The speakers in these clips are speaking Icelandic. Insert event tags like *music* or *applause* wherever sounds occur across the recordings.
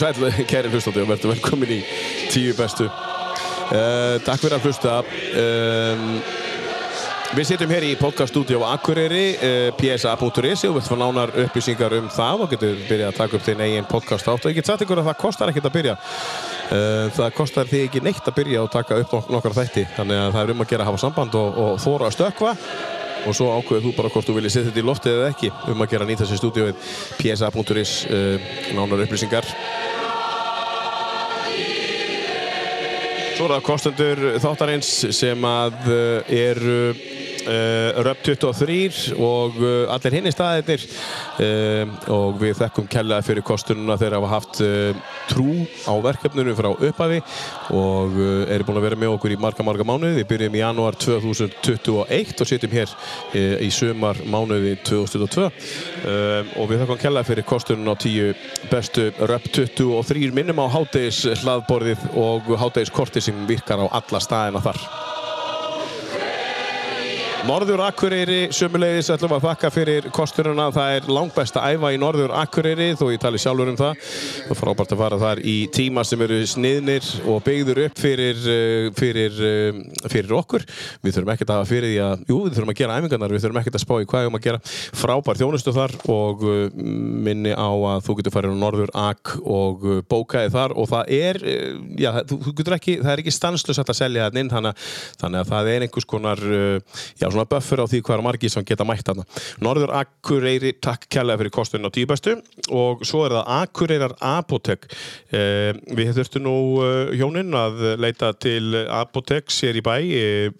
Sæl, kæri hlustandi og verður velkomin í tíu bestu. Uh, takk fyrir að hlusta. Um, við sitjum hér í podcaststúdíu á Akureyri, uh, psa.is og við ætlum að nánar upplýsingar um það og getur byrjað að taka upp þinn eigin podcast átt og ég get sagt ykkur að það kostar ekkert að byrja. Uh, það kostar þig ekki neitt að byrja og taka upp nok nokkar þætti, þannig að það er um að gera að hafa samband og, og þóra að stökva og svo ákveður þú bara hvort þú viljið setja þetta í loftið eða ekki um að gera nýta sér stúdíóið psa.is uh, nánar upplýsingar Svo er það kostendur þáttarins sem að uh, eru uh, Röp 23 og uh, allir hinn í staðirnir uh, og við þekkum kellaði fyrir kostununa þegar hafa haft uh, trú á verkefninu frá upphafi og eru búin að vera með okkur í marga marga mánuði. Við byrjum í janúar 2021 og sitjum hér í sumar mánuði 2022 uh, og við þekkum kellaði fyrir kostununa á tíu bestu Röp 23 minnum á háttegis hlaðborðið og háttegis korti sem virkar á alla staðina þar. Norður Akureyri sömulegis ætlum að þakka fyrir kosturuna það er langt best að æfa í Norður Akureyri þó ég tali sjálfur um það. Og frábært að fara þar í tíma sem eru sniðnir og byggður upp fyrir, eh, fyrir, eh, fyrir okkur. Við þurfum ekkert að hafa fyrir því að jú, við þurfum að gera æfingarnar, við þurfum ekkert að spá í hvað við um að gera. Frábær þjónustu þar og eh, minni á að þú getur farið á Norður Ak og bókaði þar og það er já, þú, þú getur ekki, það er ekki stanslust að selja það inn þannig að það er einhvers konar já, svona buffer á því hvað er margir sem geta mætt hana. Norður Akureyri, takk kærlega fyrir kostunum á tíubestu og svo er það Akureyrar Apotek. Eh, við þurftum nú eh, hjóninn að leita til Apotek sér í bæ eh,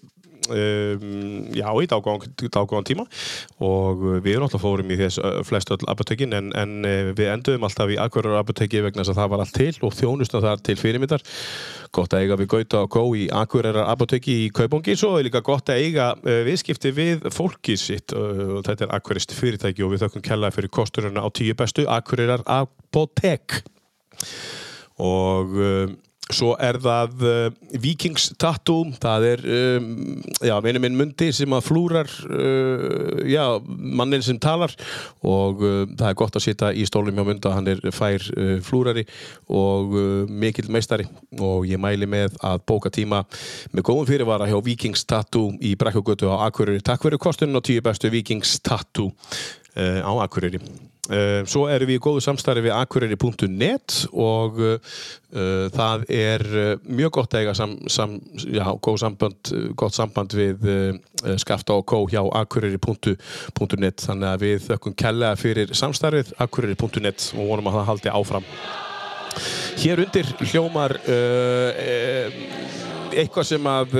Um, já, í dágóðan tíma og við erum alltaf fórum í þess flest öll apotekin en, en við enduðum alltaf í Akureyrar apoteki vegna þess að það var allt til og þjónusna þar til fyrirmyndar gott að eiga við Gauta og Kó í Akureyrar apoteki í Kaupongi svo er líka gott að eiga uh, viðskipti við fólkið sitt uh, og þetta er Akureyst fyrirtæki og við þökkum kellaði fyrir kosturina á tíu bestu Akureyrar apotek og um, Svo er það uh, Vikings Tattoo, það er um, já, vinnu minn Mundi sem að flúrar uh, já, mannin sem talar og uh, það er gott að sitja í stólum hjá Munda, hann er fær flúrari og mikill meistari og ég mæli með að bóka tíma með góðum fyrirvara hjá Vikings Tattoo í Brekkugötu á Akureyri. Takk fyrir kostunum og tíu bestu Vikings Tattoo á Akureyri. Uh, svo erum við í góðu samstarfi við akureyri.net og uh, það er mjög gott að eiga sam, sam, já, samband, gott samband við uh, skafta og kó hjá akureyri.net þannig að við þökkum kella fyrir samstarfið akureyri.net og vonum að það haldi áfram. Hér undir hljómar eitthvað sem að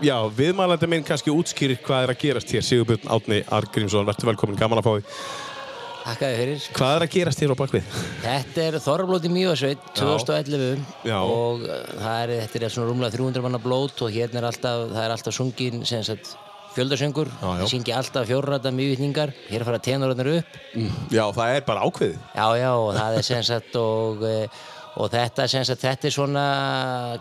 já, viðmælandi minn kannski útskýrir hvað er að gerast hér. Sigurbjörn Átni Argrímsson, verður velkomin, gaman að fá því Takkaði fyrir. Hvað er að gerast hér á bakvið? Þetta er Þorrablóti Mjóasveit 2011 Já. og það er, þetta er svona rúmlega 300 manna blót og hérna er alltaf, það er alltaf sungin sem sagt fjöldasöngur, það syngi alltaf fjórrata mjögvitningar, hér fara tenurarnir upp. Mm. Já, það er bara ákveðið. Já, já, og það er sem sagt og og þetta, sagt, þetta er svona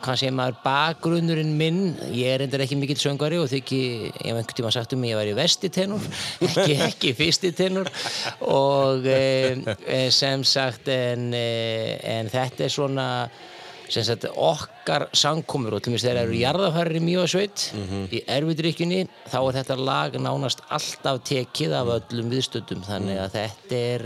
hvað segir maður, bakgrunnurinn minn. Ég er endur ekki mikill söngari og þykki, ég hef einhvern tíma sagt um mig ég væri vestitenur, *laughs* ekki, ekki fyrstitenur og e, sem sagt en, en þetta er svona sem sagt okkar sangkomur og til og með þegar eru jarðafærir mjög mm -hmm. í erfidrykjunni þá er þetta lag nánast alltaf tekið af öllum viðstöldum þannig að þetta er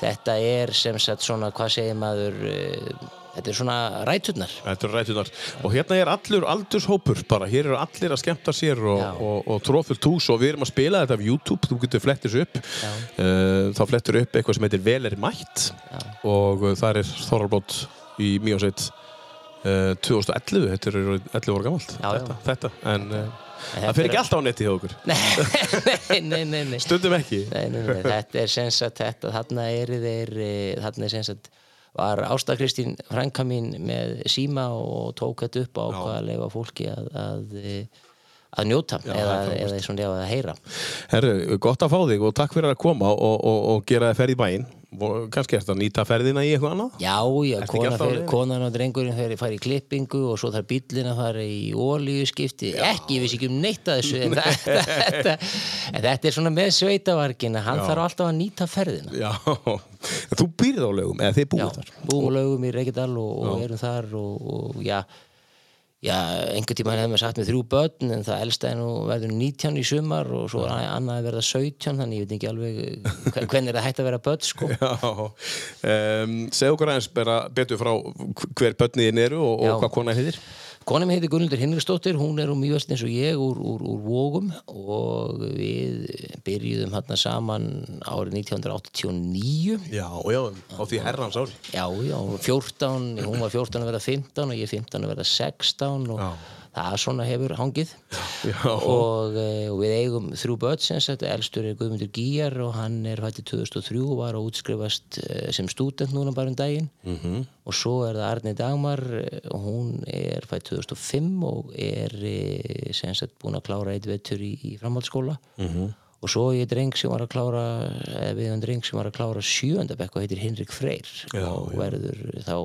þetta er sem sagt svona, hvað segir maður uh, þetta er svona ræturnar. Þetta er ræturnar. Og hérna er allur aldurshópur bara, hér eru allir að skemmta sér og, og, og tróðfullt hús og við erum að spila þetta af YouTube, þú getur flettis upp. Uh, þá flettur upp eitthvað sem heitir Vel er mætt. Já. og uh, það er Þorvalbót í Míosveit 2011, þetta er 11 ára gammalt þetta, þetta, en Það fyrir ekki alltaf á netti hjá okkur. Nei, nei, nei, nei. Stundum ekki. Nei, Þetta er sens að þetta þarna er þeir eh, þarna er sens að var Ásta Kristín frænka mín með síma og tók þetta upp á hvaða lega fólki að, að, eh, að njóta já, eða, eða já, að heyra. Herru, gott að fá þig og takk fyrir að koma og, og, og gera þið ferð í bæinn kannski er þetta að nýta ferðina í eitthvað annað? Já, já, kona á fer, konan og drengurinn fer, fara í klippingu og svo þarf bíllinn að fara í ólíuskipti ekki, ég vissi ekki um neitt að þessu en, *laughs* þetta, en þetta er svona með sveitavarkina, hann þarf alltaf að nýta ferðina. Já, *laughs* þú býrð á lögum eða þið Já, búið þar? búum og lögum í Reykjadal og, og erum þar og, og já Já, einhvern tíma hefði maður sagt með þrjú börn en það elsta er nú verður 19 í sumar og svo er annað að verða 17 þannig ég veit ekki alveg hve- hvernig er það hægt að vera börn sko. *laughs* Um, segð okkur aðeins betur frá hver börniðin eru og, og hvað kona heitir Kona mér heitir Gunnildur Hinriksdóttir, hún er úr mjögast eins og ég úr, úr, úr Vógum og við byrjuðum hérna saman árið 1989 Já, já, á því herrans ári. Já, já, 14, hún var 14 að verða 15 og ég 15 að verða 16 og Já. Það svona hefur hangið. Já, og, e, og við eigum þrjú börn sem sagt, elstur er Guðmundur Gíjar og hann er hætti 2003 og var að útskrifast e, sem stúdent núna bara um daginn. -hmm. og svo er það Arni Dagmar e, og hún er fætt 2005 og er sem sagt búin að klára eitt vetur í, í framhaldsskóla. -hmm. og svo er ég dreng sem var að klára eða við erum dreng sem var að klára sjöndabekk og heitir Hinrik Freyr. Já, og verður þá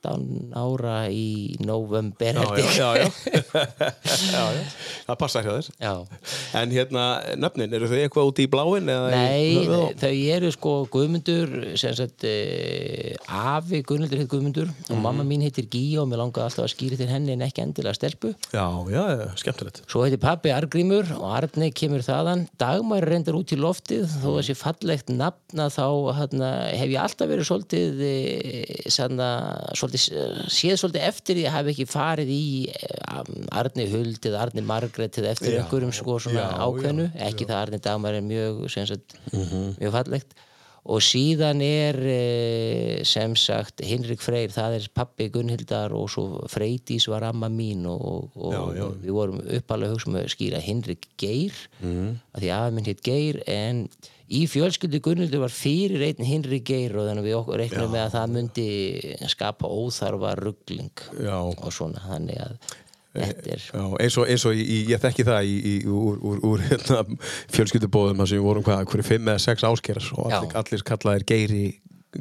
13 ára í november já, já, já, já. *laughs* já, já. Það passar hjá já. En hérna, nöfnin, eru þau eitthvað út í bláin? í Nei, á- þau eru sko Guðmundur, sem sagt e, afi Guðmundur heit Guðmundur og Mhm. mamma mín heitir Gíja og mér langaði alltaf að skýra til henni en ekki endilega stelpu. Já, já, skemmtilegt Svo heitir pappi Argrímur og Arni kemur þaðan. Dagmar reyndar út í loftið þó að sé fallegt nafna þá hana, hef ég alltaf verið svolítið, e, sanna, svolítið séð svolítið eftir því að hafa ekki farið í e, Arni Huld eða Arni Margrét eða eftir Já, einhverjum sko svona já, ákveðnu. já, ekki það að Arni Dagmar er mjög, sagt, mjög fallegt. Og síðan er e, sem sagt Hinrik Freyr, það er pappi Gunnhildar og svo Freydís var amma mín og, og, við vorum uppalega hugsa um að skýra Hinrik Geir mm. að því afi minn hitt Geir en í fjölskyldu Gunnhildur var fyrir einn Hinrik Geir og þannig við okkur reiknum með að það myndi skapa óþarfa ruggling og svona þannig að þetta er já eins, og, eins og í, ég þekki það í, í, úr, úr, úr hérna, fjölskyldubóðum sem við vorum hvað, hverju fimm eða sex áskerar og allir, allir kallaðir geiri,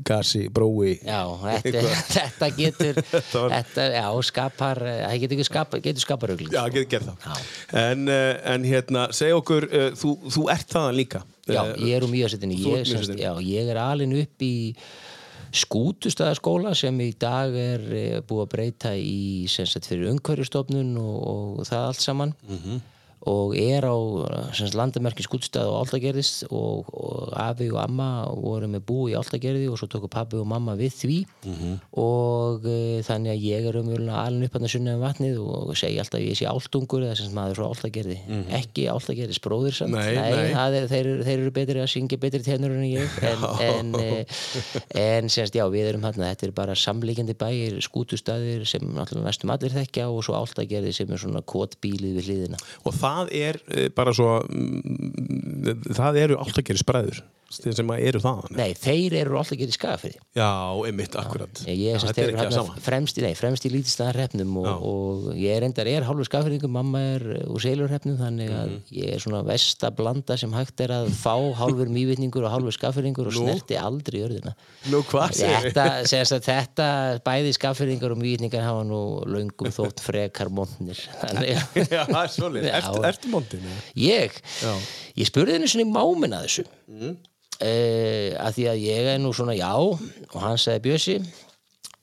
gasi, brói. Já, þetta, *laughs* þetta getur *laughs* þetta, já, skapar það getur, skapa, getur skapar ruggling Já, getur gert það. En, uh, en hérna, segja okkur uh, þú, þú ert þaðan líka. Já, Eh, ég er úr mjögsettinni þú ert ég, ég er alin upp í skútustæðaskóla sem í dag er eh, búið að breyta í sem sagt fyrir umhverjustofnun og, og það allt saman. Mhm. Og er á sem sagt, landamerki skútustæð og áltagerðist og, og afi og amma voru með bú í áltagerði og svo tóku pabbi og mamma við því Mhm. og e, þannig að ég er umjölulega alin upp hann að sunna um vatnið og segi alltaf að ég sé áltungur eða sem maður frá áltagerði ekki áltagerðis bróðir samt. Nei, nei. það er, þeir, þeir eru betri að syngja betri tenur en ég en, en, eh, en semst já, við erum hérna þetta er bara samlíkjandi bæir, skútustæðir sem náttúrulega næstum allir þekkja og svo áltagerði sem er svona kotbílið við hliðina og það er uh, bara svo mm, það eru alltaf gerir spræður sem eru þaðan Nei, þeir eru alltaf getið skafið Já, einmitt, akkurat. Ég, ég Já, semst þetta er hefur ekki að hérna fremst fremst í lítistæðan hrefnum og, og ég er endar er hálfur skafirðingum, mamma er úr seilur hrefnum þannig að Mhm. ég er svona vesta blanda sem hægt er að fá hálfur mývitningur og hálfur skafirðingur og snerti aldrei jörðina. Nú, hvað segir Þetta, semst þetta bæði skafirðingar og mývitningar hafa nú löngum þótt frekar mondnir. *laughs* Já, það er svolítið, Já. ertu, mondin? ég, Já. ég spurði henni svona í mámin að þessu. Mm. Að því að ég er nú svona já og hann sagði Bjössi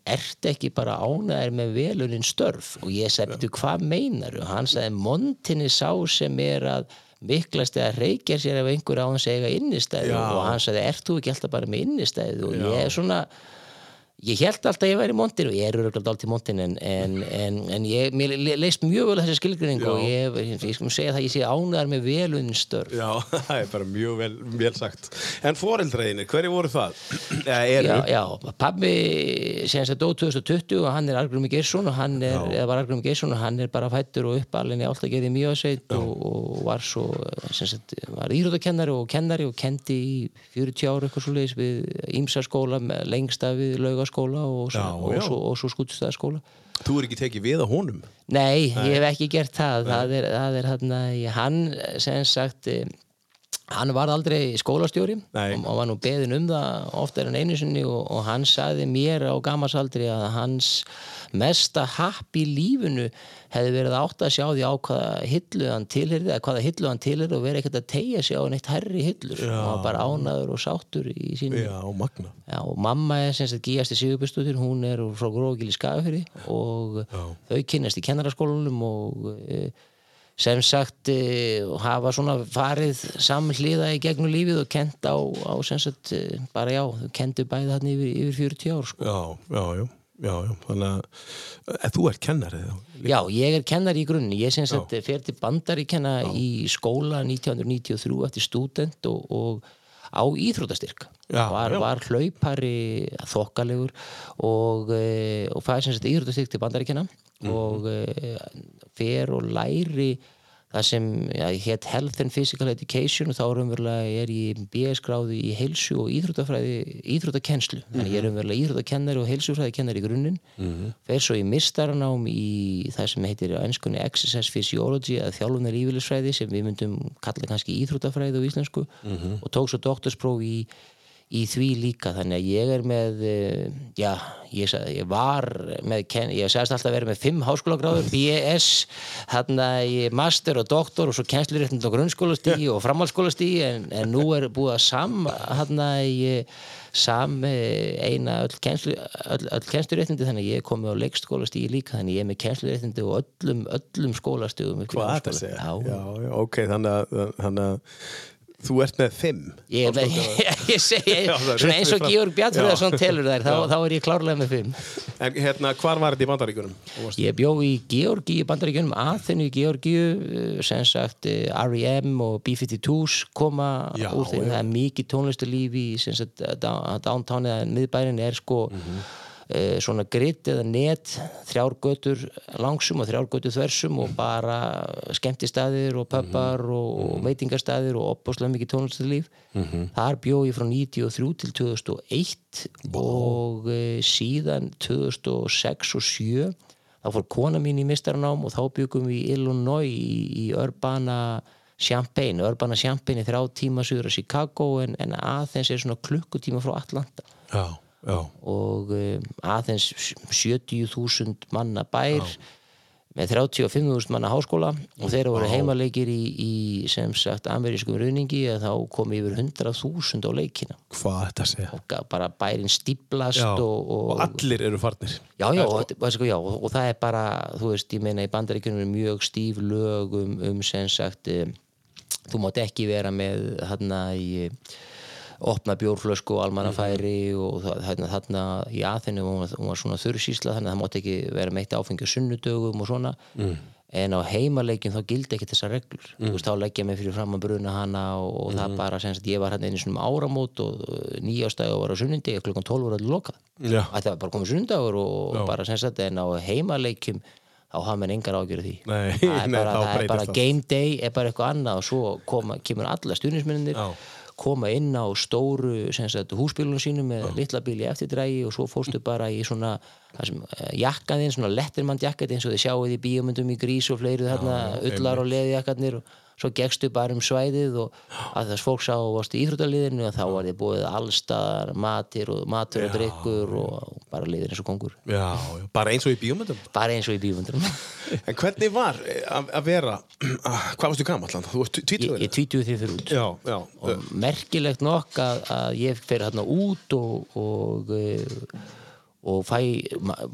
ert ekki bara ánæðir með veluninn störf? Og ég betur hvað meinar og hann sagði, montinni sá sem er að miklast eða reykja sér ef einhver á hans eiga innistæðu. Já. og hann sagði, ert þú ekki alltaf bara með innistæðu? Og ég er svona ég held alltaf að ég væri montin og ég er öruglega dalt í montin en, en, en, en ég, leist mjög vel þessi skilgrinning og ég, ég, ég skum segja það ég sé ánæðar með veluninn störf. Já, *laughs* það er bara mjög vel, vel sagt. En foreldreiðinir, hverju voru það? Eru? Já, já, pabbi þess að dó 2020 og hann er Argrumi Geirsson og hann er, eða var Argrumi Geirsson og hann er bara fættur og uppalinn í alltaf gerði mjög og, og var svo sem sagt, var íþróttakennari og kennari og kendi í 40 ára eitthvað svo leiðis við Ímsaskóla, lengsta við laugaskóla og, Já, svo, já. og svo, svo skútstæðaskóla Þú er ekki tekið við á honum? Nei, ég hef ekki gert það það er, það er hann, hann sem sagt eh, hann var aldrei skólastjóri. Nei. og, og var nú beðin um það oftar en einu sinni og, og hann sagði mér á gamasaldri að hans mesta happ í lífinu hefði verið átt að sjá því á hvaða hillu hann tilherði eða hvaða hillu hann tilherði og verið ekkert að tegja sig á neitt herri hillur. Og var bara ánaður og sáttur í sínu Já, magna. Já, og mamma er sem sagt Gíasti Sigurbjörnsdóttir, hún er frá Grógil í Skagafyrir og þau kynnast í kennaraskólanum og e, sem sagt e, hafa svona farið samhliða í gegnum lífið og kent á, á sem sagt e, bara já, þau kentu bæði þarna yfir, yfir 40 ár sko. Já, já, já. Já, já, þannig að, að þú ert kennari þá. Já, ég er kennari í grunni, ég sem sagt fer til bandaríkjanna í skóla 1993 eftir stúdent og, og á íþrótastyrk Já, var, já. var hlaupari þokkalegur og, og fæði sem sagt íþrótastyrk til bandaríkjanna Mhm. Og e, fer og læri það sem ja, hétt Health and Physical Education og þá er umverulega er ég BS gráði í heilsu og íþróttafræði íþróttakennslu, þannig ég er umverulega íþróttakennari og heilsufræðikennari í grunninn. Fer svo í mistaranám í það sem heitir á ennskunni Exercise Physiology eða þjálfunar lífélisfræði sem við myndum kalla kannski íþróttafræði á íslensku og tók svo doktorspróf í í því líka, þannig að ég er með eh, já, ég, ég var með, ég sagðist alltaf að vera með fimm háskólagráður, BS þarna ég master og doktor og svo kennsluréttund á grunnskólastígi og framhaldsskólastígi en, en nú er búið að sam þarna ég sam eh, eina öll, kennslu, öll, öll kennsluréttindi þannig að ég er komið á leikskólastígi líka þannig að ég er með kennsluréttindi og öllum, öllum skólastígum Hvað er þetta segja? Já, ok, þannig að, þannig að þú ert með fimm. Ég, með, *laughs* ég segi, Já, það er svona eins og. Georg Bjarnfriðarsson telur þær, þá, þá er ég klárlega með fimm. En hérna, hvar var þetta í bandaríkunum? Ég bjó í Georgi í bandaríkjunum, Aþenu í Georgiu, eh, sem sagt eh, R.E.M. og B-52s koma Já, úr þeim, það er mikið tónlistarlíf í sem sagt down- downtown eða miðbærin er sko Mhm. eh, svona gritt eða net, þrjár götur langsum og þrjár götur þversum og bara skemmtistaðir og pöppar Mhm. og, og veitingastaðir og opbáslega mikið tónlistarlíf. Mhm. Þar bjó ég frá 93 til 2001 og e, síðan 2006 og 7 þá fór kona mín í mistaranám og þá byggum við Illinois í, í Urbana Champaign Urbana Champaign er þrjá tíma suður að Chicago en, en aðeins er svona klukkutíma frá Atlanta Já, já. og um, aðeins 70.000 manna bær með 35.000 manna háskóla og þeirra voru heimaleikir í, í sem sagt amerískum ruðningi að þá kom yfir 100.000 á leikina Hvað þetta segja? og bara bærin stíplast Já, og, og, og allir eru farnir. Já, já, og, sko, já, og, og það er bara, þú veist, ég meina í bandaríkjunum er mjög stíf lög um, um sem sagt, um, þú mátt ekki vera með þarna í opna bjórflösku og almannafæri og það- þarna, þarna í aðinu hún, hún var svona þurrsýsla þannig að það mátt ekki vera meitt áfengi á sunnudögum og svona. En á heimaleikjum þá gildi ekki þessar reglur. Þú veist, þá leggja mig fyrir fram að bruna hana og, og það bara, sem sagt, ég var hérna einu svona um áramót og nýjástæðu var á sunnundi og klukkan 12 var allir lokað. Að það var bara komið sundagur og bara sem sagt en á heimaleikjum þá hafa menn engar ágjörð því. Nei, það er nei, bara, það er bara game day er bara eitthvað annað og svo koma, kemur alla stuðnismennir Já. Koma inn á stóru húsbílunum sínum með litla bíl í eftirdrægi og svo fórstu bara í svona eh, jakkaðinn, svona lettermann jakkaði eins og þið sjáuð í bíómyndum í grís og fleiri þarna, ullar og leðjakkarnir og svo gegstu bara um svæðið og að þess fólk sá og varst í íþróttaliðinu og þá var þið búið allstaðar matir og matur og drikkur og bara liðir eins og kongur Já, já, bara eins og í bíómyndum. bara eins og í bíómyndum En hvernig var eh, að að vera, *clears throat* hvað varstu gamall hann? Þú varst ég, tvítuður? ég tvítuði því fyrir út Já, já. og merkilegt nokk að, að ég fer hérna út og og, eh, og fæ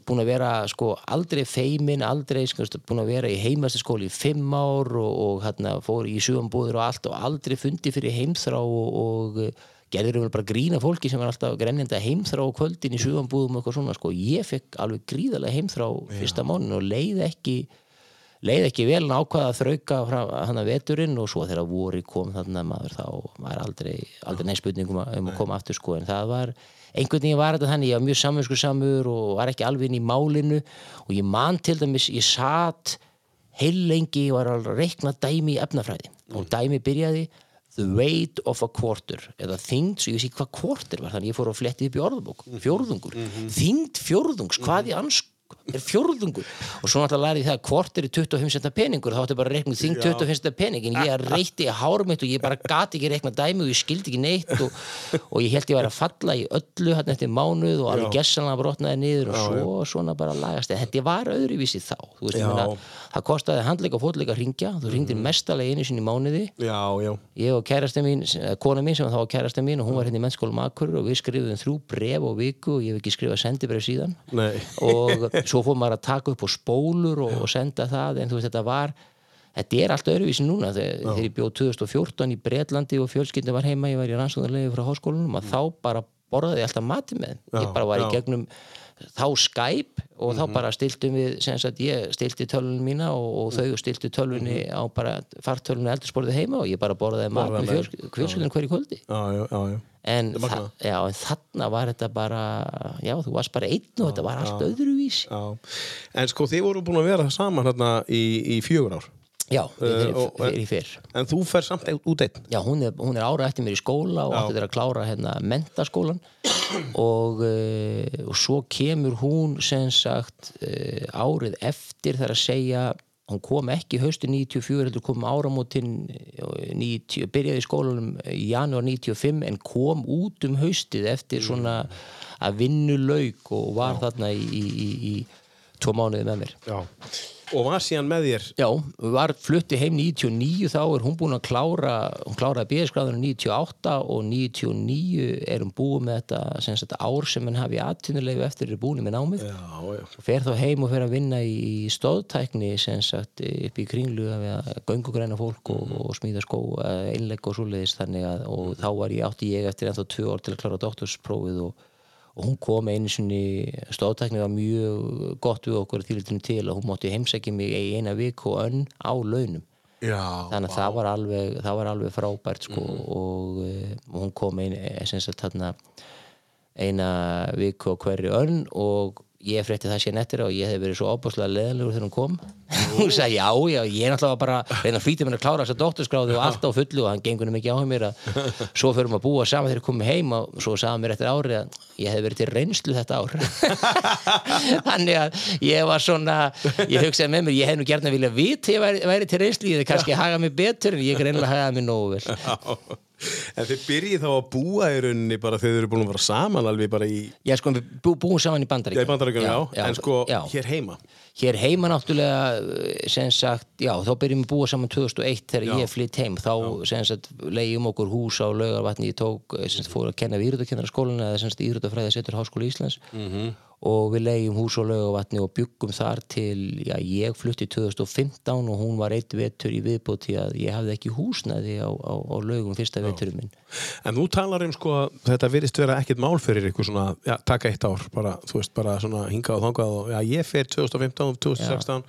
búin að vera sko aldrei feimin, aldrei sko, búin að vera í heimastu skóli í fimm ár og, og hérna fór í sjöumbúður og allt og aldrei fundi fyrir heimþrá og, og eh, gerður um bara grína fólki sem var alltaf grennjandi að heimþrá kvöldin í sjöumbúðum og eitthvað svona sko. Ég fekk alveg gríðarlega heimþrá fyrsta mánin og leið ekki leið ekki vel en ákvaða að þrauka hann að veturinn og svo þegar voru kom þannig að maður þá var aldrei, aldrei neins spurning um að, um að koma aftur sko. En það var, einhvern veginn var þetta þannig ég var mjög samvinsku samur og var ekki alveg inn í málinu. Og ég man til dæmis ég satt heil lengi og var að reikna dæmi í efnafræði. Og dæmi byrjaði the weight of a quarter eða þyngd, svo ég vissi hvað quarter var þannig ég fór að fletti upp í orðabók fjórðungur, þyngd fjórðungs hvað í ans er fjórðungur. Og svo náttúrulega lærði ég það að hvort er 25 centa peningur þá ætti bara að reikna þing 25 centa pening en ég reytti í hár mitt og ég bara gati ekki reikna dæmi og ég skildi ekki neitt og, og ég held ég væri að falla í öllu hann eftir mánuð og alveg gessanlega brotnaði niður og svo svona bara lagast en þetta var öðruvísi þá veist, Já. meina, það kostaði handleika og fótleika að ringja þú ringdir mestalega einu sinni í mánuði. Já, já. ég og kærasta mín, kona mín sem var þá var kærasta mín og hún var hérna í mennskólum Akur og við skrifum þrjú bref á viku og ég hef ekki skrifað sendibref síðan. Nei. og *laughs* svo fór maður að taka upp á spólur og, og senda það en þú veist þetta var þetta er allt öðruvísi núna. Þegar, þegar ég bjóð 2014 í Bretlandi og fjölskyldin var heima, ég var í rannsóðarlegu frá háskólanum að þá bara borðaði ég alltaf mati með ég bara var í já. gegnum þá Skype og þá bara stiltum við sem sagt ég stilti tölunum mína og, og þau stilti tölunni á bara fartölunni eldursporðið heima og ég bara borðaði mat með með. fjöls- fjölskyldinu hverju kvöldi. Já, já, já, en, þa já, en þarna var þetta bara já, þú varst bara einn og þetta var allt öðruvísi. Já. En sko, þið voru búin að vera saman hérna í, í fjögur ár. Já, fyrir, og- fyrir, fyrir, fyrir. En þú fer samt út einn. Já, hún er, hún er ára eftir mér í skóla og Já. átti þeir að klára hérna mentaskólan og, uh, og svo kemur hún sem sagt uh, árið eftir þar að segja hún kom ekki haustu 94 heldur kom áramótin 90, byrjaði í skólanum í janúar 95 en kom út um haustið eftir svona að vinnu lauk og var þarna í, í, í, í tvo mánuði með mér Já. Og var síðan með þér. Já, var flutti heim 99 þá er hún búin að klára hún kláraði BS-gráðinu 98 og 99 er hún búin með þetta sem sagt ár sem hann hafi aðtunulegu eftir er búin með námið Já, já. fer þá heim og fer að vinna í stóðtækni sem sagt upp í kringlu að göngugræna fólk og, og smíða skó einleik og svoleiðis þannig að og þá var ég átti ég eftir ennþá tvö ár til að klára doktorsprófið og og hún kom einu sinni stóðtækni var mjög gott við okkur til og hún mátti heimsækja mig í eina viku og önn á launum. Já. þannig að það var alveg, það var alveg frábært sko, og, eh, og hún kom ein, sem sagt þarna eina viku á hverju önn og ég frétti það síðan eftir og ég hef verið svo óbúslega leðilegur þegar hún kom. *laughs* Hún sagði já, já, ég er náttúrulega bara reyna að flýta mér að klára þessa doktorskráði og allt á fullu og hann gengur henni mikið á mér að *laughs* svo fyrir að búa saman þegar ég komið heim og svo sagði mér eftir árið að ég hef verið til reynslu þetta ár. *laughs* Þannig að ég var svona ég hugsaði með mér, ég hef nú gert að vilja vita ég væri, væri til reynslu, ég hefði kannski hagað mig betur en ég Já. En þið byrjið þá að búa í rauninni bara þegar þið eru búin að vera saman alveg bara í, Já, sko, við bú, búum saman í já, bandaríkjum í bandarækjum, já, en sko já. hér heima. Hér heima náttúrulega sem sagt, já, þá byrjum við að búa saman 2001 þegar Já. ég flytt heim þá sem sagt, leiðum okkur hús á laugarvatni ég tók, eh, sem sagt, fór að kenna við íþróttakennara skólan eða sem sagt íþróttafræði setur Háskóla Íslands Mhm. Og við leiðum hús á laugarvatni og byggum þar til, já, ég flutti 2015 og hún var eitt vetur í viðbót því að ég hafði ekki húsnaði á, á, á laugum fyrsta veturum minn. En þú talar um sko að þetta virðist vera ekkert mál fyrir ykkur svona, já, taka eitt ár bara, þú veist, bara svona hingað og þangað og já, ég fer 2015, 2016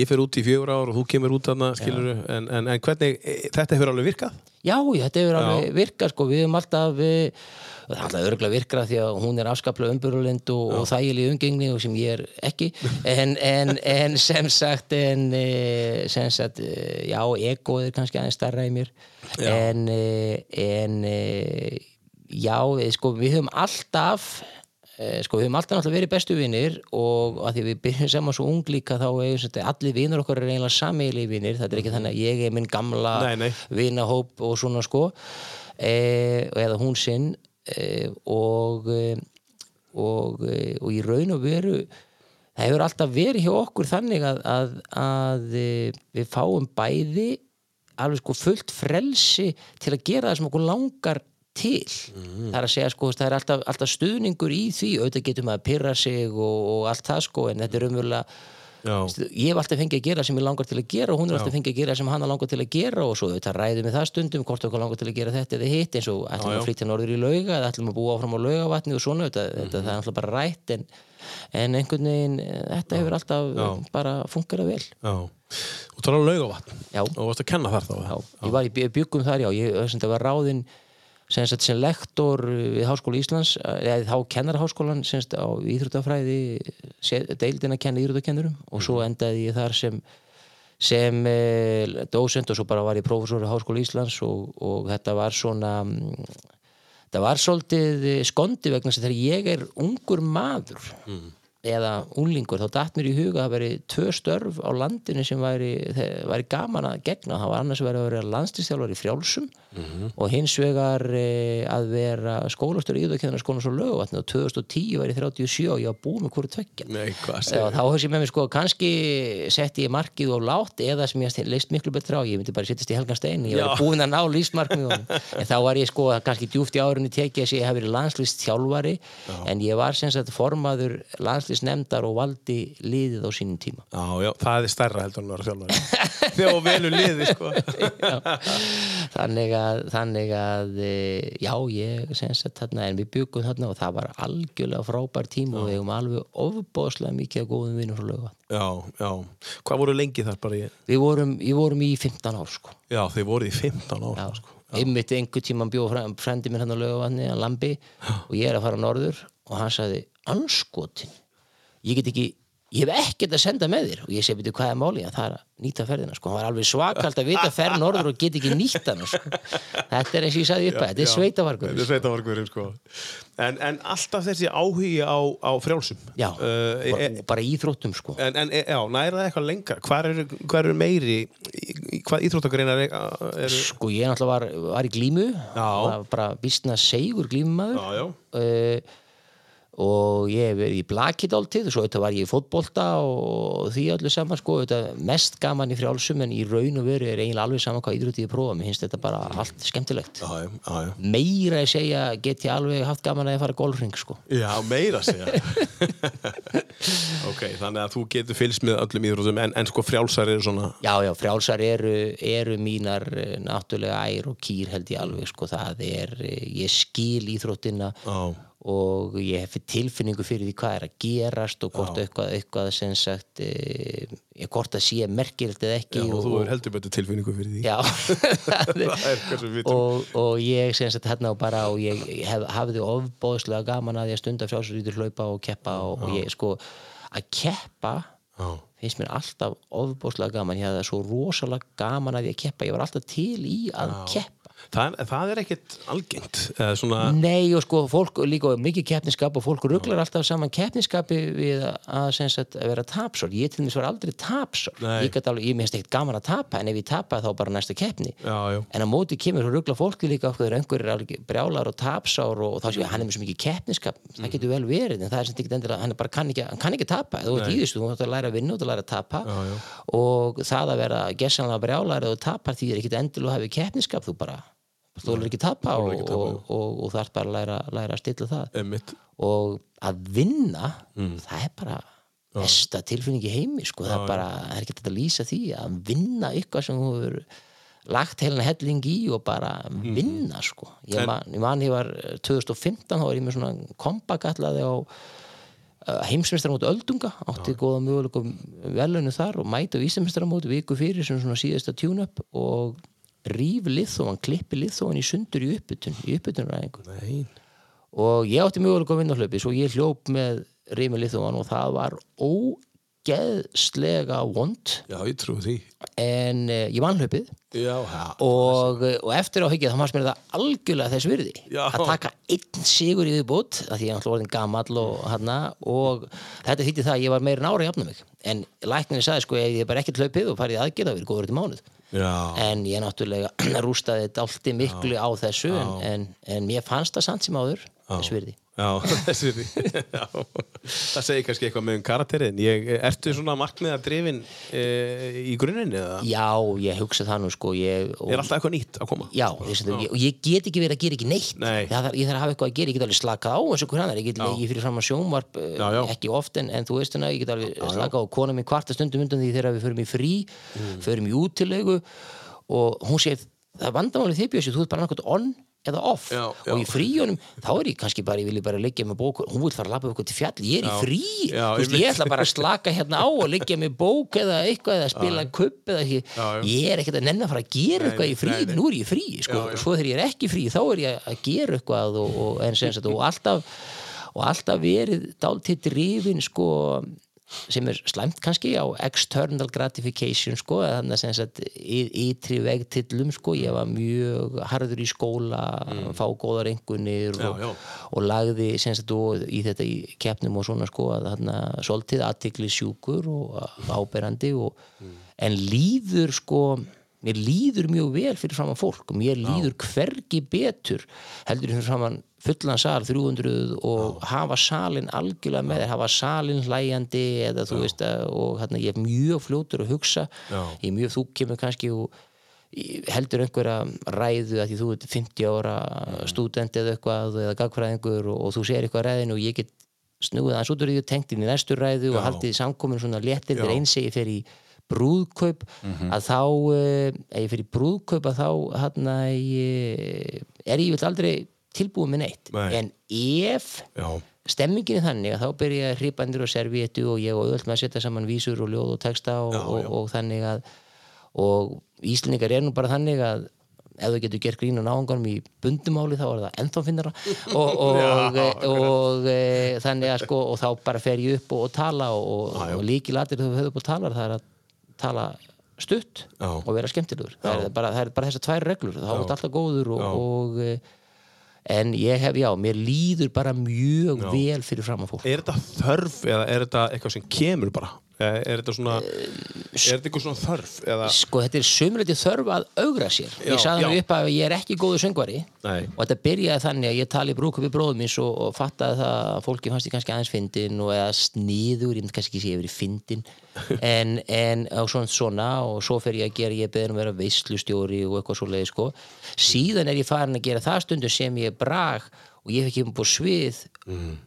ég fer út í fjögur ár og þú kemur út þarna, skilur en, en, en hvernig, e, þetta hefur alveg virkað? Já, þetta hefur Já. alveg virkað sko, við höfum alltaf við, það er alltaf örgulega virkra því að hún er afskaplega umbyrjulind og, og þægileg umgengni og sem ég er ekki. En, en, en sem sagt en, eh, sem sagt, eh, já, egoð er kannski aðeins starra í mér. Já. en eh, en já, sko, við höfum alltaf sko, við höfum alltaf náttúrulega verið bestu vinnir og að því við byrjum saman svo ung líka þá er allir vinnur okkar er eiginlega sameiginlega vinnir, þetta er ekki þannig að ég er minn gamla vinahóp og svona sko. E, eða hún sinn. e, og, e, og, e, og í raun og veru það hefur alltaf verið hjá okkur þannig að, að, að við fáum bæði alveg sko fullt frelsi til að gera það sem okkur langar til. Það er að segja sko það er alltaf, alltaf stuðningur í því. Auðvitað getur maður að pyrra sig og, og allt það sko en þetta er umverulega Já, ég hef alltaf fengið að gera sem ég langar til að gera og hún er alltaf fengið að gera sem hann langar til að gera og svo þetta ræðum við það stundum hvort okkur langar til að gera þetta eða hitt eins og ætlum já. að flytja norður í lauga eða ætlum að búa áfram á laugavatni og svona þetta, þetta það er alltaf bara rætt en, en einhvern veginn eh, þetta hefur alltaf Já. bara fungerað vel. Já. Þú talar um laugavatn Já. og varst að kenna þar þá já, ég var í byggum þar já, ég var ráðinn sem, sem lektor við Háskóla Íslands eða þá kennarháskólan á íþróttafræði se- deildin að kenna íþróttakennurum. Og svo endaði ég þar sem sem eh, dósent og svo bara var ég prófessor í Háskóla Íslands og, og þetta var svona mm, þetta var svolítið eh, skondi vegna þess að þegar ég er ungur maður eða unlingur, þá datt mér í huga að það veri tvö störf á landinu sem væri, væri gaman að gegna. Það var annars verið að vera landslistjálfar í frjálsum og hins vegar e, að vera skólastur í íðakennara skólan svo löguvatni og 2010 var ég 37 og ég var búið með hverju Já, segir þá hugsi ég með mér sko, kannski setti ég markið og látt eða sem ég leist miklu betra á, ég myndi bara sittast í helgan stein ég var Já. búinn að ná lífsmarkmið *laughs* en þá var ég sko kannski djúft í árunni tekið að ég hef verið landslist þjálfari en ég var sem sagt formaður landslist nefndar og valdi liðið á sínum tíma. Já, já, það er stærra heldur en að vera þjálfari. *laughs* Þegar þú velur liði, sko. *laughs* Þannig að, þannig að e, já, ég sem sagt þarna en við byggum þarna og það var algjörlega frábær tíma og við hefum alveg ofbóðslega mikið af góðum vinnum frá lögum Já, já, hvað voru lengi þar bara í við vorum, við vorum í 15 ár sko. Já, þeir voru í 15 ára Já, sko. einmitt einhver tíma bjóð frendi mér hann á lögavanni að Lambi og ég er að fara norður og hann sagði anskotin ég get ekki, ég hef ekkert að senda með þér. Og ég segi, veitu hvað er málið? Það er að nýta ferðina, sko, hann var alveg svakalt að vita ferð norður og get ekki nýtt hann sko. þetta er eins og ég sagði upp að þetta er sveitavargur Þetta er sveitavargurinn, sko. En, en alltaf þessi áhugi á, á frjálsum. Já, uh, e, bara, bara íþróttum sko. En, en e- já, næra það eitthvað lengra. Hvar eru, eru meiri Hvað íþróttagreinar eru, eru? Sko ég náttúrulega var, var í glímu. Já. bara býstna segur glímumaður. Já, já. Uh, og ég hef verið í blakið áltið og svo þetta var ég í fótbolta og því öllu saman sko, mest gaman í frjálsum en í raun og veru er eiginlega alveg saman hvað íþróttið ég prófa, mér finnst þetta bara allt skemmtilegt. Já, já, já, meira að segja get ég alveg haft gaman að ég fara golfring sko. Já, meira að segja. *laughs* Ok, þannig að þú getur fylgst með öllum íþróttum en, en sko frjálsar eru svona Já, já, frjálsar eru, eru mínar eh, náttúrulega ær og kýr held ég alveg sko, það er, eh, ég skil íþróttina Já, og ég hef tilfinningu fyrir því hvað er að gerast og hvort eitthvað, eitthvað sem sagt e, hvort það sé merkilegt eða ekki já og og, þú er heldur betur tilfinningu fyrir því. Já, *laughs* og, og ég sem sagt hérna og bara og ég hef, hafði ofbóðslega gaman að ég að stunda frjálsrýtur hlaupa og keppa og, og ég sko að keppa Já, finnst mér alltaf ofbóðslega gaman. Ég hafði það svo rosalega gaman að ég að keppa. Ég var alltaf til í að keppa það, það er ekkit algengt svona Nei og sko fólk líka mikið keppniskap og fólk rugglar alltaf saman keppniskapi við að, sagt, að vera tapsor ég til dæmis var aldrei tapsor Nei. ég, ég minnst ekkert gaman að tapa en ef ég tapa þá bara næsta keppni. Já, en á móti kemur og ruggla fólki líka okkur einhver er alveg brjálar og tapsár og, og þá séu hann er með svo mikið keppniskap það getur vel verið. En það er sem ekki endilega hann, bara kann ekki, hann kann ekki tapa. Þú ert í þessu, þú ert að læra að vinna og þú ert að læra að tapa. Já, já. og það að vera gessanlega brjálar þú tapar því er ekkit endilega að hafa keppniskap þú bara þú er ekki tapa og, og, og, og þarf bara að læra, læra að stilla það. Emmitt og að vinna Mm. það er bara besta tilfinning í heimi sko. það er bara, það er ekki þetta að lýsa því að vinna eitthvað sem þú hefur lagt heilina helling í og bara Mm. vinna sko. Ég man, ég, man, ég var eh, 2015 þá var ég með svona kompagallaði á heimsmeistaramóti öldunga. Átti góða möguleika velunum þar og mæta á Íslandsmeistaramóti viku fyrir sem svona síðasta tune-up og ríf liðþóan, klippi liðþóan í sundur í uppbytun í uppbytunræðingu og ég átti möguleika að vinna hlaupi svo ég hljóp með Rími Lithuan og það var ógeðslega vond. Já, ég trú því. En uh, ég vann hlaupið. Já, já og, eh, og eftir á higgja þá fannst mér það algjörlega þess virði Já. að taka einn sigur í viðbútt af því ég er alltaf orðin gamall og, hana, og þetta þýtti það að ég var meira en ára að jafna mig. En lækninni sagði sko ég bara ekkert hlaupið og farið aðgerð þá verið góður til mánuð Já, en ég náttúrulega *clears throat* rústaði dalti miklu á þessu en, en, en mér fannst það samt sem áður þess virði já, *laughs* þessi því Já. Það segir kannski eitthvað með um karakterinn ég, Ertu svona markmiða drifin e, í grunninn eða? Já, ég hugsa það nú sko ég, og, Er alltaf eitthvað nýtt að koma? Já, þess, ég, og ég get ekki verið að gera ekki neitt Nei. það, ég þarf að hafa eitthvað að gera, ég get alveg slakað á eins og hver annar, ég get legið fyrir fram að sjónvarp eh, Já, já. ekki oft en, en þú veist hana, ég get alveg slakað á kona mín kvarta stundum undan því þegar við förum í frí Mm. förum í útilegu og hún segir, það er vandamáli þið bjössi þú ert bara náttúrulega on eða off. Já, já. og í fríunum, þá er ég kannski bara ég vil bara liggja með bók, hún vil fara að labba eitthvað til fjall ég er í frí, Já, þú veist, einmitt. ég ætla bara að slaka hérna á og liggja með bók eða eitthvað eða spila kupp eða já. ég er ekkert að nenni að fara að gera eitthvað í frí, nú er ég í frí sko, svo þegar ég er ekki í frí þá er ég að gera eitthvað og, og, og alltaf og alltaf verið dálítið drifin sko sem er slæmt kannski á external gratification sko, þannig að sem sagt í- ytri vegtillum sko, ég var mjög harður í skóla fá góðar engunir og, já. og lagði sem sagt og í þetta í keppnum og svona sko að þarna svolítið aðtikli sjúkur og áberandi og, en líður sko mér líður mjög vel fyrir framann fólk og mér líður hvergi betur heldur fyrir framann fullan sal 300 og hafa salin algjörlega með þér, hafa salin hlæjandi eða þú veist að, og hérna ég er mjög fljótur að hugsa Já. ég er mjög þú kemur kannski og heldur einhverja ræðu að því þú ert 50 ára stúdent eða eitthvað eða gagfræðingur og, og þú segir eitthvað ræðinu og ég get snúið aðeins út úr því og tengt inn í næstu ræðu og Já. haldið samkomin svona léttir Já. þegar eins ég fer í brúðkaup að þá eh, ef ég fer í brúðkaup að þá hérna ég, er ég vil aldrei tilbúið með neitt. Nei. en ef Já, stemmingin er þannig að þá byrja ég að hripandir og servíetu og ég og öll með að setja saman vísur og ljóð og texta og, Já, og, og þannig að og Íslendingar er nú bara þannig að ef þú getur gert grín og náðunganum í bundumáli þá er það ennþá finnara *laughs* og, og, Já, og, e, þannig að sko og þá bara fer ég upp og, og tala og, Já, já. og líkilatir þú höfðu upp og talar það er að tala stutt Já. og vera skemmtilegur. Það er, bara, það er bara þessar tvær reglur þá er alltaf góður og, en ég hef, já, mér líður bara mjög Já. vel fyrir fram að fólk er þetta þörf eða er þetta eitthvað sem kemur bara? Er, er þetta svona, er þetta eitthvað svona þörf? Eða, sko þetta er sömuleiti þörf að augra sér Já, ég sagði hann upp að ég er ekki góður söngvari Nei. og þetta byrjaði þannig að ég tali brúkup í bróðum minns og, og fattaði það að fólki fannst ég kannski aðeins fyndin og eða sniður, ég myndi kannski ekki sé yfir í fyndin *laughs* en, en og svona, svona og svo fer ég að gera, ég beður um að vera veislustjóri og eitthvað svo leiði sko síðan er ég farin að gera það stundum sem ég brag og ég fekk ekki på svið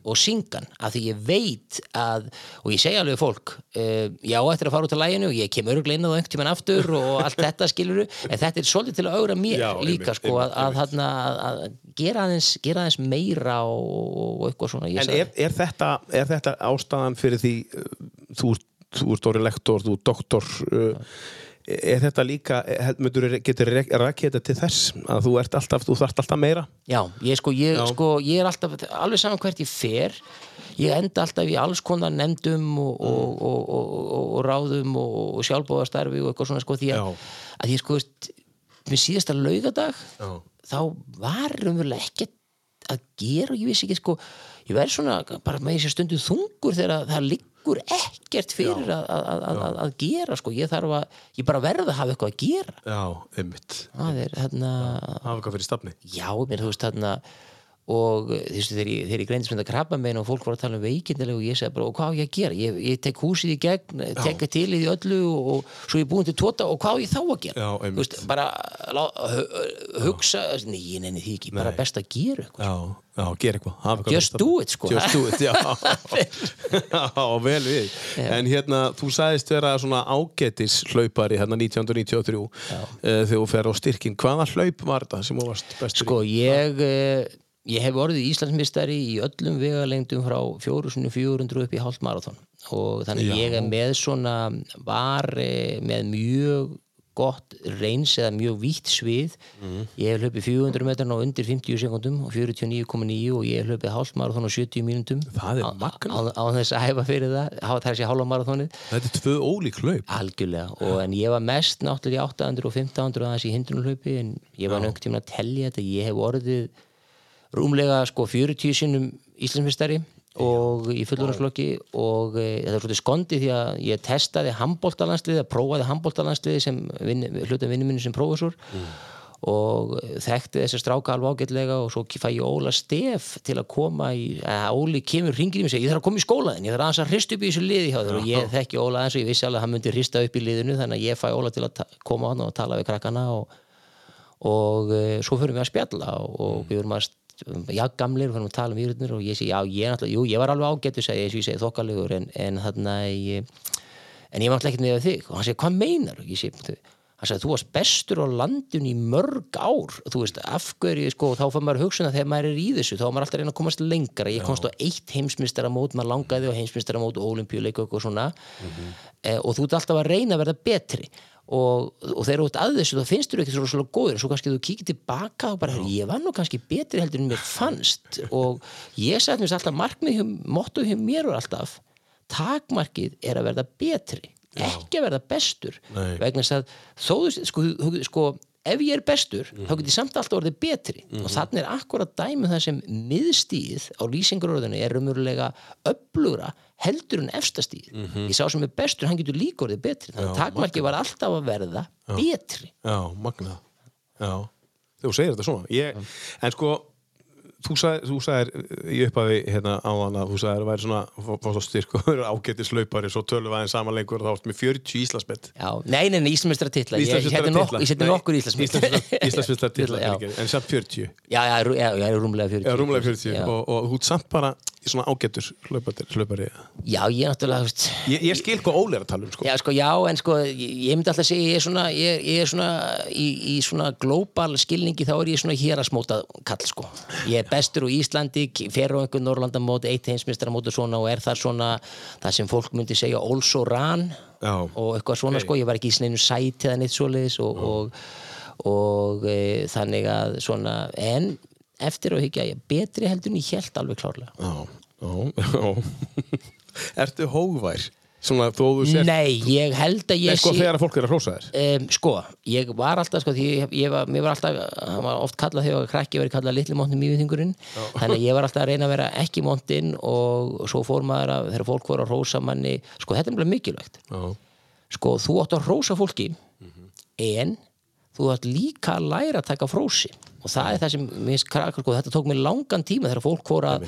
og syngan af því ég veit að og ég segja alveg fólk uh, já eftir að fara út á læginu og ég kem á það einhvern tímann aftur og allt þetta skiluru en þetta er svolítið til að augra mér Já, líka einmitt, sko að, einmitt, að, þarna, að, að gera, aðeins, gera aðeins meira og, og eitthvað svona En er, er, þetta, er þetta ástæðan fyrir því uh, þú, þú ert orðin lektor, þú ert doktor uh, er þetta líka getur rakið þetta til þess að þú ert alltaf, þú þarft alltaf meira Já, ég, sko, ég, Já. sko, ég er alltaf alveg saman hvert ég fer ég enda alltaf í alls konar nefndum og, og, og, og, og, ráðum og, sjálfbóðastarfi og eitthvað svona sko því að, að ég sko með síðasta laugadag Já. þá var raunverulega ekkert að gera og ég vissi ekki sko ég verði svona bara með þessi stundu þungur þegar það liggur ekkert fyrir að, að, að, að, að gera sko. Ég þarf að, ég bara verði að hafa eitthvað að gera. Já, einmitt. Hérna hafa eitthvað fyrir stafni. Já, mér þú veist þarna og þú veist þegar ég, ég greindist með þetta krabba meina og fólk voru að tala um veikindilega og ég segi bara og hvað á ég að gera, ég, ég tek húsið í gegn tekka til í því öllu og, og svo ég búin til tóta og hvað á ég þá að gera? Já, veist, bara lá, hu, hugsa, nei, ég nenni því ekki bara best að gera eitthvað. Já, já, gera eitthvað Just do it, sko. Just do it, já. *laughs* Vel við En hérna, þú sagðist vera svona ágætis hlaupari hérna 1993 uh, þegar þú fer á styrkin Hvaða hlaup var þetta sem þú varst bestur Sko, ég, eh, ég hef orðið Íslandsmistari í öllum vegalengdum frá 4400 upp í hálft marathon. Og þannig Já. ég er með svona var eh, með mjög gott reyns eða mjög vítt svið. Ég hef hlupið 400 metran á undir 50 sekundum og 49,9 og ég hef hlupið hálft marathon á 70 mínútum. Það er á, magnað. á, þess að hæfa fyrir það á þess að hálfa marathonið. Þetta er tvö ólík hlaup. Algjörlega, og en ég var mest náttúrulega í 800 og 1500 aðeins í hindrunarhlaupi en ég var nögt tíma að tellja þetta. Ég hef orðið rúmlega sko 40 sinnum Íslandsmestari og í fullorðansflokki og e, þetta er svolítið skondi því að ég testaði handbóltalandsliði, að prófaði handbóltalandsliði sem vin, hluta vinnu minni sem prófessor og þekkti þessar stráka alveg ágætlega og svo fæ ég Óla Stef til að koma í, að Óli kemur hringir í mig og segir ég þarf að koma í skólaðin, ég þarf aðeins að hrista upp í þessu liði hjá þér. Og ég þekki Óla aðeins og ég vissi alveg að hann myndi hrista upp í liðinu þannig að ég fæ Óla til að koma hann og tala við krakkana og, og e, svo fyrir við að spjalla og, og við vorum að já, gamlir, við fyrir að tala um íhrutnir og ég segi, já, ég náttúrulega, jú, ég var alveg ágættu segi, ég, ég segi þokkalegur en, en þarna ég, en ég var náttúrulega ekkert með þig. Og hann segi, hvað meinar ég segi, hann sagði, þú varst bestur á landinu í mörg ár. Þú veist, af hverju, sko, þá fann maður hugsun að þegar maður er í þessu, þá var maður alltaf að reyna að komast lengra. Ég komst á eitt heimsmyndstara mót maður langaði á heimsmyndstara mót og olimpíuleik og eitthvað svona. Eh, og þú ert alltaf að reyna að verða betri og, og þegar þú ert að þessu þá finnst þú ekki svo svolítið góður. Svo kannski þú kíkir tilbaka og bara "Heyrðu, ég var nú kannski betri heldur en mér fannst. Og ég sagði mér alltaf markmið motto hjá mér var alltaf takmarkið er að verða betri ekki að verða bestur. Nei. vegna þess að þó sko, sko ef ég er bestur, þá get ég samt alltaf orðið betri. Og þannig er akkurat dæmi um það sem miðstíð á lýsingarorðinu er raunverulega öflugra heldur en efstastíð ég sá sem er bestur, hann getur líka orðið betri. Þannig að takmarkið var alltaf að verða betri. Já, magnað. Já, þú segir þetta svona. Ég, en sko, þú sagðir, þú sagðir í upphafi hérna á hana, þú sagðir að væri svona, fá svo styrk og verið ágættis laupari, svo tölum við aðeins saman lengur og þá áttum við 40 Íslandsbett. Já, nei, nei, nei, Íslandsmeistra titla Ég, seti nokkur Íslandsmeistra Íslandsmeistra titla, Já. *laughs* en samt 40. Já, já, já, já, rúmlega 40 Já, rúmlega 40 Já, og, og í svona ágættur hlaupari. já ég náttúrulega, veist Ég, ég skil hvað Óli er að tala um, sko. Já, sko, já, en sko, ég, ég myndi alltaf segja ég er svona, ég, ég er svona í, í svona global skilningi þá er ég svona hér að smóta kall, sko ég er bestur úr Íslandi, fer á einhvern Norrlandamót, eitt heimsmyndstaramót og svona og er það svona, það sem fólk myndi segja also ran Já. og eitthvað svona, Ok. sko, ég var ekki í sneinu sæti eða neitt svoleiðis og, og, og e, þannig að svona, en eftir að higgja ég betri heldur en ég held alveg klárlega Já, já, já. *laughs* Ertu hógvær? Svona. Nei, ég held að ég sko, sé þegar að fólk er að hrósa þér. Um, sko, ég var alltaf sko, ég, ég var, mér var alltaf, hann var oft kallað þegar krakki verið kallað litli móntinn mýviðingurinn *laughs* þannig að ég var alltaf að reyna að vera ekki móntinn og svo fór maður að þegar fólk voru að rósa manni, sko þetta er mjög mikilvægt Já. sko þú átt að rósa fólki en þú átt líka að læra að taka frósi og það er það sem mér krakkar sko, þetta tók mér langan tíma þegar fólk fór að,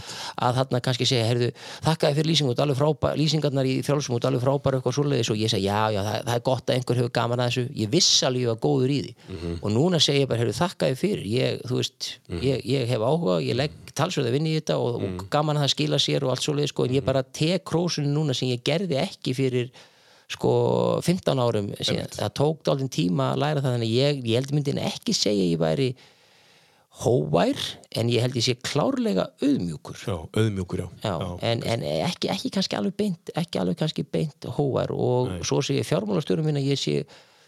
að þarna kannski segja, heyrðu, þakkaði fyrir lýsingu út alveg frábær, lýsingarnar í frjálsum út alveg frábær eitthvað svoleiðis. Og ég segi, já, já, það, það er gott að einhver hefur gaman að þessu, ég viss alveg ég var góður í því. Og núna segi ég bara, heyrðu, þakkaði fyrir. Ég, þú veist, ég, ég hef áhuga ég legg talsverði að vinna í þetta og, og gaman að það skila sér og allt svoleiðis sko, en ég bara tek krósinu núna sem ég gerði ekki fyrir sko 15 árum síðan. það tók dálítinn tíma að læra það þannig að ég, ég held myndin ekki segja að ég væri hóvær en ég held ég sé klárlega auðmjúkur. Já, auðmjúkur, já. Já, en, en ekki, ekki kannski alveg beint ekki alveg kannski beint hóvær og svo sé ég fjármálastjórum minn að ég sé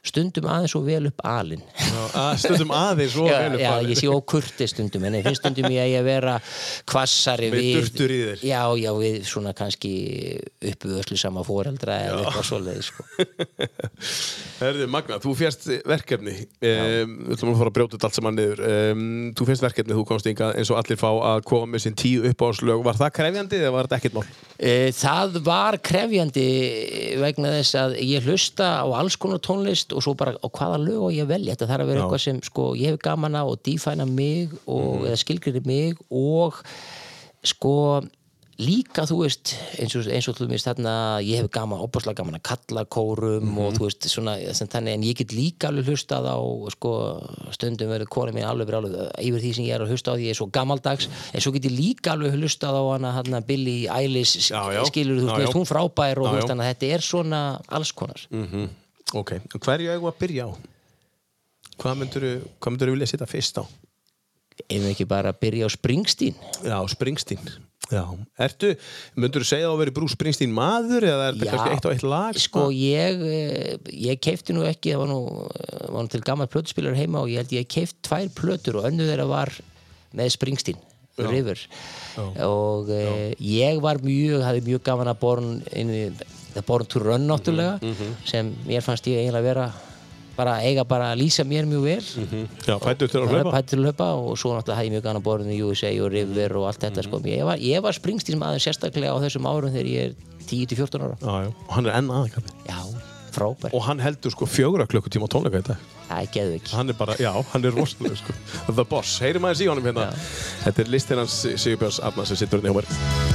stundum aðeins og vel upp alinn Já, að stundum *laughs* aðeins og já, vel upp já, alinn. ég sé ókurti stundum en ég finnst stundum ég að ég vera kvassari Með við durtur í þér. já, já, við svona kannski uppvöðslu sama fóreldra eða eitthvað svoleiði sko. *laughs* Herði, Magna, þú fjast verkefni um, Við ætlum að fara að brjóta þetta allt saman niður um, Þú fjast verkefni, þú komst ynga eins og allir fá að koma með sín tíu uppáðslög Var það krefjandi eða var þetta ekkert mál? Eh, Það var krefjandi vegna þess að ég hlusta á alls konar tónlist og svo bara á hvaða lög og ég velja? Þetta þarf að vera Já. eitthvað sem sko, ég hef gaman á og dífæna mig og, eða skilgrinni mig og sko líka þú veist eins og, eins og þú veist þarna ég hef gaman, opaslega gaman að kalla kórum og þú veist svona sem þannig en ég get líka alveg hlustað á sko stundum verður kona mín alveg alveg yfir því sem ég er að hlusta á því ég er svo gammaldags en svo get ég líka alveg hlustað á hana hana Billie Eilish Já, já. skilur þú Já, veist hún frábær og þú veist að þetta er svona alls konar. Mm Ok, hverju eigum við að byrja á? Hvað myndur myndirðu vilja setja fyrst á? ef við ekki bara byrja á Springsteen Já, Springsteen Já, ertu, myndur þú segja að þú verið Bruce Springsteen maður eða er þetta Já. kannski eitt á eitt lag? sko ég eh, ég keifti nú ekki, það var nú, var nú til gammal plötuspilar heima og ég held ég keift tvær plötur og önnu þeirra var með Springsteen River og uh, ég var mjög, hafði mjög gaman að born inn í það born to run náttúrulega sem mér fannst ég eiginlega vera bara eiga bara að lýsa mér mjög vel. Mhm. Já, fættur til að hlaupa? Hættu til að hlaupa og svo náttúrulega hafði ég mjög gaman að borðinu í USA og River og allt þetta sko. ég, var, ég var Springsteen maður sérstaklega á þessum árum þegar ég er 10-14 ára. Já, já, og hann er enn aðeins já, frábær, Og hann heldur sko fjögra klukkutíma á tónleika í dag. Það er geðu ekki Hann er bara, já, hann er rosalega sko. *laughs* The Boss, heyrim aðeins í honum hérna. Þetta er listin hans Sigurbjörns Arnar sem sittur hérna hjá mér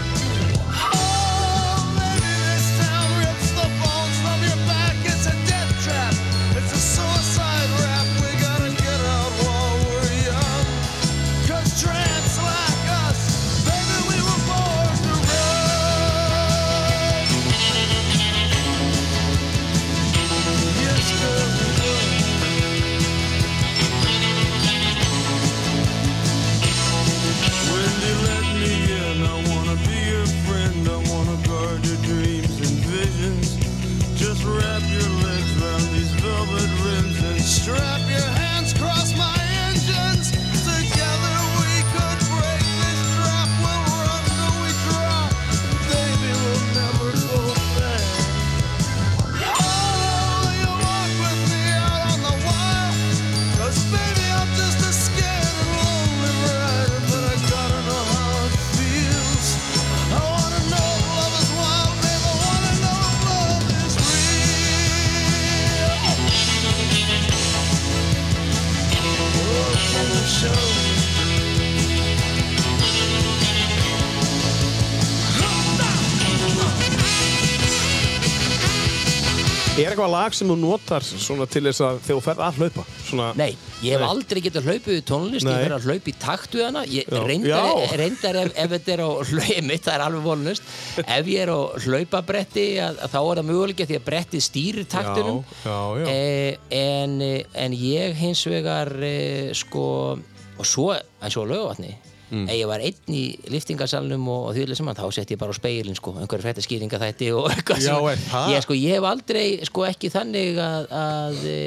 sem þú notar svona til þess að þegar þú ferð að hlaupa? Svona, Nei, ég hef Nei. aldrei getað hlaupið við tónlist, Nei. ég verið að hlaupa í takt við hana ég, Já. reyndar, Já. reyndar ef, ef þetta er á *laughs* hlaupið, það er alveg volnust ef ég er á hlaupabretti að, að þá er það mögulega því að brettið stýrir taktunum Já. Eh, en, eh, en ég hins vegar eh, sko og svo, eins og á laugavatni Mm. ef ég var einn í liftingasalnum og, og þjóðlega saman, þá sett ég bara á speilin sko, einhverja frétta skýringa þætti og *laughs* eitthvað það? ég, sko, ég hef aldrei, sko ekki þannig að, að e,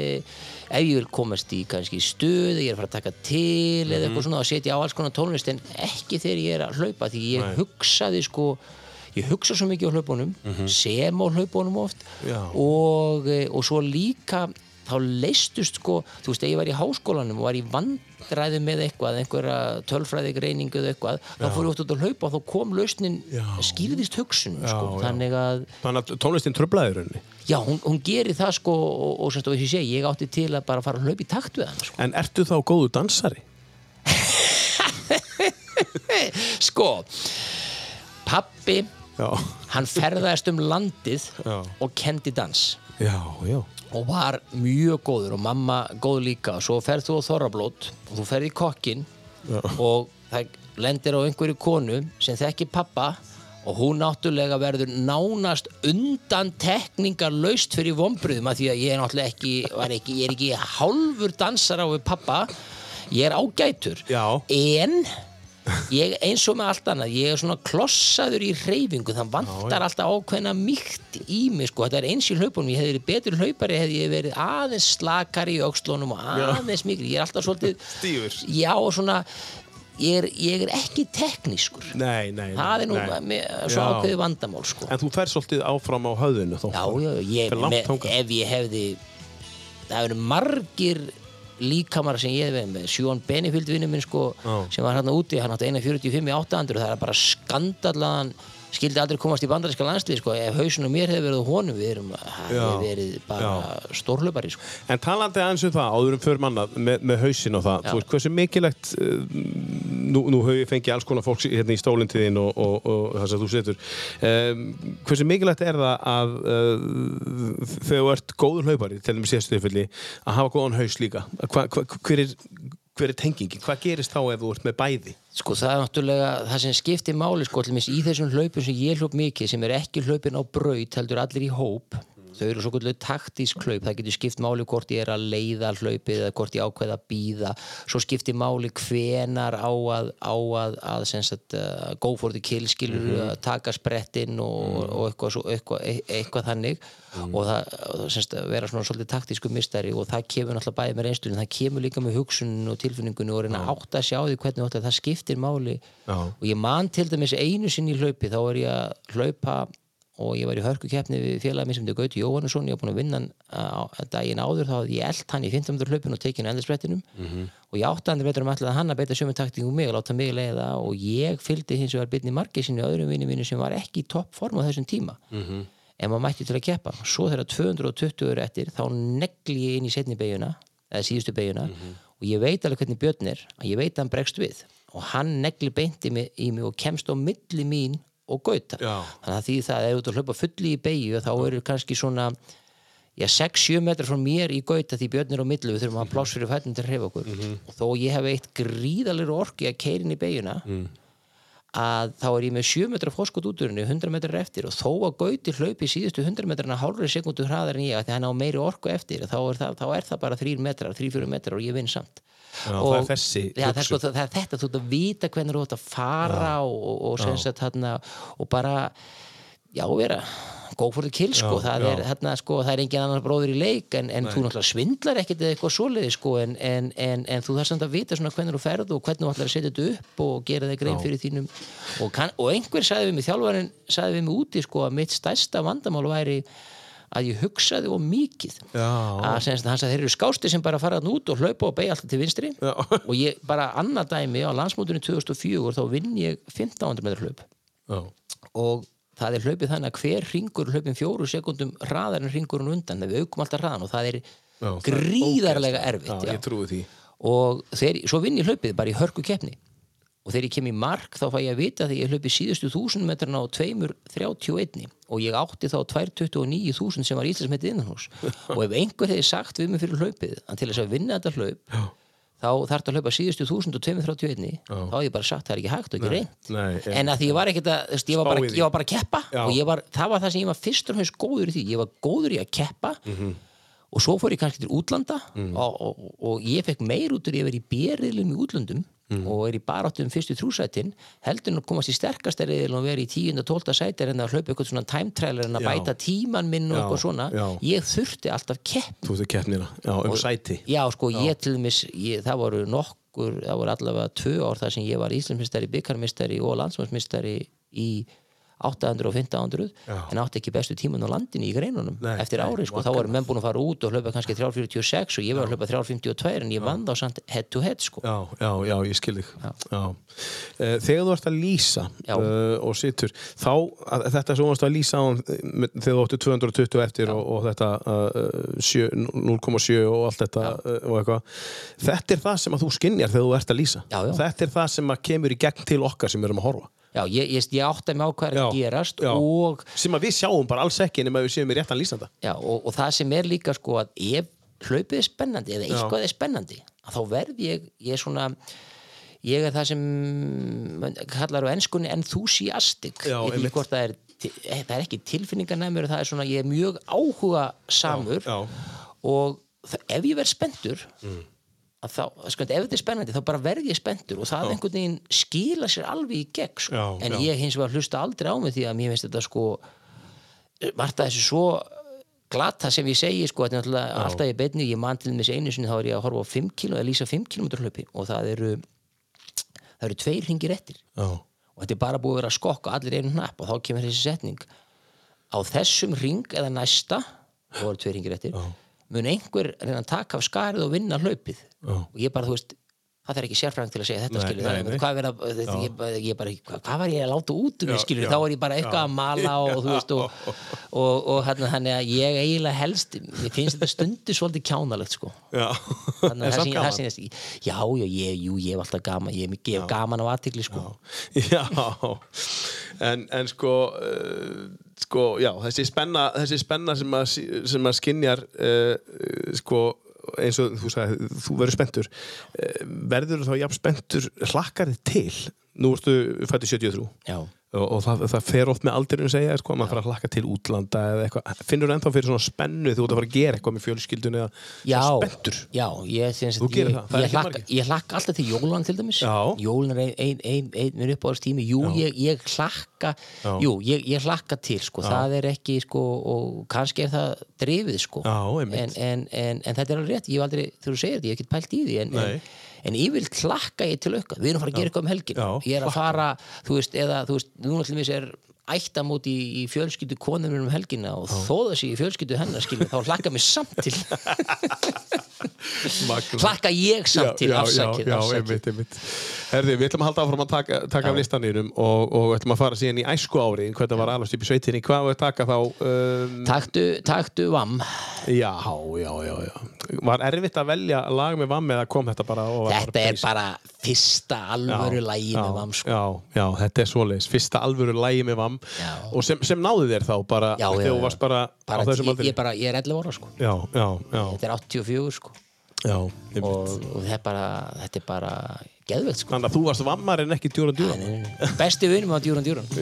ef ég vil komast í kannski stuð, ég er að fara að taka til eða Mhm. eitthvað svona og setja á alls konar tónlist en ekki þegar ég er að hlaupa því ég Nei. hugsaði sko ég hugsa svo mikið á hlaupunum sem á hlaupunum oft Mhm. Og, eh, og svo líka þá leistust sko, þú veist, ef ég var í háskólanum og var í vandræði með eitthvað einhverja tölfræði greiningu eða eitthvað þá fór ég oft út að hlaupa og þá kom lausnin Já. skýrðist hugsunum sko, Já, já. þannig að Þannig að tónlistin tröflaði í rauninni. já, hún, hún gerir það sko og, og, semst, og ég, segi, ég átti til að bara fara að hlaupa í takt við hann sko, En ertu þá góðu dansari? *laughs* sko pappi, Já, hann ferðaðist um landið Já. og kendi dans já, já. Og var mjög góður og mamma góð líka og svo ferð þú á Þorrablót og þú ferð í kokkin Já. og það lendir á einhverju konu sem þekki pappa og hún náttúrulega verður nánast undan tekningar laust fyrir vombriðum að því að ég er náttúrulega ekki, ekki ég er ekki hálfur dansar á við pappa ég er ágætur Já. en ég eins og með allt annað ég er svona klossaður í reyfingu það vantar alltaf ákveðna mýkt í mig sko, þetta er eins í hlaupunum ég hefði verið betur hlaupari hefði ég verið aðeins slakari í aukslónum og aðeins mikil ég er alltaf svolítið *laughs* Stífur. já og svona ég er, ég er ekki teknískur Nei, nei. það er nú nei. svo Já. ákveðið vandamál sko En þú fer svolítið áfram á höfðinu þó. já, já, ég, með, ef ég hefði það eru margir líkamar sem ég hef verið með Sjón Benefield vinnu minn sko sem var hérna úti, hann átti 1.45 í 800 og það er bara skandallaðan skildi aldrei komast í bandaríska landslið sko. Ef hausunum mér hefði verið honum við erum, verið bara stórhlaupari sko. En talandi aðeins um það, áður um fyrir manna með, með hausin og það, veist, hversu mikilvægt uh, nú, nú höfum ég fengið alls konar fólks hérna í stólinn til þín og, og, og það sem þú setur. Um, hversu mikilvægt er það að uh, þegar þú ert góður hlaupari til þeim tilfelli, að hafa góðan haus líka? Hva, hva, hver, er, hver er tengingin, hvað gerist þá ef þú ert með bæði? Sko það er náttúrulega, það sem skiptir máli sko, til í þessum hlaupum sem ég hljóp mikið sem er ekki hlaupin á braut, heldur allir í hóp þau eru svo kvöldu taktísk hlaup. Það getur skipt máli hvort ég er að leiða hlaupið eða hvort ég ákveða að býða svo skiptir máli hvenar á að, á að, að sagt, uh, go for the kill skilur að taka sprettinn og, og eitthvað, svo, eitthvað, e- eitthvað þannig. Og það og sem sagt, vera svona svolítið taktísku mistari og það kemur náttúrulega bæði með reynslunum það kemur líka með hugsunum og tilfinningunum og reyna að átta að sjá því hvernig þú átt að það skiptir máli. Og ég man til dæmis einu sinni í hlaupi þá var ég að hlaupa og ég var í hörkukeppni við félagið minn sem þetta Gauti Jóhannesson. Ég var búin að vinna hann daginn áður þá hafði ég eld hann í 15 meter hlaupin og tekið hann endursprettinum. -hmm. og ég átti hann betur um alltaf hann að beita sömu taktingum mig og láta mig leiða og ég fylgdi hins vegar byrni margir sinni öðrum vinni mínu sem var ekki í toppform á þessum tíma. -hmm. en maður mætti til að keppa. Svo þegar 220 eru eftir þá negli ég inn í setni beiguna eða síðustu beiguna og ég veit alveg hvernig Björn er að ég veit að hann bregst við. Og hann negli beinti í mig og kemst á milli mín og gauta. Þannig að því það er út að hlaupa fulli í beigju þá eru kannski svona já, 6-7 metrar frá mér í gauta því Björn er á millu, við þurfum að pláss fyrir fættum til að hreyfa okkur. Og þó ég hef eitt gríðalir orki að keirin í beigjuna að þá er ég með 7 metra fórskot úturinni 100 metrar eftir. Og þó að gauti hlaupi síðustu 100 metrarna hálfri sekundu hraðar en ég af því að hann á meiri orku eftir þá er það, þá er það bara 3 metrar, 3-4 metrar og ég vinn samt Já, og, það er þessi já, það, er sko, það, það er þetta, þú ert að vita hvernig þú ert að fara og, og, sagt, þarna, og bara já, vera go for the kill, sko, það er, þarna, sko, það er engin annar bróður í leik en, en þú náttúrulega svindlar ekkert eða eitthvað svoleiði sko, en, en, en, en þú þarf samt að vita svona hvernig þú ferð og hvernig þú ætlar að setja þetta upp og gera þig grein fyrir þínum og, kann, og einhver sagði við mig, þjálfarinn sagði við mig úti sko, að mitt stærsta vandamál væri að ég hugsaði of mikið. Já. að sem sagt, hann sagði þeir eru skásti sem bara fara hann út og hlaupa og beigja alltaf til vinstri. Já. *laughs* og ég bara annað dæmi á landsmótunni 2004 þá vinn ég 1500 metrar hlaup. Já. og það er hlaupið þannig að hver ringur hlaupin fjóru sekundum hraðar en ringur hún undan við aukum alltaf hraðan og það er gríðarlega erfitt og þeir, svo vinn ég hlaupið bara í hörku keppni og þegar ég kem í mark þá fæ ég að vita þegar ég hlaupi síðustu þúsund metrana á 2.31 og ég átti þá 2.29.000 sem var íslensmetið innanhús *laughs* og ef einhver hefði sagt við mig fyrir hlaupið að til þess að vinna þetta hlaup Já. þá þarf þetta að hlaupa síðustu 1031 þá hef ég bara sagt það er ekki hægt og ekki reynd nei, en- en að því ég var ekkert að ég var, bara, ég var bara að keppa. Já. og var, það var það sem ég var fyrst og fremst góður í því. Ég var góður í að keppa. Mhm. og svo fór ég kannski til útlanda og, og, og ég fekk meir út Mhm. og er í baráttum fyrstu trúsætin heldur en að komast í sterkasta reyðil og vera í 10. og 12. sæti en að hlaupa eitthvað svona time trailer en að Já. bæta tíman minn og Já, eitthvað svona já. ég þurfti alltaf kepp Þú veist keppnina, já, um sæti Já, sko, ég til dæmis, ég, það voru nokkur, það voru allavega tvö ár þar sem ég var Íslandsmistari, byggarmistari og landsmannsmistari í 800 og 1500 Já. en átti ekki bestu tíman á landinu í greinunum Nei, eftir nei, ári, sko, þá voru menn búin að fara út og hlaupa kannski 346 og ég var að hlaupa 352 en ég vann þá samt head to head, sko. Já, já, já, ég skil þig. Eh, Þegar þú ert að lýsa uh, og situr þá, að, þetta sem þú varst að lýsa á þegar þú áttu 220 eftir og, og þetta uh, sjö- 0,7 og allt þetta uh, og eitthvað þetta er það sem að þú skinjar þegar þú ert að lýsa. Já, já. þetta er það sem að kemur í gegn til okkar sem erum að horfa Já, ég, ég, ég átti mig á hvað er að gerast og sem að við sjáum bara alls ekki nema við séum í réttan lýsanda. Já, og, og það sem er líka sko að ef hlaupið er spennandi eða eitthvað er spennandi þá verð ég, ég er svona ég er það sem kallar á ennskunni enthusiastic. Já, ég veit hvort það er eh, það er ekki tilfinningarnæmur það er svona, ég er mjög áhuga samur Já, já. og ef ég verð spenntur að þá, sko, ef þetta er spennandi þá bara verð ég spenntur og það einhvern veginn skila sér alveg í gegn sko. Já, en já. ég hins vegar hlusta aldrei á mig því að mér finnst þetta sko Marta þessu svo glata sem ég segi sko, þetta er náttúrulega alltaf í beinni, ég man til þess einu sinni þá er ég að horfa á 5 km, eða lýsa 5 km hlaupi og það eru það eru tveir hringir eftir. Já, og þetta er bara búið að vera að skokka allir einu hnapp og þá kemur þessi setning. Á þessum ring eða næsta og það eru tveir hringir eftir mun einhver reyna að taka af skarið og vinna hlaupið? Já. og ég bara, þú veist það er ekki sérfræðing til að segja þetta Nei, skilur nei, nei. hvað, vera, þetta, ég, ég bara, hvað, hvað var ég að láta út um Já, skilur, já, þá er ég bara eitthvað að mala og þú veist og, og, og hérna, þannig að ég eiginlega helst ég finnst þetta stundu svolítið kjánalegt sko. Já. Þannig að það ég- já, já, ég, jú, ég hef alltaf gaman ég hef gaman á aðtikli sko. *laughs* Já, en, en sko, uh, sko, já, þessi spenna, þessi spenna sem að, sem að skinjar, uh, sko, eins og þú sagði, þú verður spenntur, uh, verður þá jafn spenntur, hlakkar þið til, nú ertu fættu 73 já, og, og það, það fer oft með aldurinn segja, sko, að maður fara að hlakka til útlanda eða eitthvað, finnur ennþá fyrir svona spennu þú ert að fara að gera eitthvað með fjölskyldun eða spenntur? já ég, Þú ég, ég, hlakka, hlakka alltaf til jólan til dæmis. Jólun er ein, ein, ein, minn uppáðarstími jú, ég, ég hlakka jú, ég, ég hlakka til, sko, það er ekki sko, og kannski er það drifið, sko. Já, en, en, en, en þetta er alveg rétt, ég hef aldrei þú segir þetta, ég hef ekki pælt í því en, en, en yfirlt hlakka ég til auka. Við erum að fara að gera eitthvað um helgin ég er að fara, þú veist, eða þú veist, núna til mér er ættamót í, í fjölskyldu konunum um helgina og þó það sé í fjölskyldu hennar skilur, þá hlakka mér samt til. *laughs* Hlakka ég samt til já, já, afsakið. Herði, við ætlum að halda áfram að taka, taka af listanýrum og, og ætlum að fara síðan í æsku ári hvernig var alveg í sveitinni, hvað var að taka þá um, taktu, taktu vam já, já, já, já var erfitt að velja lag með vamm eða kom þetta bara þetta er bara fyrsta alvöru lægi með vam sko. já, já, þetta er svoleiðis, fyrsta alvöru lægi með vamm Já. og sem, sem náði þér þá bara, Já, þegar þú varst bara, bara, á þessum ég, aldri ég, bara, ég er 11 ára sko. já, já, já, þetta er 84 sko. já og, og þetta er bara, þetta er bara geðvegt sko. þannig að þú varst vammar en ekki djúran djúran besti vinum á djúran djúran *laughs*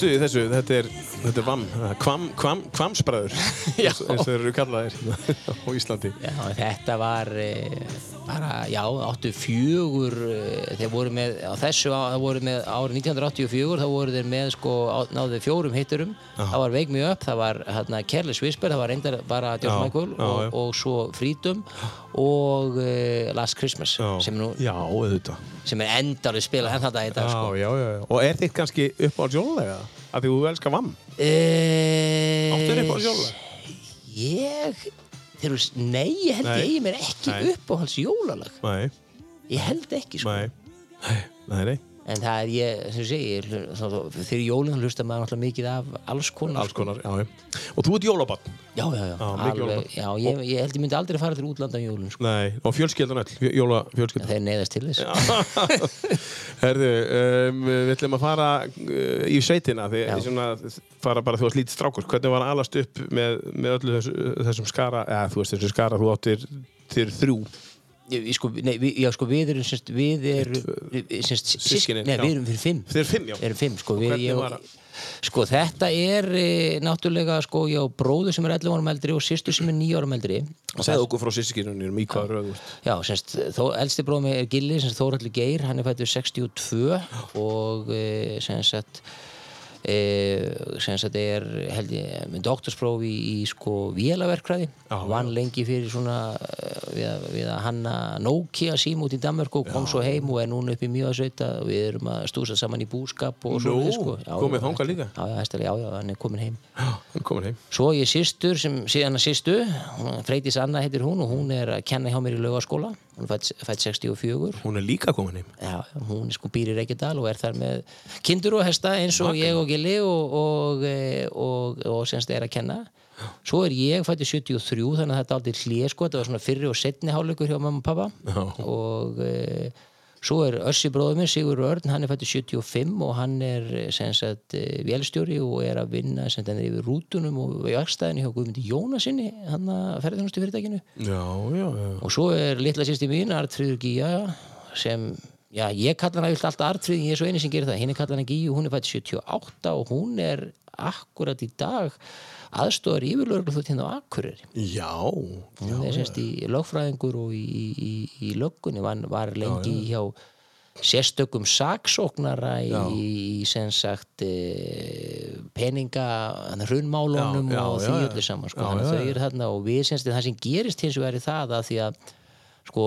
stuði í þessu, þetta er, þetta er vam, kvam, kvam, kvamsbræður, eins *laughs* eins og þeir eru kallaðir á Íslandi. Já, þetta var e, bara, já, 84, e, þeir voru með, á þessu, voru með árið 1984, þá voru þeir með, sko, náðu fjórum hitturum, það var Wake Me Up, það var, hérna, Careless Whisper, það var reyndar bara George Já, Michael já, og, já. og svo Freedom og e, Last Christmas, sem, nú, Já, auðvitað. sem er endarlega spilað henn þetta í dag, sko. Já, já, já. Og er þitt kannski upp á jólulega? Af því þú elskar vamm? E, Áttu þér upp á jólulega? Ég, þeir eru, nei, ég held Nei. ég eigi mér ekki Nei. upp á hans jólalag. Nei, Ég held ekki, sko. nei, nei, nei, nei. En það er ég, sem ég segi, ég hlu- þá- þá- fyrir jólinn hlusta maður náttúrulega mikið af alls konar. Alls konar, já. Og þú ert jólabann? Já, já, já. Jólabarn. já ég, ég held ég myndi aldrei fara til útlanda um jólinn, sko. Nei, og fjölskyldan öll, fjö- jóla fjölskyldan. Þeir neyðast til þess. *laughs* Herðu, um, við ætlum að fara uh, í sveitina því svona, fara bara þú varst lítið strákur hvernig var að alast upp með, með öllu þessu, þessum skara eða þú veist þessum skara þú áttir þér þrjú Ég, sko, nei, við, já, sko, við erum, semst, við erum, semst, Systkinin, nei, við erum fyrir fimm. Þeir fimm, já. Erum fimm, sko. Við, ég, það? Sko, þetta er e, náttúrulega, sko, ég á bróður sem er 11 árum eldri og sýstur sem er 9 árum eldri. Og Segðu okkur frá sískinunum í hvað ert. Já, semst, þó, elsti bróðum er Gilli, semst Þóraldur Geir, hann er fættur 62 og e, semst e, semst er held ég með doktorspróf í, í sko vélaverkræði, Já, vann lengi fyrir svona eh, við, að- við að hanna Nokia sím út í Danmörk og kom svo heim og er núna upp í Mjöðasveita og við erum að stúsa saman í búskap og Nú, svo sko. Já, komið já, þangað líka? Já, já, já, já, hann er komin heim Já, hann er komin heim. Svo ég sýstur sem síðan að sýstu, Freydís Anna heitir hún og hún er að kenna hjá mér í laugaskóla hún fætt, fætt 64 Hún er líka komin heim. Já, hún sko býr í Reykjadal og er þar með kindur og hesta eins og ég og Gilli og, og, eh, og, og, semst er að kenna. Svo er ég fætti 73 þannig að þetta er aldrei hlið sko, þetta var svona fyrri og setni hálfleikur hjá mamma og pappa Já. og e, svo er Össi bróður minn, Sigur Örn, hann er fætti 75 og hann er eh, sagt e, vélstjóri og er að vinna sem hann er yfir rútunum og í verkstæðinu hjá Guðmundi Jónasinni hann að ferðunastu fyrirtækinu Já, já, já. og svo er litla sýsti mín Artfríður Gíja sem, já, ég kalla vilt alltaf Artfríð, ég er svo eini sem gerir það hinn er kalla hana Gíju, hún er fætt 78 og hún er akkurat í dag aðstofar yfirlörglu þú hérna á Akureyri Já, hún er semst í lögfræðingur og í, í, í löggunni var, var lengi hjá sérstökum saksóknara í, í sem sagt e, peninga hrunmálunum Já, já, og já, því já. öllu saman sko. Já, já, þau já. eru þarna og við semst það sem gerist hins vegar í það að því að sko,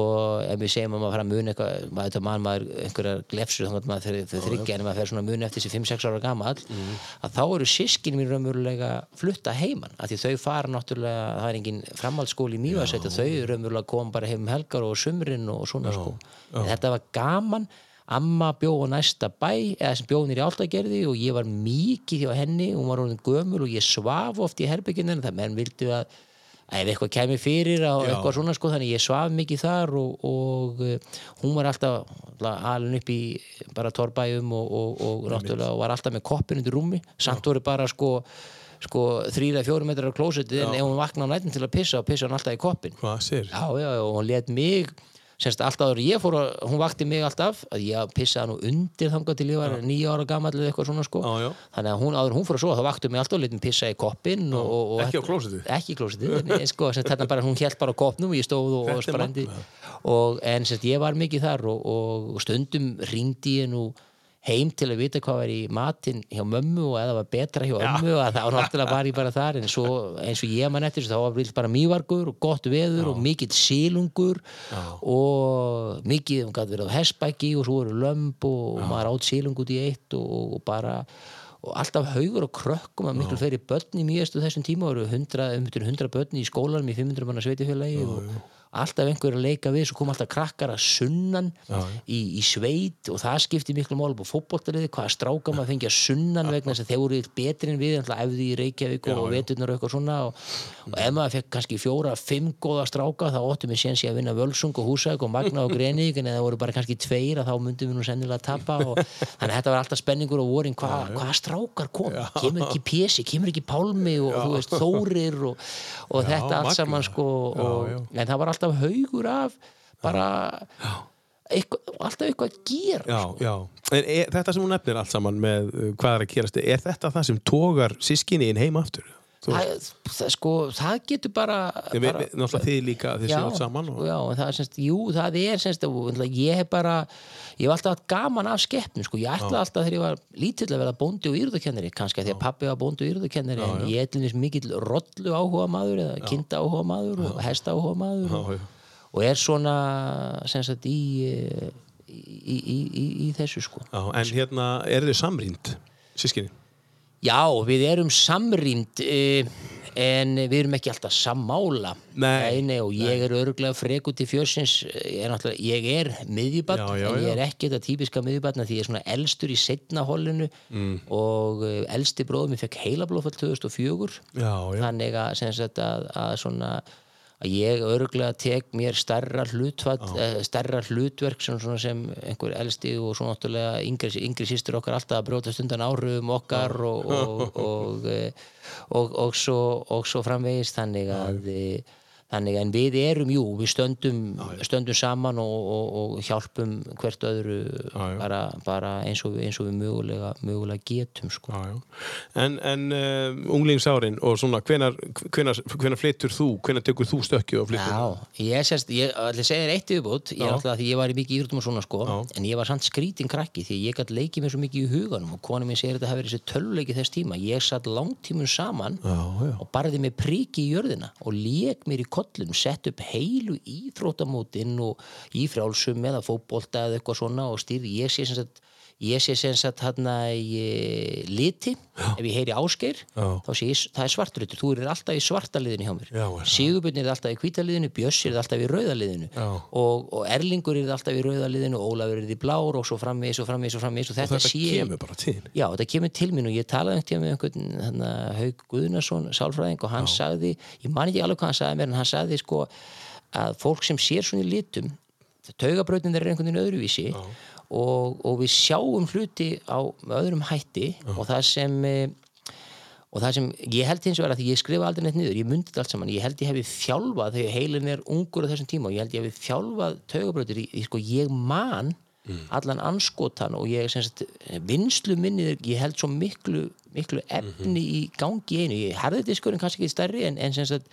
ef við segjum að maður fara að muna eitthvað, maður þetta mann maður einhverjar glefsur þannig að maður þegar þryggja en maður fer svona að muna eftir þessi 5-6 ára gamall Mhm. að þá eru sískin mín raunverulega flutta heiman, af því þau fara náttúrulega, það er engin framhaldsskóli í mývarsætt og þau raunverulega koma bara heim um helgar og sumrin og svona sko. en þetta var gaman amma bjó á næsta bæ eða sem bjó nýr í áltagerði og ég var mikið hjá henni, hún var ef eitthvað kemur fyrir á eitthvað svona sko þannig ég svaf mikið þar og, og uh, hún var alltaf alveg upp í bara torbæjum og, og, og náttúrulega var alltaf með koppin undir rúmi. Samt voru bara sko sko þrýra, fjóru metrar á klósetti en ef hún vakna á nættin til að pissa og pissa hann alltaf í koppin já, já, já, og hún let mig semst alltaf en ég fór að, hún vakti mig alltaf að ég pissaði nú undir þangað til ég var nýja ára gamall eða eitthvað svona sko Já, já. þannig að hún áður hún fór að svo þá vakti mig alltaf og let mig pissa í koppin og, og, og Ekki á klósettið? ekki í klósettið, *laughs* en sko, þetta bara hún hélt bara koppnum og ég stóð og, sprandi magnað. og en semst ég var mikið þar og, og, og stundum ringdi ég nú heim til að vita hvað var í matinn hjá mömmu og eða var betra hjá ömmu og það var náttúrulega var ég bara þar. En svo, eins og ég man eftir þá var vill bara mývargur og gott veður og mikill sílungur og mikið, hún gæti verið á hessbæki og svo voru lömb og, og maður átt sílung út í eitt og, og bara og alltaf haugur og krökkum að miklu fleiri börn í mjögstu þessum tíma voru 100, um 100 börn í skólanum í 500 manna sveitifélagi og alltaf einhver að leika við svo kom alltaf krakkar að sunnan í, í sveit og það skipti miklu mál á fótboltaliði, hvaða stráka maður fengi að sunnan vegna þess að þeir voru betri en við alltaf efði í Reykjavík og veturnar og eitthvað svona og, og ef maður fekk kannski fjóra, fimm góða stráka þá óttum við séns í að vinna Völsung og Húsæk og Magna og Greník en ef það voru bara kannski tveir að þá myndum við nú sennilega að tapa og þannig að þetta var alltaf spenningur og vorin hvað hva strákar kom, kemur ekki Pési, kemur ekki Pálmi og þú veist Þórir og, og þetta allt saman sko Já, já. en það var alltaf haugur af bara eitthvað, alltaf eitthvað að gera Já, já. En er, þetta sem hún nefnir allt saman með uh, hvað er að gerast, er þetta það sem tógar sískinni inn heim aftur? Það, það, sko, það getur bara, Ég veit, bara náttúrulega þið líka, þið séu allt saman og, já, það er semst, jú, það er semst, ég hef bara ég hef alltaf haft gaman af skeppnum sko. ég ætla alltaf þegar ég var lítill að vera bóndi og íruðukennari, kannski að því að pappi var bóndi og íruðukennari, en ég er þess mikill rollu áhuga maður eða kinda áhuga maður og hesta áhuga maður Já, og, já. og er svona semst í, eh, í, í, í, í, í þessu sko. Já, en hérna, er þið samrýnd, sískinni? Já, við erum samrýnd uh, en við erum ekki alltaf sammála. Nei, nei, og ég er örgulega freku til fjörsins. Ég er, ég er miðjubatt Já, já, en ég er ekki þetta típiska miðjubatna því ég er svona elstur í setna hollinu Mm. og uh, elsti bróðum ég fekk heilablóðfall 2004 Já, þannig að, að, að svona að ég örgulega tek mér stærra hlutfall, uh, stærra hlutverk sem, sem einhver elsti og svo náttúrulega yngri, yngri sýstur okkar alltaf að brjóta stundan áhrifum okkar og, og, og, og, og, og, svo, og svo framvegis þannig að eh, Þannig en við erum, jú, við stöndum, stöndum saman og, og, og hjálpum hvert öðru já. bara, bara eins, og, eins og við mögulega, mögulega getum. Sko. Já, já. En, en uh, unglingsárin og svona, hvenar, hvenar, hvenar flyttur þú, hvenar tekur þú stökkið og flyttur? Já, ég sérst, ég ætla að segja þér eitt yfirbútt, ég Já. er alltaf því ég var í mikið íþróttum og svona sko, Já. en ég var samt skrítin krakki því ég gætt leikið mér svo mikið í huganum og kona mér segir að þetta hafi verið þessi töluleiki þess tíma, ég satt langtímun saman Já, já. og barði með priki í jörðina og lék mér í kollum, sett upp heilu íþróttamótin og í frjálsum eða fótbolta eða eitthvað svona og stýrði, ég sé sem sagt ég sé sem sagt hérna í liti, ef ég heyri áskeir Já. þá sé ég, það er svartrutur þú er alltaf í svarta liðinu hjá mér Já? Sigurbjörn er alltaf í hvíta liðinu, Bjöss er alltaf í rauða liðinu Já. og, og Erlingur er alltaf í rauða liðinu og Ólafur er í blár og svo framvegis og framvegis og framvegis og Og þetta, sé kemur bara til. Já, þetta kemur til mín og ég talaði einhvern tíma með einhvern hana, Haug Guðnason, sálfræðing og hann sagði, ég man ekki alveg hvað hann sagði mér en hann sagði sko að fólk sem sér svona í litum taugabrautin er einhvern veginn öðruvísi og, og við sjáum hluti á öðrum hætti og það sem eh, og það sem ég held hins vegar að því ég skrifa aldrei neitt niður, ég myndi þetta allt saman ég held ég hefði þjálfað þegar heilin er ungur á þessum tíma og ég held ég hefði þjálfað í, í sko ég man allan anskotan og ég sagt, vinslu minni, ég held svo miklu miklu efni í gangi í einu. Ég herði diskurinn kannski ekki stærri en, en sem sagt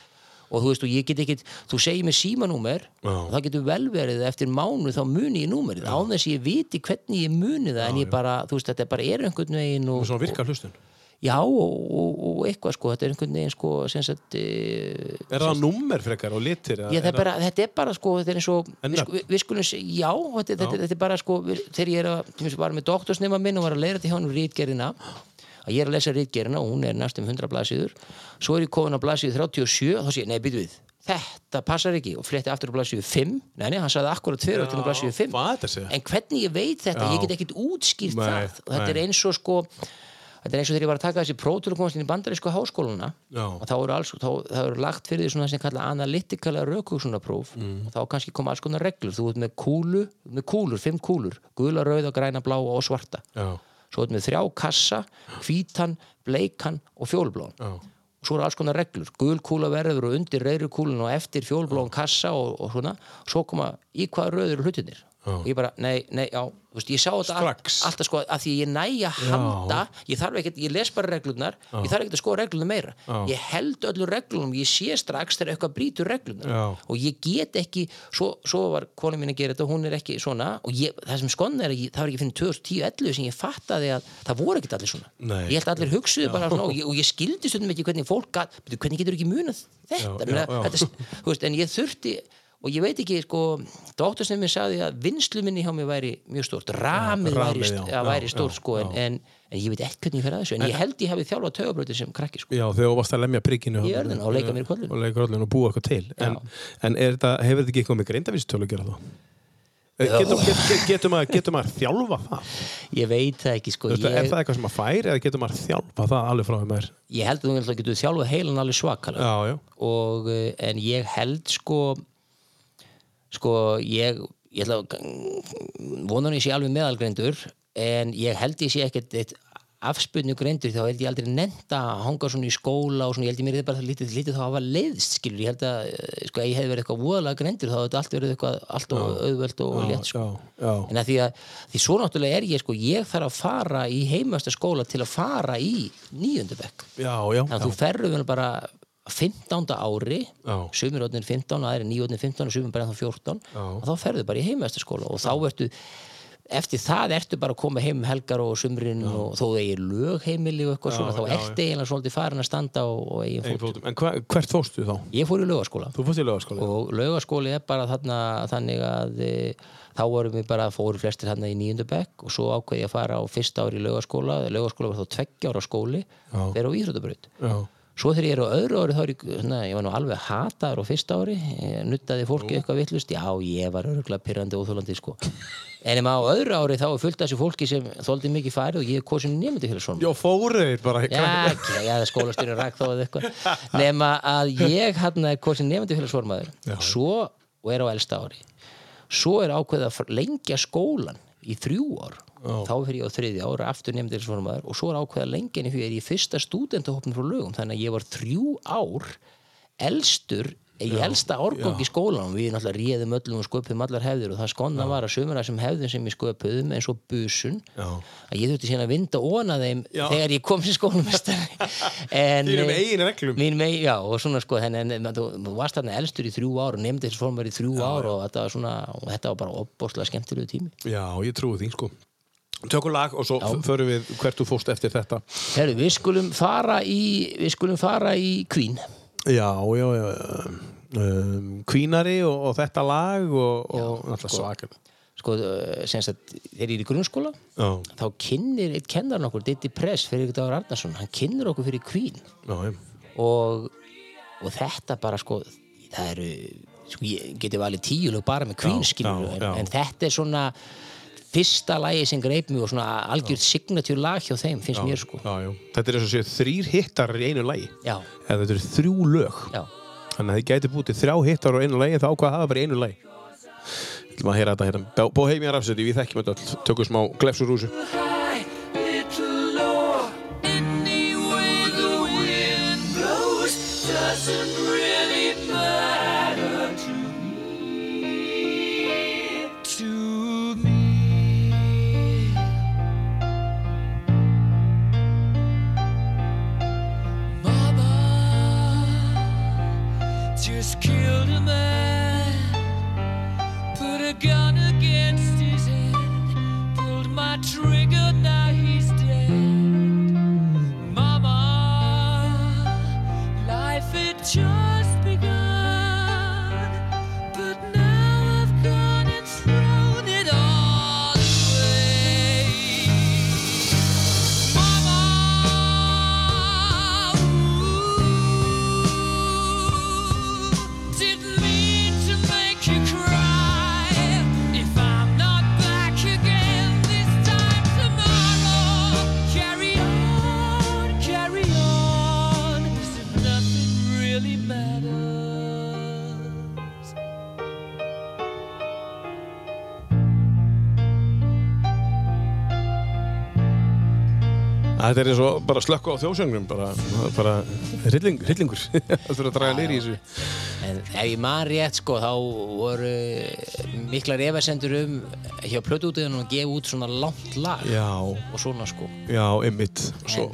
og þú veist og ég get ekkit, þú segir mér símanúmer Já. og það getur vel verið eftir mánu þá muni ég númerið, án þess ég viti hvernig ég muni það en ég bara, þú veist þetta bara er einhvern veginn og, svona virkar hlustun. Já, og, og, og eitthvað sko, þetta er einhvern veginn sko, sem sagt, e, Er það númer frekar og litir? já, er bara, þetta er bara sko, þetta er eins og, við, við, skulum, já, þetta, þetta, þetta er bara sko, við, þegar ég er að, var með doktorsnema minn og var að leira til hjá hann rítgerðina, að ég er að lesa rítgerðina og hún er næstum 100 blaðsíður, svo er ég komin á blaðsíðu 37 og þá sé ég, nei, byrju við, þetta passar ekki. Og fletti aftur á blaðsíðu 5, nei, nei, hann sagði akkurat tveir á blaðsíðu 5 Hvað er þetta að segja? en hvernig ég veit þetta, Já. ég get ekkit útskýrt Nei, það. Og þetta er nei. eins og sko þetta er eins og þegar ég var að taka þessi prótur og komast inn í bandarísku háskóluna Já. og þá eru, alls, þá, þá eru lagt fyrir því svona sem kalla analytikala raukhugsunapróf Mm. og þá kannski koma alls konar reglur. Þú ert með kúlu, með kúlur, fimm kúlur. Gula, rauða, græna, blá og svarta. Já, svo ert með þrjá kassa hvítan, bleikan og fjólblón og svo eru alls konar reglur. Gul kúla verður og undir reyru kúlun og eftir fjólblón kassa og, og svona. Svo koma í hvaða eru hlutinir. Og ég bara, nei, nei, já þú veist, ég sá þetta all- alltaf sko að því ég næ að handa ég þarf ekkert, ég les bara reglurnar ég þarf ekkert að skoða reglurnar meira. Já. ég held öllum reglunum, ég sé strax þegar eitthvað brýtur reglurnar. Já. og ég get ekki, svo, svo var konu mín að gera þetta, hún er ekki svona og ég, það sem skonna er að ég, það var ekki fyrir 2010-11 sem ég fattaði að það voru ekkert allir svona. Nei. ég held allir hugsuðu bara svona og ég, og ég skildi stundum ekki hvernig fólk gat, "Bíddu, hvernig getur ekki munað þetta, Já, já, já. þetta en ég og ég veit ekki, sko, doktorsnefnir sagði að vinslu minni hjá mér væri mjög stórt ramið, ramið, væri, já, já, væri stórt, sko, en, en, en ég veit ekki hvernig ég fer að þessu, en ég held ég hafi þjálfað taugabröti sem krakki, sko Já, þegar þú varst að lemja Í jörðina og leika mér í kollinn. Og og búa eitthvað til En, en þetta, hefur þetta ekki eitthvað með greindavísitölu að gera þá? Já. Getur, getur, getur, maður, getur maður þjálfa það? ég veit það ekki, sko Þú veist, Er ég, það eitthvað sem maður fær eða getur maður þjálfa það alveg frá þeim er? ég held að þú getur þjálfað heilan alveg svakalega Já, já, og, eh, en ég held sko sko ég ég ætla að vonan ég sé alveg meðalgreindur en ég held ég sé ekkert eitt afspunni greindur þá held ég aldrei nefnt að hanga svona í skóla og svona, ég held ég mér er bara lítið, lítið þá að hafa leiðst skilur, ég held að eh, sko, ef ég hefði verið eitthvað voðalega greindur þá hefði allt verið eitthvað allt og auðvelt og létt sko. en að því að því svo náttúrulega er ég sko, ég þarf að fara í heimasta skóla til að fara í já, þannig að þú ferður vel bara 15. ári Já. sumir orðin 15, aðri nýjórnir 15 og sumir bara ennþá 14 Já. og þá ferðu bara í heimæstaskóla og þá ertu eftir það ertu bara að koma heim um helgar og sumrin og þó það er lögheimili og eitthvað Já, svona, þá já, ertu eiginlega svolítið farin að standa á, á eigin Ein fót fótum. En hva, hvert fórstu þá? ég fór í lögaskóla Þú fórst í lögaskóla? og laugaskóli er bara þarna þannig að e, þá vorum við bara fóru flestir þarna í nýjundu bekk og svo ákveði ég að fara á fyrsta ári í laugaskóla laugaskóla var þá tveggja ára skóli Já. þegar á Íþróttabraut Já, Svo þegar ég er á öðru ári þá er ég, svona, ég var nú alveg hataður á fyrsta ári, ég nuttaði fólki eitthvað vittlust, já ég var örgulega pyrrandi og óþólandi sko. En ef maður á öðru ári þá er fullt af þessu fólki sem þóldi mikið farið og ég er kosin nefndi fyrir svona. já fóru þeir bara Já, já, skólastyrjun ræk þá eða eitthvað. Nema að ég hann er kosin nefndi fyrir svona Svo, og er á elsta ári. Svo er ákveðið að lengja skólan í þrjú ár. Þá fyrir ég á þriðja ára aftur nefndi fyrir svona og svo er ákveðið að lengja henni fyrir er ég í fyrsta stúdentahopnum frá lögum. Þannig að ég var þrjú ár elstur í elsta árgang í skólanum við náttúrulega réðum öllum og sköpum allar hefðir og það skonna var að sömur þessum hefðum sem ég sköpuðum eins og busun Já. að ég þurfti síðan að vinda óna þeim Já. þegar ég kom sem skólumestari *laughs* en Þínum eh, eigin reglum. mín já, og svona sko þú, varst þarna elstur í þrjú ár og nefndi þessu formar í þrjú ár og þetta var svona og þetta var bara opbóðslega skemmtilegu tími Já, ég trúi því sko Tökum lag og svo förum við hvert þú fórst eftir þetta. Herru, við skulum fara í við skulum fara í Queen. Já, já, já um, Kvínari og, og þetta lag og, og alltaf svakar. Sko, eh, sem sagt, þegar ég er í grunnskóla. Já, þá kynnir eitt kennar okkur Diddy Press fyrir ykkur Dagur Arnarsson hann kynnir okkur fyrir Queen. Já, já. Og, og þetta bara sko það eru, sko ég geti valið tíu lög bara með Queen Já, skilur já, en, já. en þetta er svona fyrsta lagi sem greip mig og svona algjörð signature lag hjá þeim finnst mér sko. já, já. Þetta er eins og séu þrýr hittar í einu lagi. Já, eða þetta eru þrjú lög. Já, þannig að þið gæti bútið þrjá hittar á einu lagi þá ákvað að hafa í einu lagi. Þú maður að heyra þetta hérna. Bohemian Rhapsody, við þekkjum þetta tökum smá glefsur úr þessu Þetta er eins og bara slökku á þjóðsöngnum bara, bara hrylling, hryllingur. *laughs* Það þurfa að draga nýri í þessu. En ef ég man rétt sko þá voru miklar efasendur um hjá plötuútiðunum að gefa út svona langt lag Já, og svona sko. Já, einmitt. Svo,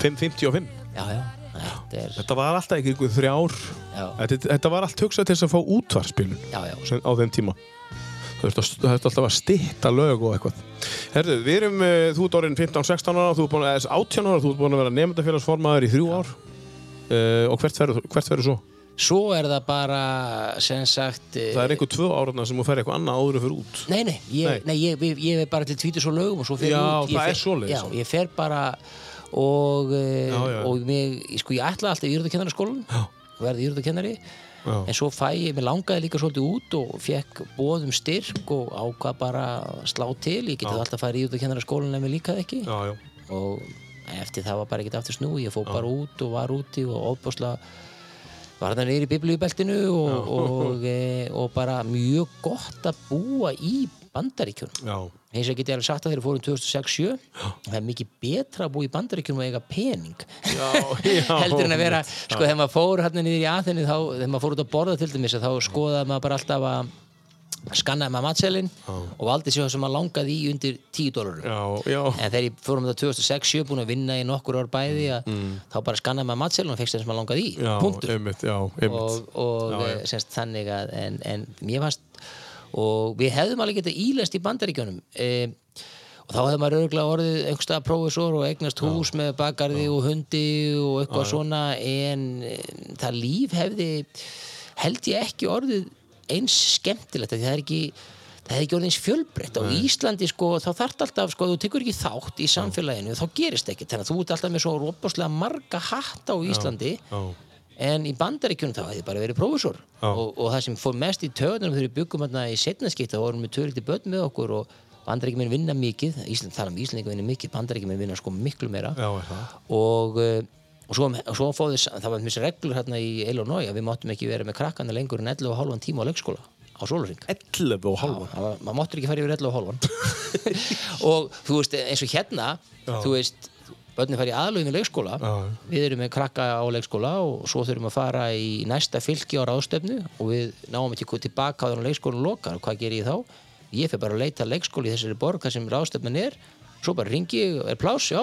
5.55 já, já, þetta er Þetta var alltaf ykkur þrjár. Já. þetta, þetta var allt hugsað til þess að fá útvarspilun á þeim tíma þurfti alltaf að stytta lög og eitthvað Herðu, við erum, uh, þú ert orðin 15-16 ára þú ert búin að, eða 18 ára, þú ert búin að vera nefndafélagsformaður í þrjú ár uh, og hvert verður svo? svo er það bara sem sagt eh, Það er einhver tvö árna sem þú fer eitthvað annað áður fyrir út Nei, nei, ég, Nei. nei. ég, ég, ég er bara til tvítur svo lögum og svo fer Já, ég út ég það fer, er svoleiðis. Já, ég fer bara og, já, Já, já. og mig, sko, ég ætlaði alltaf í íþróttakennaraskólan og verði íþróttakennari Já. en svo fæ ég, mér langaði líka svolítið út og fekk bóðum styrk og ákvað bara að slá til. Ég geti Já. alltaf farið í íþróttakennaraskólan en mér líkaði ekki. Já, já, og eftir það var bara ekkert aftur snú ég fór bara út og var úti og óbúslega var það neyri í biblíubeltinu og, og, e, og bara mjög gott að búa í bandaríkjunum. Já, eins og ég geti alveg sagt að þeir fórum 2006-7 það er mikið betra að búa í bandaríkjunum og eiga pening. Já, *laughs* já. Heldur en að vera, sko þegar maður fór hérna niður í aðinni þá, þegar maður fór út að borða til dæmis þá skoðaði maður bara alltaf að skannaði maður matselin og valdi sér það sem maður langaði í undir 10 dólarum Já, já, En þegar ég fórum þetta 2006-7 búin að vinna í nokkur ár bæði að þá bara skannaði maður matselin og fekst það sem maður langaði í. Mm. já, Punktur. einmitt, já, einmitt. Og, og Já, já. já, semst þannig að en, en og við hefðum alveg getað ílest í bandaríkjunum. E, og þá hefðum maður örgulega orðið einhverstað prófessor og eignast hús með bakarði og hundi og eitthvað svona en e, það líf hefði held ég ekki orðið eins skemmtilegt það er ekki það hefði ekki orðið eins fjölbreytt. Á Íslandi sko, þá þarft alltaf, sko, þú tekur ekki þátt í samfélaginu, þá gerist ekki þannig að þú ert alltaf með svo rópaslega marga hatta á Íslandi. Já. En í bandaríkjunum þá hefði bara verið prófessor. Já. og, og það sem fór mest í töðunum þegar við byggum hérna í setnaskipt þá vorum við törlítið börn með okkur og bandaríkjuminn vinna mikið. Ísland tala um Íslandinga vinna mikið, bandaríkjuminn vinna sko miklu meira. Já, og, uh, og svo, og svo fóðu það var mjög reglur hérna í Illinois að við máttum ekki vera með krakkana lengur en 11 og halvan tíma á leikskóla á sólaring 11 og halva Það var- maður máttur ekki fara yfir 11 og *laughs* og þú veist eins og hérna þú veist börnin fara í aðlöfum í leikskóla Já. við erum með krakka á leikskóla og svo þurfum að fara í næsta fylki á ráðstöfnu og við náum ekki tilbaka á þannig leikskólan lokar og hvað ger ég þá? Ég fer bara að leita að leikskóli í þessari borg þar sem ráðstöfnan er svo bara ringi ég, er pláss, já,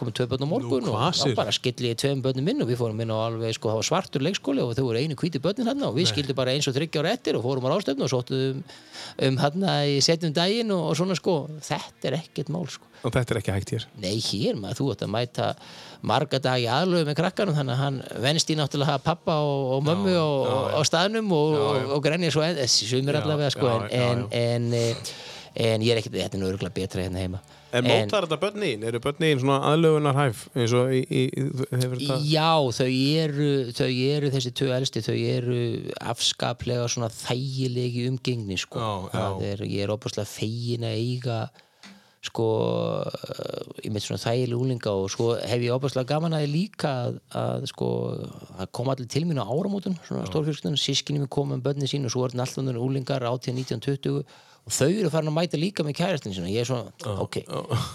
komið tvö börn á morgun Nú, og þá bara skilli ég tveim börnum minn og við fórum inn á alveg, sko, svartur leikskóli og þau voru einu hvíti börnin hann og við skildum bara eins og þryggja ára eftir og fórum á ráðstöfnu og sóttum um hann í setjum daginn og, og svona sko, þetta er ekkert mál sko. Og þetta er ekki hægt hér. Nei, hér maður, þú ætti að mæta marga dag í aðlöfu með krakkanum þannig að hann venst í náttúrulega að hafa pappa og, og mömmu Já, og, já, á staðnum og, og, grenja svo enn, sumir allavega sko, já, en, en, en, en ég er ekkert, þetta er nú örgulega betra hérna heima En mótar þetta börnin? Eru börnin svona aðlögunarhæf eins og í, í, Já, þau eru, þau eru þessi tvö elsti, þau eru afskaplega svona þægilegi umgengni sko. Já, já. Það Er, ég er opaslega fegin að eiga sko ég með svona þægileg úlinga og svo hef ég opaslega gaman að líka að, að sko að koma allir til mín á áramótum svona stórfjölskyldun, sískinni mér koma um börni sín og svo er þetta alltaf úlingar 18, 19, 20 og þau eru farin að mæta líka með kærastinu sína. Ég er svona, ok,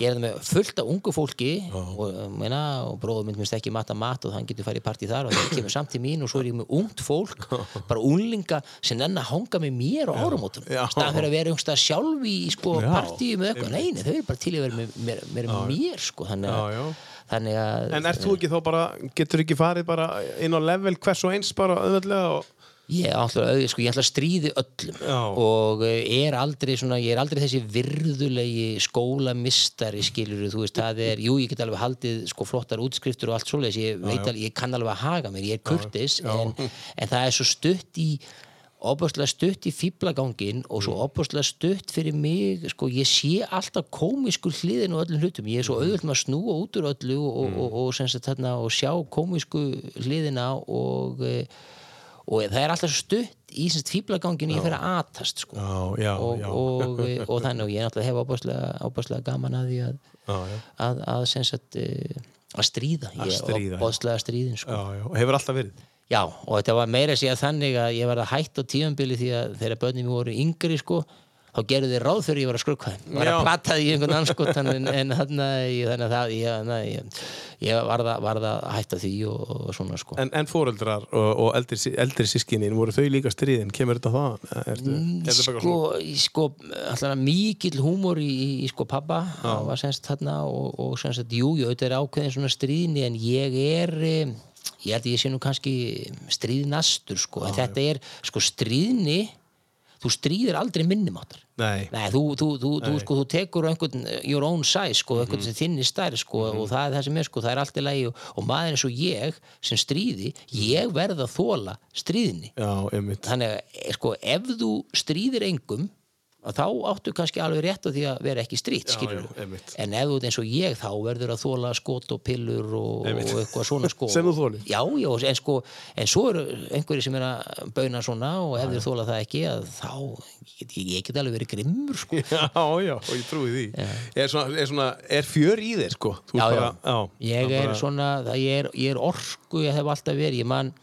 ég er með fullt af ungu fólki og, meina, og bróður mynd minnst ekki matta mat og hann getur farið í partí þar og það kemur samt til mín og svo er ég með ungt fólk bara unlinga sem nenn að hanga með mér á áramótum Já. staðan fyrir að vera einhverstað sjálf í sko, partíu með eitthvað, nei, nei, þau eru bara til að vera með, með, með, með mér sko, þannig að, já. þannig að En ert þú ekki þá bara, getur ekki farið bara inn á level hvers og eins bara auðvöldlega og Ég ætla, sko, ég ætla að stríði öllum Já. og eh, er aldrei svona, ég er aldrei þessi virðulegi skólamistari skilur þú veist, það er, jú ég get alveg haldið sko flottar útskriftur og allt svoleiðis ég, ég kann alveg að haga mér, ég er kurtis en, en það er svo stutt í opaslega stutt í fýblagangin og svo opaslega stutt fyrir mig sko, ég sé alltaf komisku hliðin og öllum hlutum, ég er svo auðvöld með að snúa út úr öllu og, og, og, og, og sjá komisku hliðina og eh, og það er alltaf stutt í semst fýblagangin ég fyrir að atast sko. Já, já, og, já. Og, og þannig og ég náttúrulega hef ábúrslega, ábúrslega gaman að því að, Já, já, að, að, sem sagt, eh, að stríða Að ég er ábúrslega stríðin sko. já, já, og hefur alltaf verið já, og þetta var meira að segja þannig að ég var að hætta á tíðanbili því að þegar börnum voru yngri sko þá gerðu þeir ráð fyrir ég var að skrukka þeim var Já. að platta því í einhvern anskotan *laughs* en, en ég, þannig að það ég, ég, ég var það, að hætta því og, og svona sko En, en fóreldrar og, og eldri, eldri sískinin, voru þau líka stríðin? Kemur þetta það? Ertu, er þetta bara sko, sko alltaf mikill húmor í, í, í sko pappa var semst þarna og, og semst að jú, jú, auðvitað er ákveðin svona stríðni en ég er ég held að ég sé nú kannski stríðnastur sko, en þetta er sko stríðni þú stríðir aldrei minnumáttar Nei. Nei, þú, þú, þú, þú, sko, þú tekur einhvern uh, your own size, sko, einhvern Mhm. sem þinni stærð, sko, og það er það sem er, sko, það er allt í lagi og, og maður eins og ég sem stríði, ég verð að þóla stríðinni. Já. Þannig að, eh, sko, ef þú stríðir engum, að þá áttu kannski alveg rétt á því að vera ekki Já, já, einmitt. En ef þú eins og ég, þá verður að þóla skot og pillur og, og eitthvað svona, sko. *laughs* Já, já, en sko, en svo eru einhverjir sem er að bauna svona og ef þeir þóla það ekki, að þá, ég, ég get alveg verið grimmur, sko. *laughs* Já, já, og ég trúi því. Er, svona, er, svona, er fjör í þér, sko? Já, ert já. bara, ég er bara- svona ég, er, ég er orku, ég hef alltaf verið ég man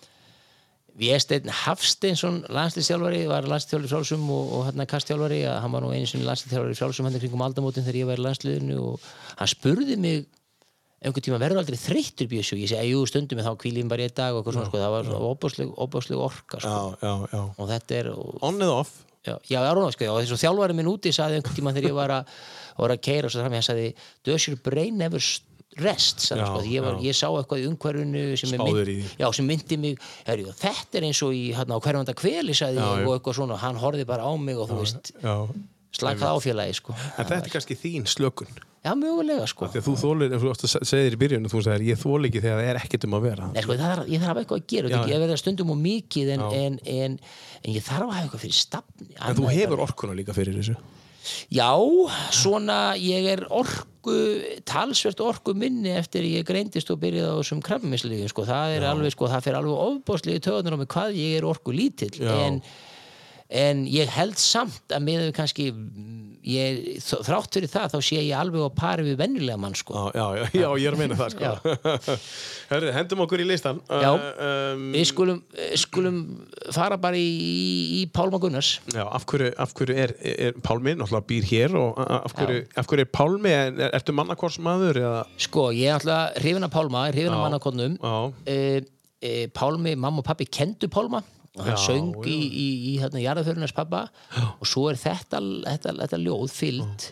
Vésteinn Hafsteinsson landslýstjálfari var landslýstjálfari frálsum og, og hérna kastjálfari að hann var nú einu sinni landslýstjálfari frálsum hann kringum aldamótin þegar ég var í landsliðinu og hann spurði mig einhvern tíma verður aldrei þreyttur bjössu ég segi, jú, stundum með þá kvílum bara einn dag og eitthvað svona, sko, það var óbásleg orka sko. Já, já, já. og þetta er On eða off? já, já, sko, og þess að þjálfari minn úti sagði einhvern tíma þegar ég var að, var að keira og svo fram hann sagði, rest Já, sko, ég, var, ég sá eitthvað í umhverfinu sem, mynd, sem myndi mig herri, og þetta er eins og í hérna, á hverjum þetta kveli sagði Já, ég og eitthvað svona hann horfði bara á mig og þú veist slakað á félagi sko. En þetta er kannski þín slökun. já, mögulega sko. Því að þú þólir, ef þú átt að segja þér í byrjun, þú sagðir, ég þól ekki þegar það er ekkert um að vera. Nei, sko, það er, ég þarf eitthvað að gera Já, já. ég verða stundum og mikið en, en, en, en ég þarf að hafa eitthvað fyrir stafni En þú hefur orkuna líka fyrir þessu. Já, svona ég er orku, talsvert orku minni eftir ég greindist og byrjaði á þessum krabbaminsliðum, sko, það er alveg, sko, það fer alveg ofbóðslegi töðunar á mig hvað ég er orku lítill, Já. en, en ég held samt að með kannski, ég, þrátt fyrir það, þá sé ég alveg á pari við venjulega mann, sko. Já, já, já, ég er að meina það, sko. Hörru, *laughs* hendum okkur í listan. Já. Uh, um, Við skulum, eh, skulum fara bara í, í Pálma Gunnars. Já, af hverju, af hverju er, er Pálmi, náttúrulega býr hér og af hverju, af hverju er Pálmi, er, ertu mannakorsmaður? Sko, ég er alltaf hrifin af Pálma, hrifin mannakonnum. Já, e, e, Pálmi, mamma og pappi kendu Pálma og hann Já, söng já. í, í, í hérna jarðaförunars pappa og svo er þetta, þetta, þetta ljóð fyllt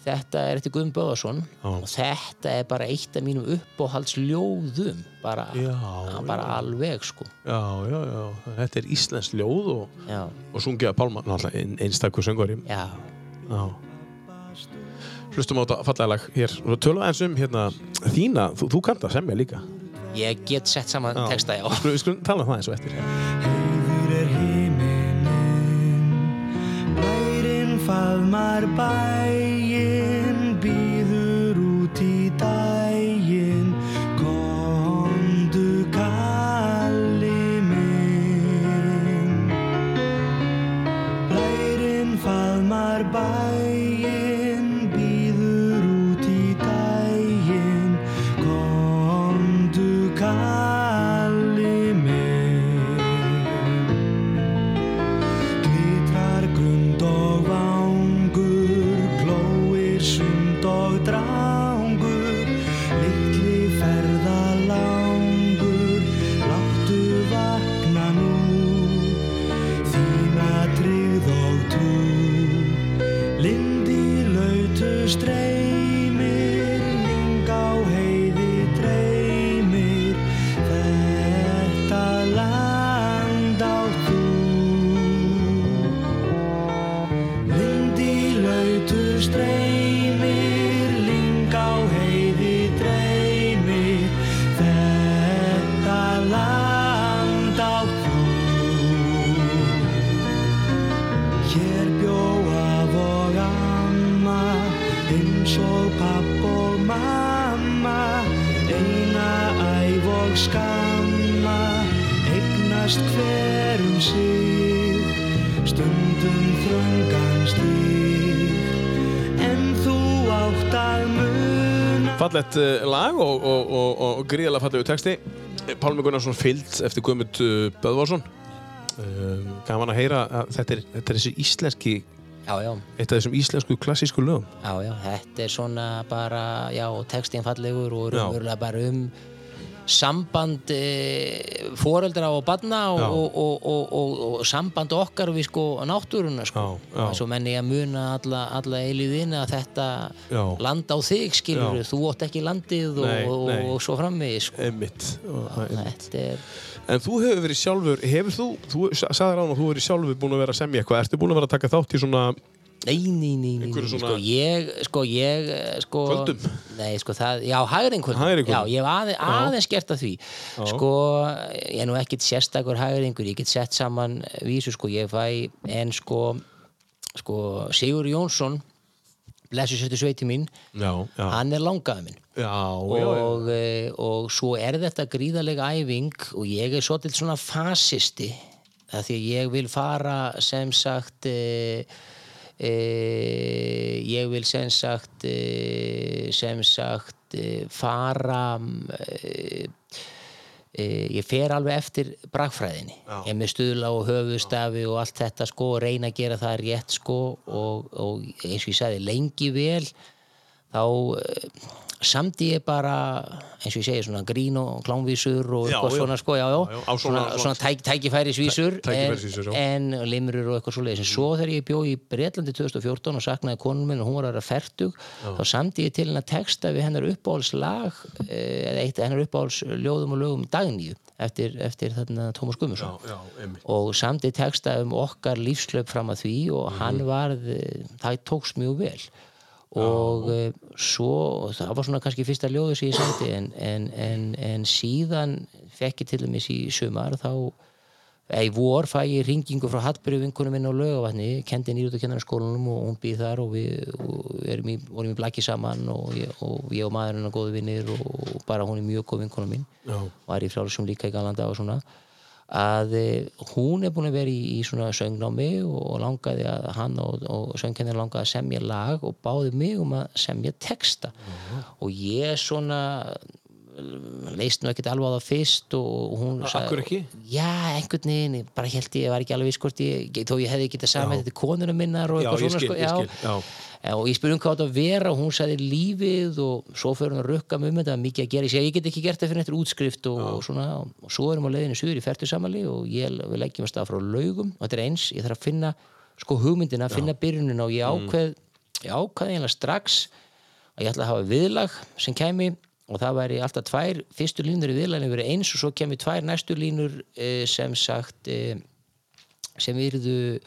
þetta er eftir Guðum Böðarsson Mm. Og þetta er bara eitt af mínum uppáhaldsljóðum. Bara, Já, bara alveg sko. Já, já, já, þetta er Íslands ljóð og, og sungið að Pálma, náttúrulega ein, einstakur söngvari. já, Já. Hlustum á þetta fallega lag. Hér og tölum aðeins um hérna þína, þú, þú kannt að semja líka. Ég get sett saman texta já. Við skulum, við skulum tala um það eins og eftir. Heiður er himinin, bærin faðmar bæin, gríðalega fallegu texti. Pálmi Gunnarsson fyllt eftir Guðmund uh, Böðvarsson. Uh, gaman að heyra að þetta er, þetta er þessi íslenski, já, já, eitt af þessum íslensku klassísku lögum. já, já, þetta er svona bara já, textin fallegur og raunverulega bara um samband e, foreldra og barna og, og, og, og, og, og samband okkar við sko náttúruna sko. Já. svo menni ég að muna alla, alla eilíðin að þetta land á þig skilur þú átt ekki landið og, Nei, og, nei. og svo framvegis sko. Og er En þú hefur verið sjálfur, hefur þú, þú sagði ráðan að þú hefur verið sjálfur búin að vera að semja eitthvað, ertu búin að vera að taka þátt í svona, Nei, nei, nei, nei, nei, svona- sko ég, sko ég, sko Kvöldum? Nei, sko það, já, hægring kvöldum Hægri kvöldum. Já, ég hef aðeins, aðeins gert að því Sko, ég er nú ekkit sérstakur hægringur, ég get sett saman vísu, sko, ég fæ en sko, sko Sigur Jónsson blessu sérstu sveiti mín já, já, hann er langaði minn já, já, já. og, e, og svo er þetta gríðalega æfing og ég er svolítið svona fasisti það því að ég vil fara sem sagt e, e, ég vil sem sagt e, sem sagt e, fara e, e, ég fer alveg eftir bragfræðinni. Ég er með stuðla og höfustafi og allt þetta sko og reyna að gera það rétt sko og, og eins og ég sagði lengi vel þá samdi ég bara eins og ég segi svona grín og klánvísur og eitthvað svona sko, já, já, Já, svona- svona, svona- tæk, tækifærisvísur Tæ- tækifærisvísur, já. en, en limrur og eitthvað svoleiðis. En svo þegar ég bjó í Breitlandi 2014 og saknaði konun minn og hún var að vera fertug þá samdi ég til hennar texta við hennar uppáhaldslag eh, eða eitt hennar uppáhaldsljóðum og lögum dagníu eftir, eftir þarna Tómas Gummarsson og samdi texta um okkar lífslöp fram að því og hann varð það tókst mjög vel og uh, svo það var svona kannski fyrsta ljóðu sem ég sendi en, en, en, en síðan fekk ég til dæmis í sumar þá eða í vor fæ ég ringingu frá Hallbyrju vinkunum minn á laugavatni kendi nýrútu kennarskólanum og hún býð þar og við og erum í, vorum í blaki saman og ég og, ég og maðurinn er góði vinnir og bara hún er mjög góð vinkunum mín. Já. var í frjálsum líka í Galanda og svona að eh, hún er búin að vera í, í svona söngnámi og langaði að hann og, og söngkennir langaði að semja lag og báði mig um að semja texta og ég svona leist nú ekkert alveg á það fyrst og hún Akkur ekki? já, einhvern veginn, ég bara held ég, ég var ekki alveg viss hvort ég, þó ég hefði getað samið þetta konuna minnar og Já, eitthvað ég svona skil, sko, ég já. skil, já. Eh, og ég spurði um hvað þetta að vera og hún sagði lífið og svo fyrir hún að rukka með um þetta það var mikið að gera, ég segi ég get ekki gert það fyrir eftir útskrift og, og svona, og svo erum við á leiðinu suður í færtusamali og ég, við leggjum að stað frá laugum. Og þetta er eins, ég þarf að finna sko hugmyndina, finna byrjunin og ég ákveð ég ákveð eiginlega strax að ég ætla að hafa viðlag sem kæmi og það væri alltaf tvær fyrstu línur í viðlaginu verið eins og svo kemi tvær eh,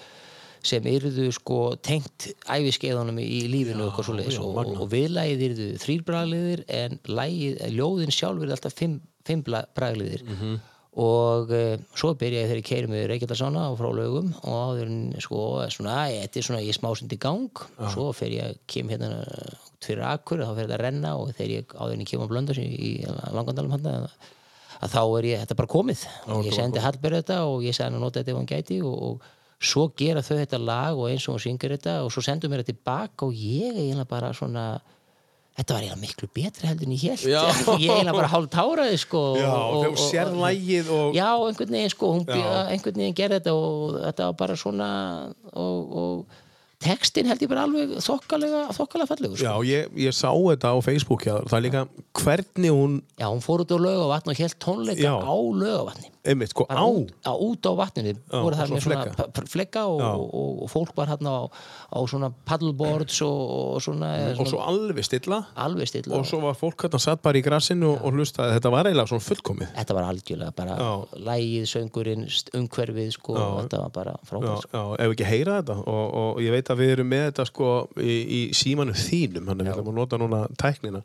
sem sem sem yrðu sko tengt æfiskeiðunum í lífinu og eitthvað svoleiðis. já, og, og viðlagið yrðu þrýr bragaliðir en lagið, ljóðin sjálf yrðu alltaf fimm, fimm bragaliðir Mhm. og e, svo byrja ég þegar ég keiri með Reykjöldarsána og frá lögum og áður en sko svona, þetta er svona ég er smásund í gang. Og svo fer ég kem hérna fyrir akkur þá fer þetta að renna og þegar ég áður en ég kem á blöndas í, í langandalum hann að þá er ég, þetta er bara komið. Ég sendi Hallberg þetta og ég sagði hann að nota þetta ef hann gæti og, og svo gera þau þetta lag og eins og hún syngur þetta og svo sendur mér þetta tilbaka og ég eiginlega bara svona þetta var eiginlega miklu betri heldur en ég held *laughs* ég eiginlega bara hálf táraði sko Já, og, þegar þú sér lagið og... já, einhvern veginn sko hún, einhvern veginn gerði þetta og þetta var bara svona og, og textin held ég bara alveg þokkalega, þokkalega fallegur sko. Já, ég, ég sá þetta á Facebook, já, það er líka hvernig hún, Já, hún fór út á lögavatn og hélt tónleika Já. á lögavatni einmitt, sko, á, á, út á vatninu voru svona með svona fleka. og, Já. og, og, og fólk var hérna á, á svona paddleboards og, og svona, eða og svona svo alveg stilla. Alveg stilla. Og svo var fólk hérna satt bara í grassinu og, og hlustaði, þetta var eiginlega svona fullkomið. þetta var algjörlega bara Já. lægið, söngurinn, umhverfið sko, Já. þetta var bara Já, frábært sko. já, ef ekki heyra þetta. Og, og ég veit að við erum með þetta sko í, í símanu þínum, hann er við að nota núna tæknina.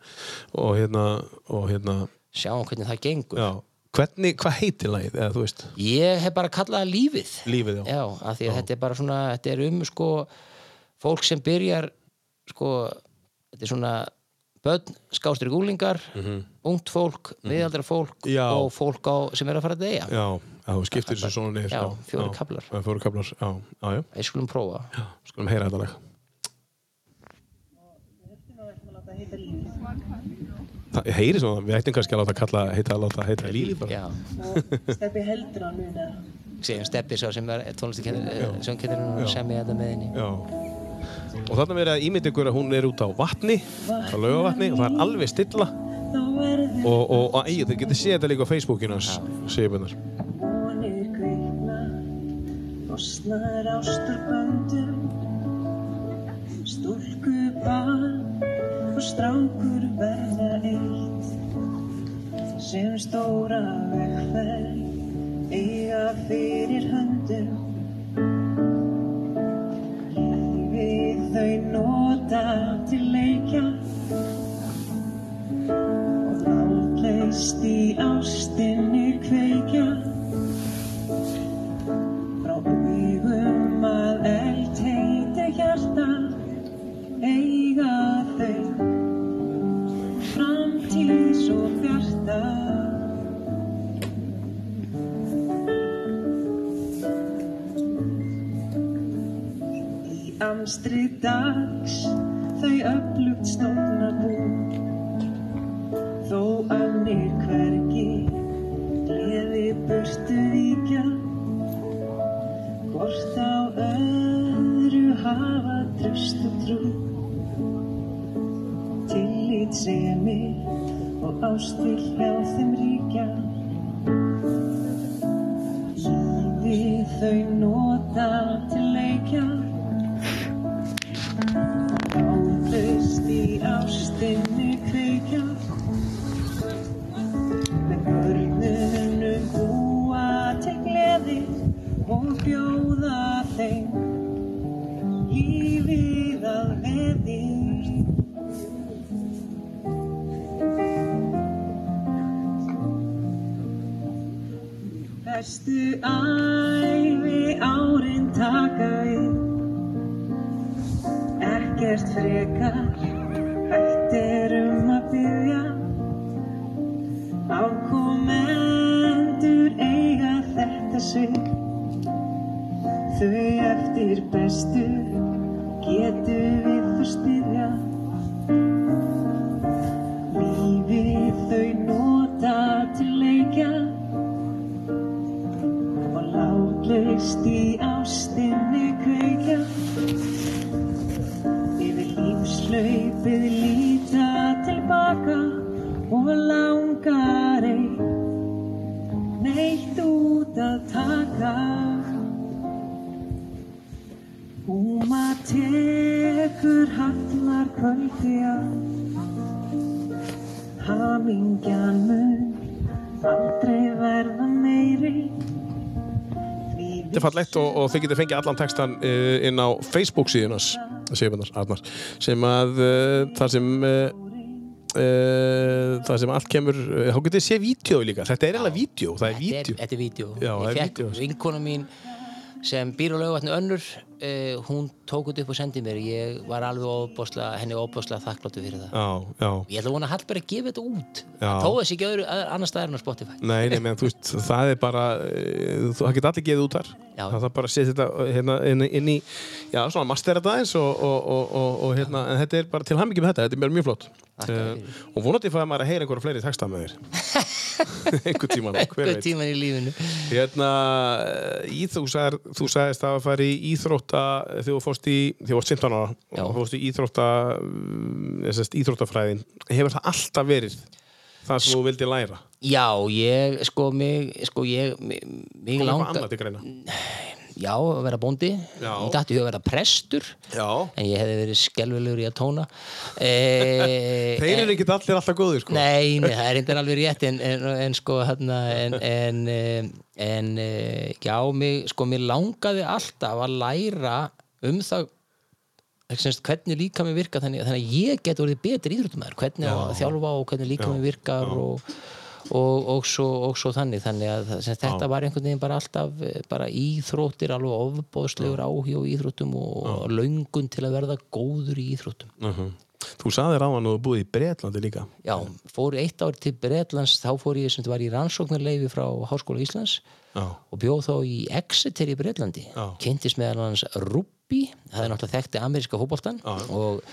Og hérna, og hérna, sjáum hvernig það gengur. Já, hvernig, hvað heitir lagið, eða þú veist, ég hef bara kallað það lífið lífið, já. Já, af því að þetta er bara svona þetta er um sko fólk sem byrjar sko þetta er svona börn, skástri gúlingar ungt fólk, miðaldra fólk Mhm. Já. og fólk á, sem er að fara að deyja Já, já, þú skiptir þessu svona niður. Já, fjórir já, kaflar. Já, fjóri kaplar, já, já, já. við skulum prófa Já, skulum heyra þetta lag. Það heyri svona, við ættum kannski að láta kalla, heita að láta heita líf bara. Steppi heldur hann núna. Segjum Steppi sá sem er tónlistakennir söngkennir sem ég þetta með henni. Já. Og þarna verið að ímynda ykkur að hún er út á vatni, á laugavatni og það er alveg stilla. og, og, og æ, þið getið séð þetta líka á Facebookinu hans kvikna Losnar ástur böndum Stúlku barn og strákur verða eitt sem stóra vegferð eiga fyrir höndum Lífið þau nota til leikja og látlaust í ástinni kveikja. Frá augum að hjarta eiga þau. Framtíð svo bjarta. Í amstri dags þau öflugt stofna bú. Þó annir hvergi gleði burtu víkja hvort á öðru hafa tröst og trú tillitsemi og ástill hjá þeim ríkja. Lífið þau nota til leikja. Álaust í ástinni kveikja. Með börnunum búa til gleði og bjóða Bestu æfi árin taka við ekkert frekar Þetta fallegt og, og þið getið fengið allan textan uh, inn á Facebook síðunas Arnar sem að uh, það sem uh, það sem allt kemur þá getið séð vídeo líka, þetta er eiginlega vídeo Þetta er, vídeo Ég fekk vinkona mín sem býr á laugatni önnur, uh, hún tók þetta upp og sendið mér. Ég var alveg óbáslega, henni óbáslega þakkláttu fyrir það. Já, já Ég ætla að vona að Hallberg að gefa þetta út. Já. Þó þessi ekki öðru, öðru annar staðar en á Spotify. Nei, nei, menn, þú veist, það er bara þú- það geta allir geðið út þar það er bara að setja þetta uh, hérna, inn, inn í já, svona mastera þetta eins og, og, og, og, hérna, en þetta er bara til hamingi með þetta, þetta er bara mjög flott uh, og vonandi fæði maður að heyra einhverja fleiri texta með þér *laughs* einhver tíma, hver Eitthvað veit tíman í lífinu. Hérna, eh, í, þú, sagðir, þú sagðist að fara í íþrótta þegar þú fórst í, þegar þú varst 15 ára Já. og fórst í íþrótta mm, íþróttafræðin hefur það alltaf verið það sem þú vildi læra Já, ég, sko, mig, sko, ég, mig, mig kom eitthvað langa, annað til greina já, að vera bóndi. Já. Ég dætti að vera prestur, Já, en ég hefði verið skelvilegur í að tóna. E, *laughs* þeir eru ekki allir alltaf góðir sko. Nei, nei, *laughs* það er eitthvað alveg rétt en, en, en sko hérna en, en, en eh, já, mig, sko, mér langaði alltaf að læra um það semst, hvernig líka mér virka þannig, þannig að ég get orðið betri íþróttumæður hvernig á að þjálfa og hvernig líka mér virkar og, og, og, svo, og svo þannig þannig að semst, þetta var einhvern veginn bara alltaf eh, bara íþróttir, alveg ofbóðslegur áhugi á íþróttum og löngun til að verða góður í íþróttum. Uh Þú sagðir á hann og þú búið í Bretlandi líka. Já, fór eitt ár til Bretlands þá fór ég sem þetta var í rannsóknarleifi frá Háskóla Íslands Já, og bjóð þá í Exeter í Bretlandi. Já. kynntist meðal hans Rubbi það er náttúrulega þekkti ameríska fótboltan og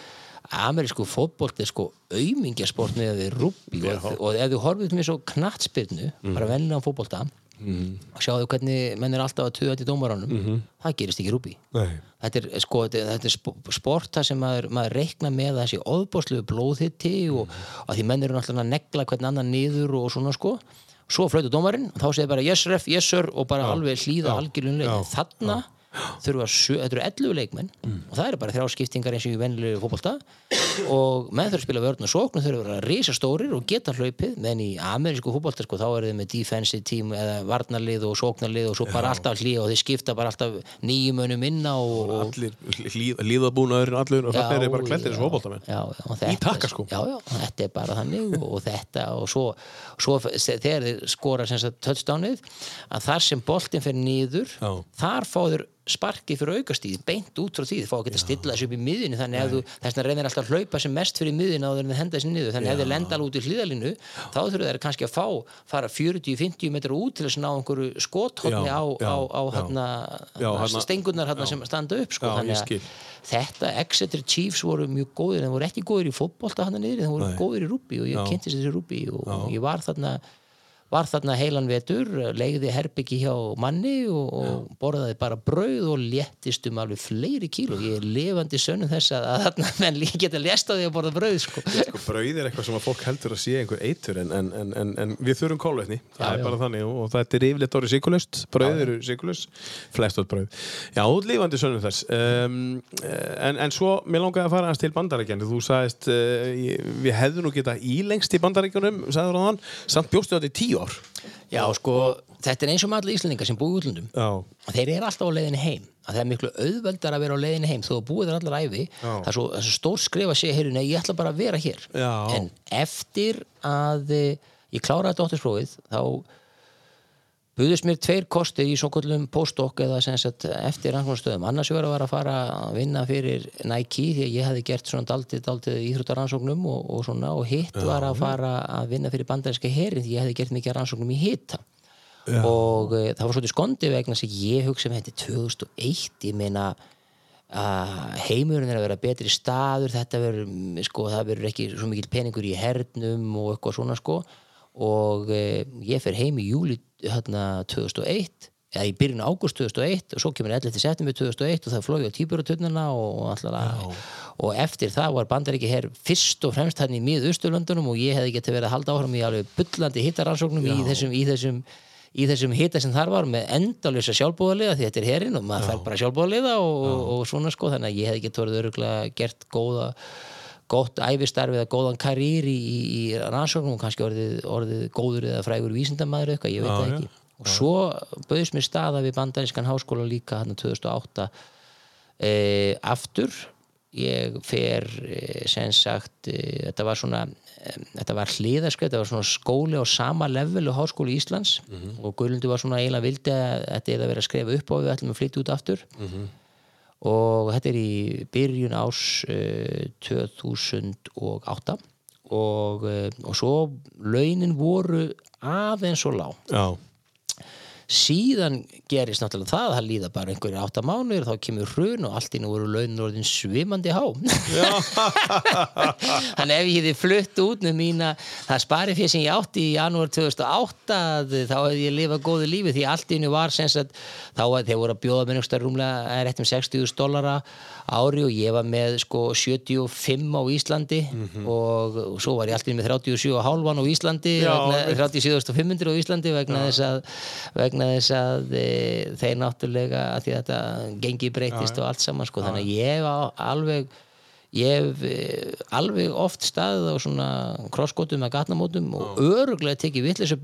amerísku fótbolt er sko aumingjasport með við Rubbi og, og ef þú horfið mér svo knattspyrnu Mhm. bara vennilega fótbolta og sjáðu hvernig menn er alltaf að tuða til dómaranum það gerist ekki í rúbi Nei. þetta er, sko, þetta, er sp- sport þar sem maður, maður reikna með þessi óðbóðslegu blóðhitti og að því menn eru náttúrulega að negla hvern annan niður og svona sko. Svo flautu dómarinn og þá segir bara yes ref, yes sir og bara alveg hlýða algjörlega þarna þurfa sjö, þetta eru 11 leikmenn og það eru bara þrjá skiptingar eins og í venlulegu fótbolta. Og menn þurfa að spila vörn og sókn og þurfa að vera risa stórir og geta hlaupið menn í amerísku fótbolta sko, þá eru þið með defensive team eða varnarlið og sóknarlið og svo bara alltaf hlýja og þeir skipta bara alltaf nýjum önum inna og, og Allir líð, líðabúnaður, allir, og það er bara klættir já, þessu já, já, og þetta- takkaskóm. já, já, þetta er bara þannig og, þetta og svo, svo þegar þeir skora að sparkið fyrir aukastíð beint út frá því, þeir fá að geta stilla þessu upp í miðjunni þannig að þú, þess vegna reynir alltaf að hlaupa sem mest fyrir miðjunni áður en þeir henda þessu niður. Þannig að ef þeir lenda alveg út í hlýðalínu þá þurfa þeir kannski að fá, fara 40-50 metrar út til að ná einhverju skothotni Já, á, á, á þarna- stengurnar sem standa upp sko, Já, að þetta Exeter Chiefs voru mjög góðir en voru ekki góðir í fótbolta hann niður þeir voru góðir í rúbí og ég kynntist þessi rúbí og ég var þarna var þarna heilan vetur, legði herbyggi hjá manni og, og borðaði bara brauð og léttist um alveg fleiri kíló, ég er lifandi sönnum þess að, að þarna *laughs* menn líka geta lest á því að borða brauð sko. Sko, brauð er eitthvað sem að fólk heldur að sé einhver eitur en, en, en, en, en við þurfum kólvetni það Já, er já. bara þannig og, og þetta er yfirleitt orðið síkulust brauð eru síkulust, flest átt brauð. Já, lífandi sönnum þess. Um, en, en svo, mér langaði að fara hans til bandarækjan, þú sagðist uh, ég- við hefðum nú geta ílengst í bandarækjunum sagður ár. Já, sko, þetta er eins og með allir Íslendingar sem búi í útlöndum. Já, þeir eru alltaf á leiðinni heim. Að það er miklu auðveldar að vera á leiðinni heim. Þó að búið þar allar æfi það er svo, er svo stór skrif að segja, heyrðu, nei, ég ætla bara að vera hér. Já. en eftir að eh, ég kláraði dóttursprófið þá buðust mér tveir kostir í svo kallum postdoc eða sagt eftir rannsóknastöðum annars vegar var að fara að vinna fyrir Nike því að ég hefði gert svona daldið, daldið íþróttaransóknum og, og svona og hitt var að fara að vinna fyrir bandarinska herin því ég hefði gert mikið rannsóknum í hita. Og uh, það var svolítið skondi vegna sem ég hugsa með þetta 2001 ég meina að heimurinn er að vera betri staður þetta verður, mm, sko, verður ekki svo mikil peningur í hernum og eitthvað svona sko. Og uh, ég fer heim í júli hérna 2001 eða í byrjun ágúst 2001 og svo kemur 11. september 2001 og það flóði á týpuratögnuna og, og og eftir það var bandaríki hér fyrst og fremst hann í miðausturlöndunum og ég hefði getið verið að halda áhrum í alveg bullandi hittaransóknum í þessum, í þessum í þessum hita sem þar var með endalösa sjálfbúðaliða því þetta er herinn og maður fær bara sjálfbúðaliða og, og svona sko þannig að ég hef ekki torið öruglega gert góða gott æfistarfi eða góðan karýr í, í, rannsóknum og kannski orðið, orðið góður eða frægur vísindamæður eitthvað, ég veit það ekki. Og svo bauðist mér staða við bandarískan háskóla líka hann 2008 e, aftur. Ég fer e, sem sagt e, þetta var svona e, þetta var hliðaskreið, þetta var svona skóli á sama level og háskóli Íslands. Og Guðlundi var svona eiginlega vildi að þetta er að vera að skrifa upp á við ætlum að flytja út aftur og þetta er í byrjun ás uh, 2008 og, uh, og svo launin voru aðeins og lág. Já, síðan gerist náttúrulega það að það líða bara einhverju átta mánuður þá kemur hrun og allt í nú voru launin orðin svimandi há. *laughs* Þannig ef ég hefði flutt út með mína það spari fyrir sem ég átti í janúar 2008 að þá hefði ég lifað góðu lífi því allt í nú var sem sagt þá að þeir voru að bjóða með einhverjum rúmlega rétt um 60.000 dollara ári og ég var með sko 75 á Íslandi og, og svo var ég alltaf með 37 og hálfan á Íslandi Já, vegna, 37.500 á Íslandi vegna þess að, vegna þess að e, þeir náttúrulega að því að þetta gengi breytist og allt saman sko. þannig að ég hef alveg ég hef eh, alveg oft staðið á svona krosskótum með gatnamótum og öruglega tekið vitleysu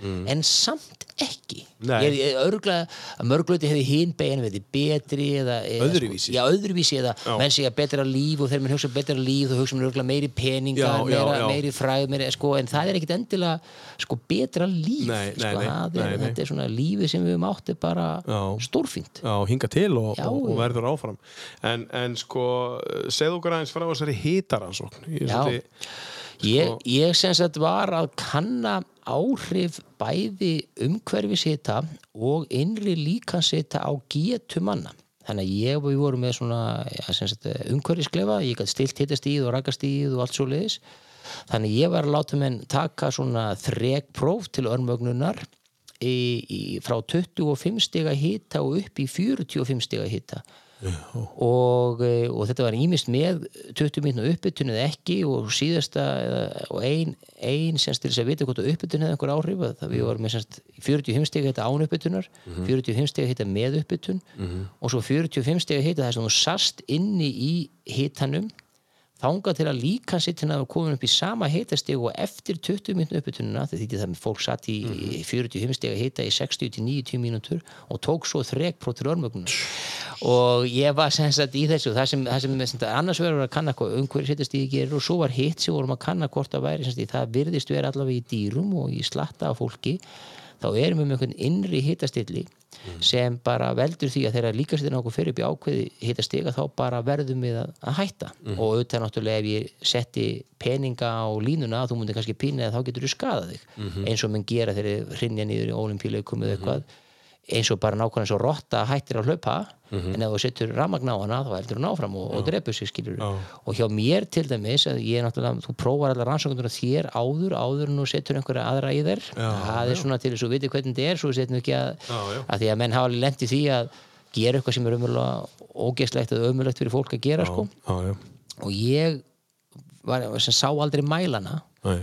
beigju en samt ekki Nei. ég, ég öruglega að mörgluti hefði hinn beigjan verið betri eða, eða Öðruvísi. sko, já, öðruvísi eða menn segja betra líf og þeir menn hugsa betra líf og hugsa mér öruglega meiri peninga Já, meira, já. meiri fræð meiri, sko, en það er ekkit endilega sko, betra líf Nei, sko, nei, er, nei, nei. þetta er svona lífið sem við höfum átt er bara stórfínt hinga til og, og, og verður áfram en, en sko, segðu okkur aðeins frá þessari hitaransókn Ég er svolítið- Ég, Sko- ég sem sagt var að kanna áhrif bæði umhverfishita og innri líkansita á getu manna. Þannig að ég og við vorum með svona ja, umhverfisklefa, ég gæti stilt hitastíð og rakastíð og allt svo leiðis. Þannig ég var að láta menn taka svona þrekpróf til örmögnunar í, í, frá 25 stiga hita og upp í 45 stiga hita og, eh, og þetta var ímist með 20 mínúna uppbytun eða ekki og síðasta og ein, ein semst til þess að vita hvort að uppbytun hefði einhver áhrif að það við varum með semst 45 stiga hita án uppbytunar 45 stiga hita með uppbytun og svo 45 stiga hita þess að þú sast inni í hitanum þangað til að líka sittin að koma upp í sama hitastig og eftir 20 mínútur uppbytununa því því það fólk satt í 45 stiga hita í 60 til 90 mínútur og tók svo þrekprót til örmögnum og ég var sem sagt í þessu það sem, það sem, sem annars verður að kanna hvað umhverju hitastig gerir og svo var hitt sem vorum að kanna hvort það væri í- það virðist vera allavega í dýrum og í slatta af fólki þá erum við með einhvern innri hitastilli sem bara veldur því að þegar líka sér okkur fyrir upp í ákveði hitastiga þá bara verðum við að, hætta. Og auðvitað náttúrulega ef ég setti peninga á línuna þú múndi kannski pína eða þá getur þú skadað þig eins og menn gera þegar hrinja niður í olimpíuleikum eða eitthvað eins og bara nákvæmlega eins og rotta hættir að hlaupa en ef þú setur ramagn á hana þá heldur hún áfram og, og drepur sig skilur og hjá mér til dæmis þú prófar allar rannsóknir á þér áður, áður en þú setur einhverja aðra í þér það er svona til þess að þú viti hvernig þetta er svo setur ekki að, já. að því að menn hafa í því að gera eitthvað sem er umverulega ógeðslegt eða umverulegt fyrir fólk að gera sko. já, já, og ég var, sá aldrei mælana Nei.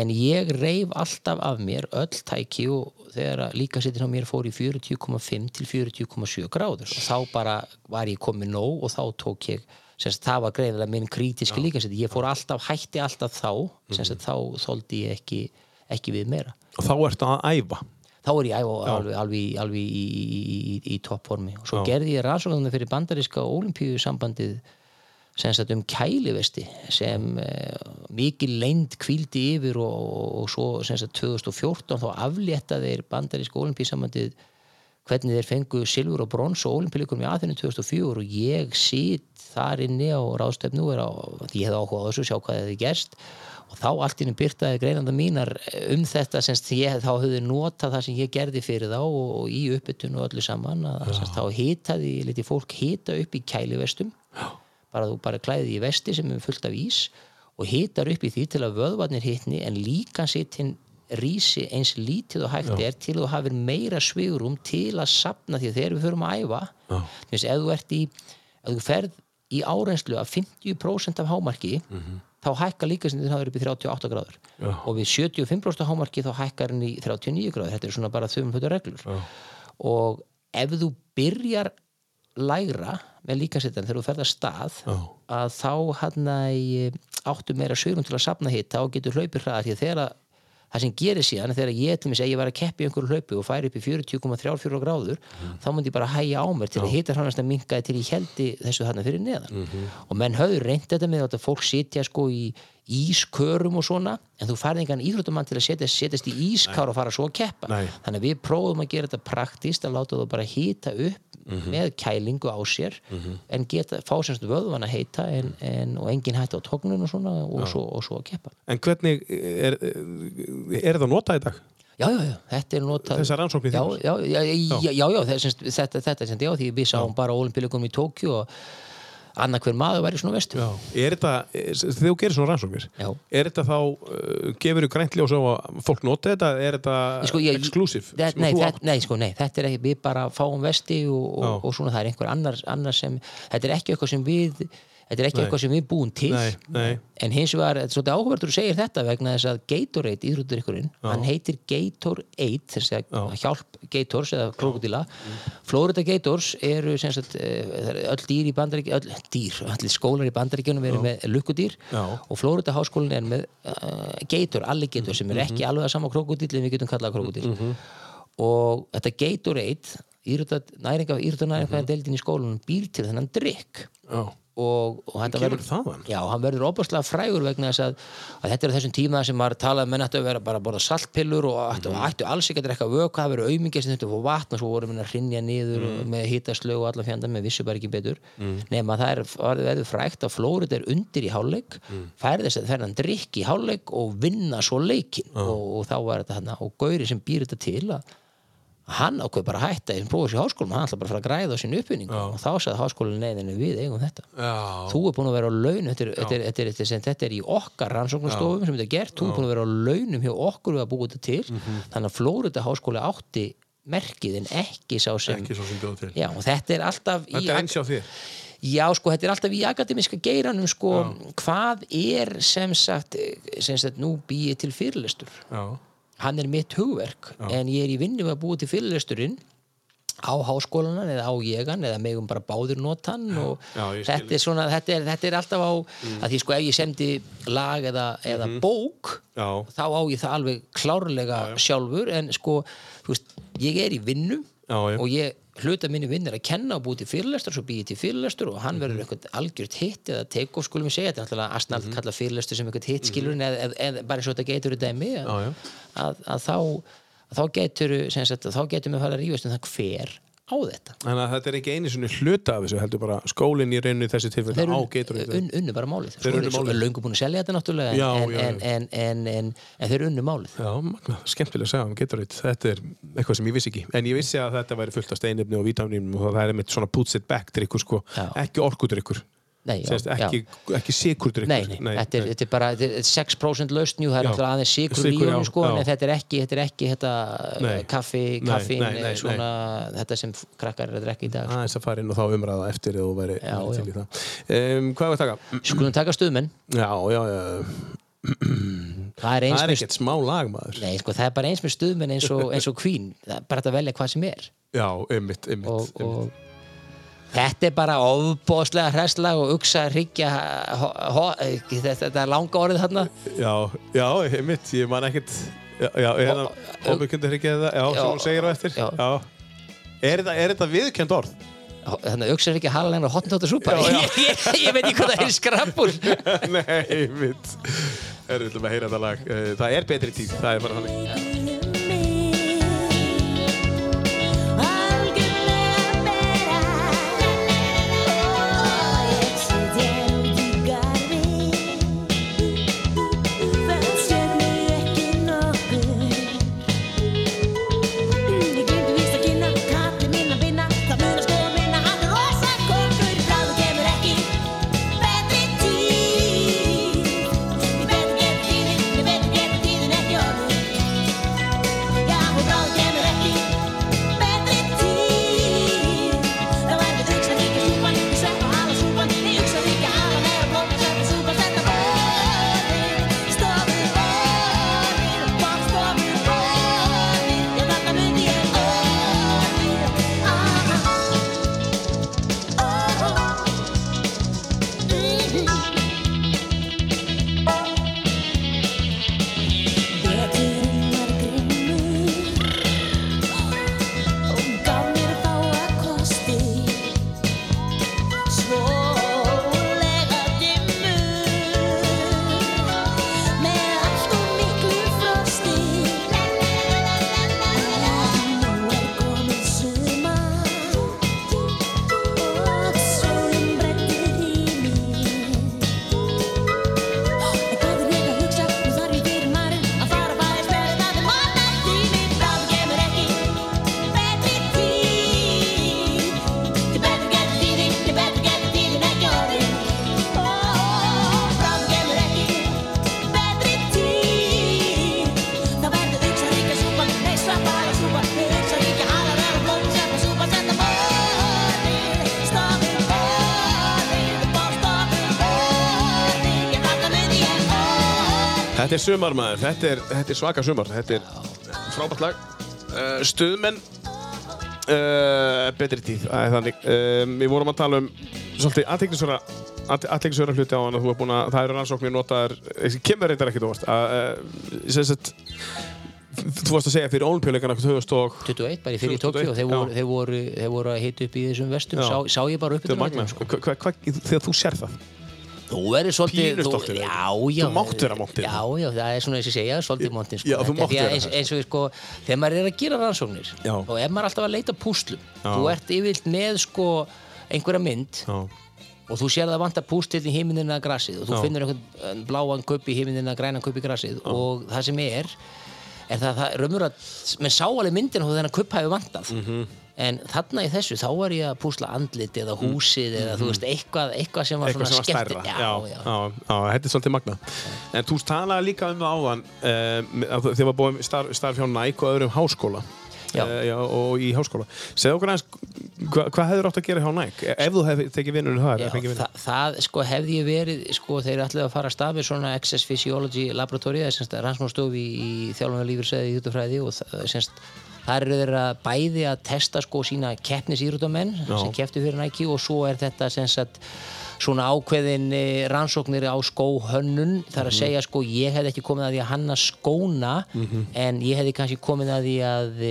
en ég reif alltaf af mér öll tæki og þegar að líka sittin á mér fór í 40,5 til 40,7 gráður. Og þá bara var ég komið nóg og þá tók ég semst, það var greinilega minn krítiski líka ég fór alltaf, hætti alltaf þá semst, þá þóldi ég ekki, ekki við meira. Og þá ertu að æfa? Þá er ég æfa alveg, alveg, alveg í, í, í, í toppformi. Og svo gerði ég rannsóknarna fyrir bandaríska olimpíu sambandið sagt um kælivesti sem uh, mikið leynd kvíldi yfir og, og svo sem sagt 2014 þá aflétta þeir bandaríska olimpíusambandið hvernig þeir fengu silfur og brons og olimpíuleikum í aðinu 2004 og ég sit þar inni á ráðstöfnu og því ég hefði áhuga á þessu sjá hvað hefði gerst. Og þá allt inni byrtaði greinanda mínar um þetta semst ég þá höfðu notað það sem ég gerði fyrir þá og, og í uppbytun og öllu saman að semst, þá hitaði, liti fólk hita upp í kælivestum bara þú bara klæði í vesti sem er fullt af ís og hitar upp í því til að vöðvarnir hitni en líka sittin rísi eins lítið og hægt er til að þú hafir meira svigurum til að sapna því að þegar við förum að æfa. Þess ef þú ert í ef þú ferð í árenslu af 50% af hámarki þá hækkar líka sem þið hafður upp í 38 gráður. Já. og við 75% hámarki þá hækkar henni í 39 gráður. Þetta er svona bara þau um hlutur reglur. Já. og ef þú byrjar lægra með líkasettan þegar þú ferð að stað Já. að þá hann áttu meira sögurum til að sapna hitta og getur hlaupið hraða því þegar að það sem gerir síðan þegar ég til mig segi ég var að keppi einhverju hlaupi og færi upp í 40,34 gráður þá myndi ég bara hæja á mér til að hita hannast að minkaði til ég heldi þessu þarna fyrir neðan. Og menn höfðu reynd þetta með að fólk sitja sko í ískörum og svona en þú færði engan íþróttamann til að setja, setjast í ískár og fara svo að keppa Nei. þannig að við prófum að gera þetta praktist að láta þú bara hita upp Mhm. með kælingu á sér en geta, fá semst vöðvan að heita en, en, og engin hætta á tóknun og svona og svo, og svo að keppa En hvernig er, er það notað í dag? Já, já, já, þetta er notað Þessar rannsóknir Já, þínar? já, já, já, þetta, þetta sem já, því við sáum bara olimpíuleikum í Tókju og annað hver maður væri svona vestu Já. Er þetta, þegar þú gerir svona rannsóknir Já. er þetta þá, uh, gefur þú grænt ljós á að fólk nota þetta, er þetta Sko, exclusive? Þe- Sko, nei, nei, sko, nei, þetta er ekki, við bara fáum vesti og, og, og svona það er einhver annar, annar sem, þetta er ekki eitthvað sem við þetta er ekki Nei. eitthvað sem við búum til. Nei, nei. en hins vegar, þetta er svolítið áhugaverður að segja þetta vegna þess að Gatorade, íþróttur ykkurinn hann heitir Gator 8 þess að Já. hjálp Gators eða krokodila Florida Gators eru sagt, eh, öll dýr í bandaríkjunum öll dýr, allir skólar í bandaríkjunum eru með lukkudýr. Já. og Florida háskólinn er með uh, Gator, alligator sem er ekki alveg að sama krokodil en við getum kallað krokodil og þetta Gatorade íþrótta næringa, íþrótta næringa deildin í skólanum býr til þennan drikk Já. Og, og Kemur verður já, hann verður óbúrslega frægur vegna þess að, að þetta er þessum tíma sem maður talaði menn ættu að vera bara að borða saltpillur og ættu, Mhm. ættu alls ekki að drekka vöku það verður aumingi sem þurftu að fá vatn og svo voru að hrinja niður Mhm. með hitaslög og allan fjanda með vissu bara ekki betur nema það er verður frægt að Flórit er undir í hálfleik Mhm. fær þess að þennan drikk í hálfleik og vinna svo leikin og, og þá var þetta hann og Gauri sem býr þetta til að hann ákveð bara hætta einn prófis í háskólum, hann ætla bara að fara að græða á sín uppbynningu Já. og þá sagði háskólinn neyðinu við eigum þetta Já. þú er búin að vera á laun þetta er, í okkar rannsóknarstofum sem þetta er gert, þú er búin að vera á launum hjá okkur við að búa þetta til Mhm. þannig að Flórida háskóli átti merkið en ekki sá sem Ekki svo sem. Já, og þetta er alltaf Þetta er eins hjá þér. Já, sko, þetta er alltaf í akademiska geiranum sko, hvað er sem sagt, sem sagt nú býið til fyrirlestur Já. Hann er mitt hugverk en ég er í vinnu að búa til fyrirlesturinn á háskólanan eða á jegan eða megum bara báður notan og Já, þetta er svona þetta er, þetta er alltaf á að því sko ef ég semdi lag eða, eða bók Já. þá á ég það alveg klárlega sjálfur en sko veist, ég er í vinnu Já, já. og ég hluta minni vinn er að kenna og búið til fyrirlestur svo býið til fyrirlestur og hann verður eitthvað algjört hitt eða off skulum við segja. Þetta er náttúrulega astnald mm kalla fyrirlestur sem eitthvað hitt skilur eða, eða, eða bara eins og þetta getur í dæmi að, já. að, að þá þá getur, sagt, þá getur við fara að rífast um það hver á þetta Þannig að þetta er ekki einu svona hluta af þessu, heldur bara skólinn í reynu þessi tilfelli þeir á unnu, Gatorade. un, unnu bara málið Þeir unnu málið. löngu búin að selja þetta náttúrulega en, Já, en, já. En, en, en, þeir unnu málið Já, magna, skemmtilega að segja um Gatorade. Þetta er eitthvað sem ég vissi ekki. En ég vissi að þetta væri fullt af steinefni og vítamnum og það er einmitt svona puts it back drikkur sko, Já. ekki orkudrykkur. Nei, já, Sérst, ekki, ekki sikurdrykkur. Nei, nei, þetta, er, þetta er bara þetta er 6% lausnjú, það er náttúrulega aðeins sigur í honum sko, en þetta er ekki, þetta er ekki þetta Nei. uh, kaffi, Nei, nei, nei, svona þetta sem krakkar er að drekka í dag sko. aðeins að fara inn og þá umræða eftir þú væri Já, væri já. til í það. Um, hvað var að taka? Skulum taka stuðmenn, Já, já, já. það er Það er ekkert smá lag maður. Nei, sko, það er bara eins með stuðmenn eins og, eins og það er bara að velja hvað sem er Já, ymmit, ymmit. Þetta er bara ofbóðslega hræslag og uksa hryggja þetta, þetta er langa orðið þarna. Já, já, ymmit, ég man ekkert. Já, já, ég hérna, óbyrkundi hryggja það, já, sem hún segir á eftir. já. Er þetta, er þetta viðkjönd orð? þannig að uksa hryggja halalegna hotnóta súpa. Ég, *laughs* ég, ég veit ekki hvað það er skrappur *laughs* Nei, mitt Erum við að heyra þetta lag. Eh, Það er betri tíð, það er bara þannig Þetta er sumar maður, þetta er, þetta er svaka sumar. Þetta er frábært lag. Uh, Stuðmenn uh, Betri tíð, það er þannig. Um, Við vorum að tala um svolítið aðteglisvöra aðteglisvöra hluti á hann að þú er búin að það eru rannsóknir notaðar, kemur reyndar ekkert óvart. Að, þú varst að segja fyrir ólimpíuleikana 2000 21 bara í fyrir í 2021, Tokyo þeir voru, þeir, voru, þeir voru að hita upp í þessum vestum. Sá, sá ég bara upp magna, vellinum, sko. hva, þegar þú sér það þú verður svolítið Pínu þú- stoltur, já, já, Þú mátt vera montinn. já, já, það er svona þess að segja svolítið montin sko. Já, þú mátt að vera eins, eins og sko, þegar maður er að gera rannsóknir Já. og ef maður er alltaf að leita púslum Já. þú ert yfirlt með sko einhverja mynd Já, og þú sér það vanta pústill í himinin að grasið og þú finnur einhvern bláan kupp í himinin að grænan kupp í grasið og það sem er er það, það raumur að menn sá alveg myndin og þennan kupp hafi vantað Mhm. En þarna í þessu þá var ég að púsla andlit eða húsið eða þú veist eitthvað, eitthvað sem var eitthvað svona skemmt já, já. já, já, þetta er svolítið magna en þú talaði líka um það áðan uh, þegar var búið starf, starf hjá Nike og öðrum háskóla. Já, og í háskóla. Segðu okkur aðeins, hva, hvað hefur átt að gera hjá Nike? Ef þú hefði tekið vinnunum þar vinnu? það, sko hefði ég verið sko þeir ætlaði að fara að með svona Access Physiology Laboratory það er semst rannsóknarstofi í, Íþjóttafræði og semst þar eru þeir að bæði að testa sko sína keppnisýrútamenn sem kepptu fyrir Nike og svo er þetta að svona ákveðin eh, rannsóknir á skóhönnun. Þar að segja sko ég hefði ekki komið að því að hanna skóna en ég hefði kannski komið að því að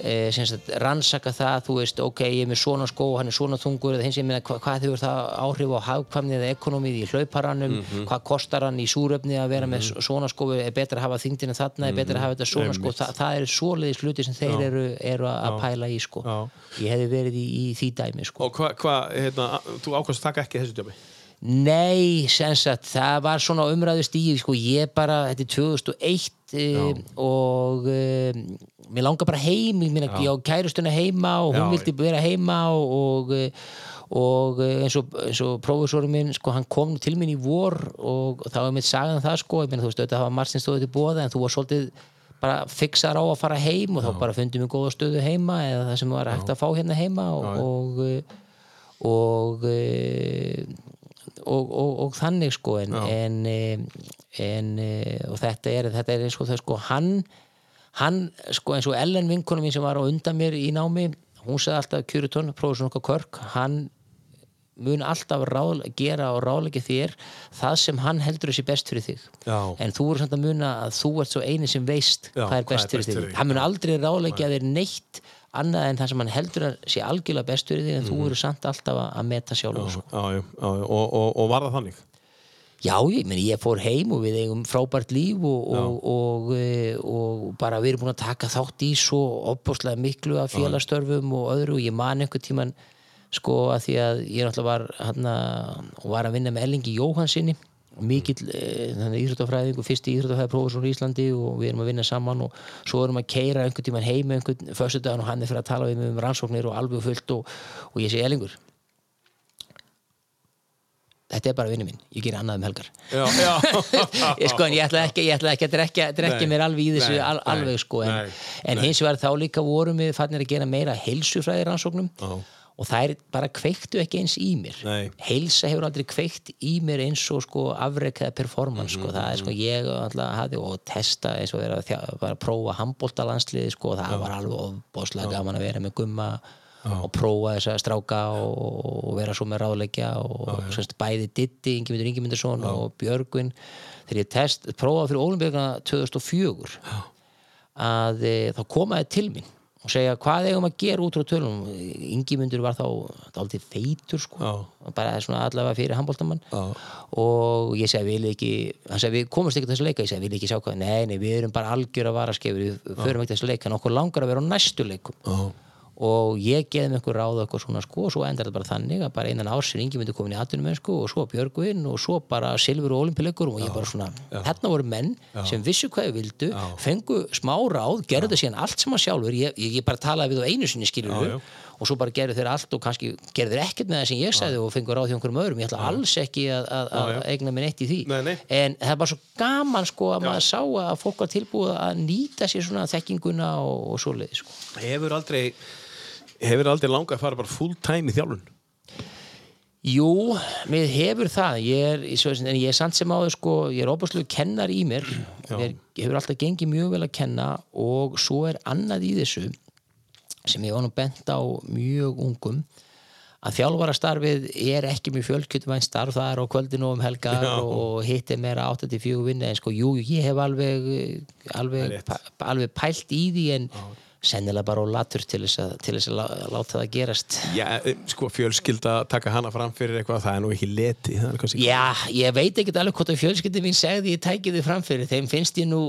e, sagt, rannsaka það þú veist, ok, ég er með svona skó hann er svona þungur eða hins ég meina hva, hvað hefur það áhrif á hagkvæmni eða ekonomið í hlauparanum, hvað kostar hann í súröfni að vera með svona skó? Er betra að hafa þingdina þarna, er betra að hafa þetta svona skó? Þa, það er svoleiðis hluti sem þeir eru, eru að pæla í sko. Ég hefði verið í, í því dæmi sko. Og hvað, hva, hérna, þú ákvæmst taka ekki þessu djöfi Nei, sem sagt, það var svona umræðu stíð, sko, ég bara, þetta er 2001 e, og e, mér langar bara heim, ég meina, ég á kærustuna heima og hún Já, vildi vera heima og, og, e, og e, eins og, og prófessorinn minn, sko, hann kom til minn í vor og þá er mitt sagðan það, sko, ég meina, þú veist, auðvitað hafa margt sem stóði til bóða en þú var svolítið bara fixar á að fara heim og þá bara fundum við góða stöðu heima eða það sem var hægt að fá hérna heima og, og, e, og, og, og, þannig sko en, en, en eh, og þetta er, þetta er sko, það, sko hann, hann sko eins og Ellen vinkonu mín sem var á undan mér í námi hún sagði alltaf Kjuriton, prófessor okkar Körk. Hann mun alltaf ráð, gera og ráðleggja þér það sem hann heldur þessi best fyrir þig. Já. en þú er samt að muna að þú ert svo eini sem veist Já, hvað er best fyrir þig. hann mun aldrei ráðleggja þér neitt annað en það sem hann heldur að sé algjörlega best fyrir þig en þú eru samt alltaf að- meta sko. já, já, já, og, og, og var það þannig? Já, ég, meni, ég fór heim og við eigum frábært líf og, og, og, eh, og bara við erum búin að taka þátt í svo opbúslega miklu af félagstörfum og öðru og ég man einhvern tíman sko að því að ég náttúrulega var hana, og var að vinna með Ellingi Jóhansinni og mikill eh, þannig íþróttafræðing og fyrsti íþróttafræði prófessor í Íslandi og við erum að vinna saman og svo erum að keira einhvern tíman heim einhvern föstudagan og hann er fyrir að tala við um rannsóknir og alveg fullt og, og ég segi Ellingur. Þetta er bara vinnu minn, ég ger annað um helgar. Já, já, *laughs* ég, sko, en ég ætla ekki, ég ætla ekki að drekja, drekja Nei. mér alveg í þessu Nei, al, alveg sko en, nei, en hins vegar þá líka vorum við fannir að gera meira heilsufræði rannsóknum. Já. Og það er bara kveiktu ekki eins í mér. Nei. heilsa hefur aldrei kveikt í mér eins og sko afrek eða performance Mhm, sko, það er sko ég alltaf hafði og testa eins og vera að, bara prófa handbóltalandsliði sko, það var alveg ofbóðslega gaman að vera með gumma og prófa þess að stráka og, og vera svo með ráðleggja og semst, bæði Ditti, Ingemyndur Ingemyndarsson og Björgvin. Þegar ég test, prófaði fyrir Ólimpíkana 2004 að e, þá komaði til mín og segja hvað eigum að gera út frá tölunum? Ingimundur var þá aldrei feitur sko, Já. bara svona allavega fyrir handbóltamann og ég segi vil ekki, hann segi við komumst ekki til þessu leika. Ég segi vil ekki sjá hvað, nei nei við erum bara algjör að vara skefur, við förum ekki til þessu leika. En okkur langar að vera á næstu leikum. Já. Og ég geði með einhver ráð eitthvað svona sko og svo endar þetta bara þannig að bara einan ársinn yngi myndi komin í atvinnum sko og svo Björgvin og svo bara Silfur og Olimpileikur og ég bara svona, þarna voru menn sem vissu hvað ég vildu, fengu smá ráð, gerðu þetta síðan allt sem að sjálfur ég, ég, bara talaði við á einu sinni skilur já. og svo bara gerðu þeir allt og kannski gerðu þeir ekkert með það sem ég sagði og fengu ráð hjá einhverjum öðrum, ég ætla alls ekki að, að, að eigna mér neitt í því. Nei, nei. en það er bara svo gaman sko að maður sá að fólk var tilbúið að nýta sér svona þekkinguna og, og svoleiði sko hefur aldrei langað að fara bara full time í þjálfun? Jú, mér hefur það. Ég er, svo, en ég er samt sem áður sko, ég er óbúslega kennar í mér. Mér hefur alltaf gengið mjög vel að kenna og svo er annað í þessu sem ég var nú bent á mjög ungum að þjálfarastarfið er ekki mjög fjölkjötuvæn starf, það er á kvöldinu um helgar Já. og hitt er meira 84 vinna en sko, jú, ég hef alveg alveg, alveg pælt í því en sennilega bara á latur til þess að, til þess að lá- láta það gerast. Já, eh, sko fjölskylda taka hana fram fyrir eitthvað það er nú ekki leti kannski Já, ég veit ekkert alveg hvort að fjölskyldin mín segði ég tæki þið framfyrir, þeim finnst ég nú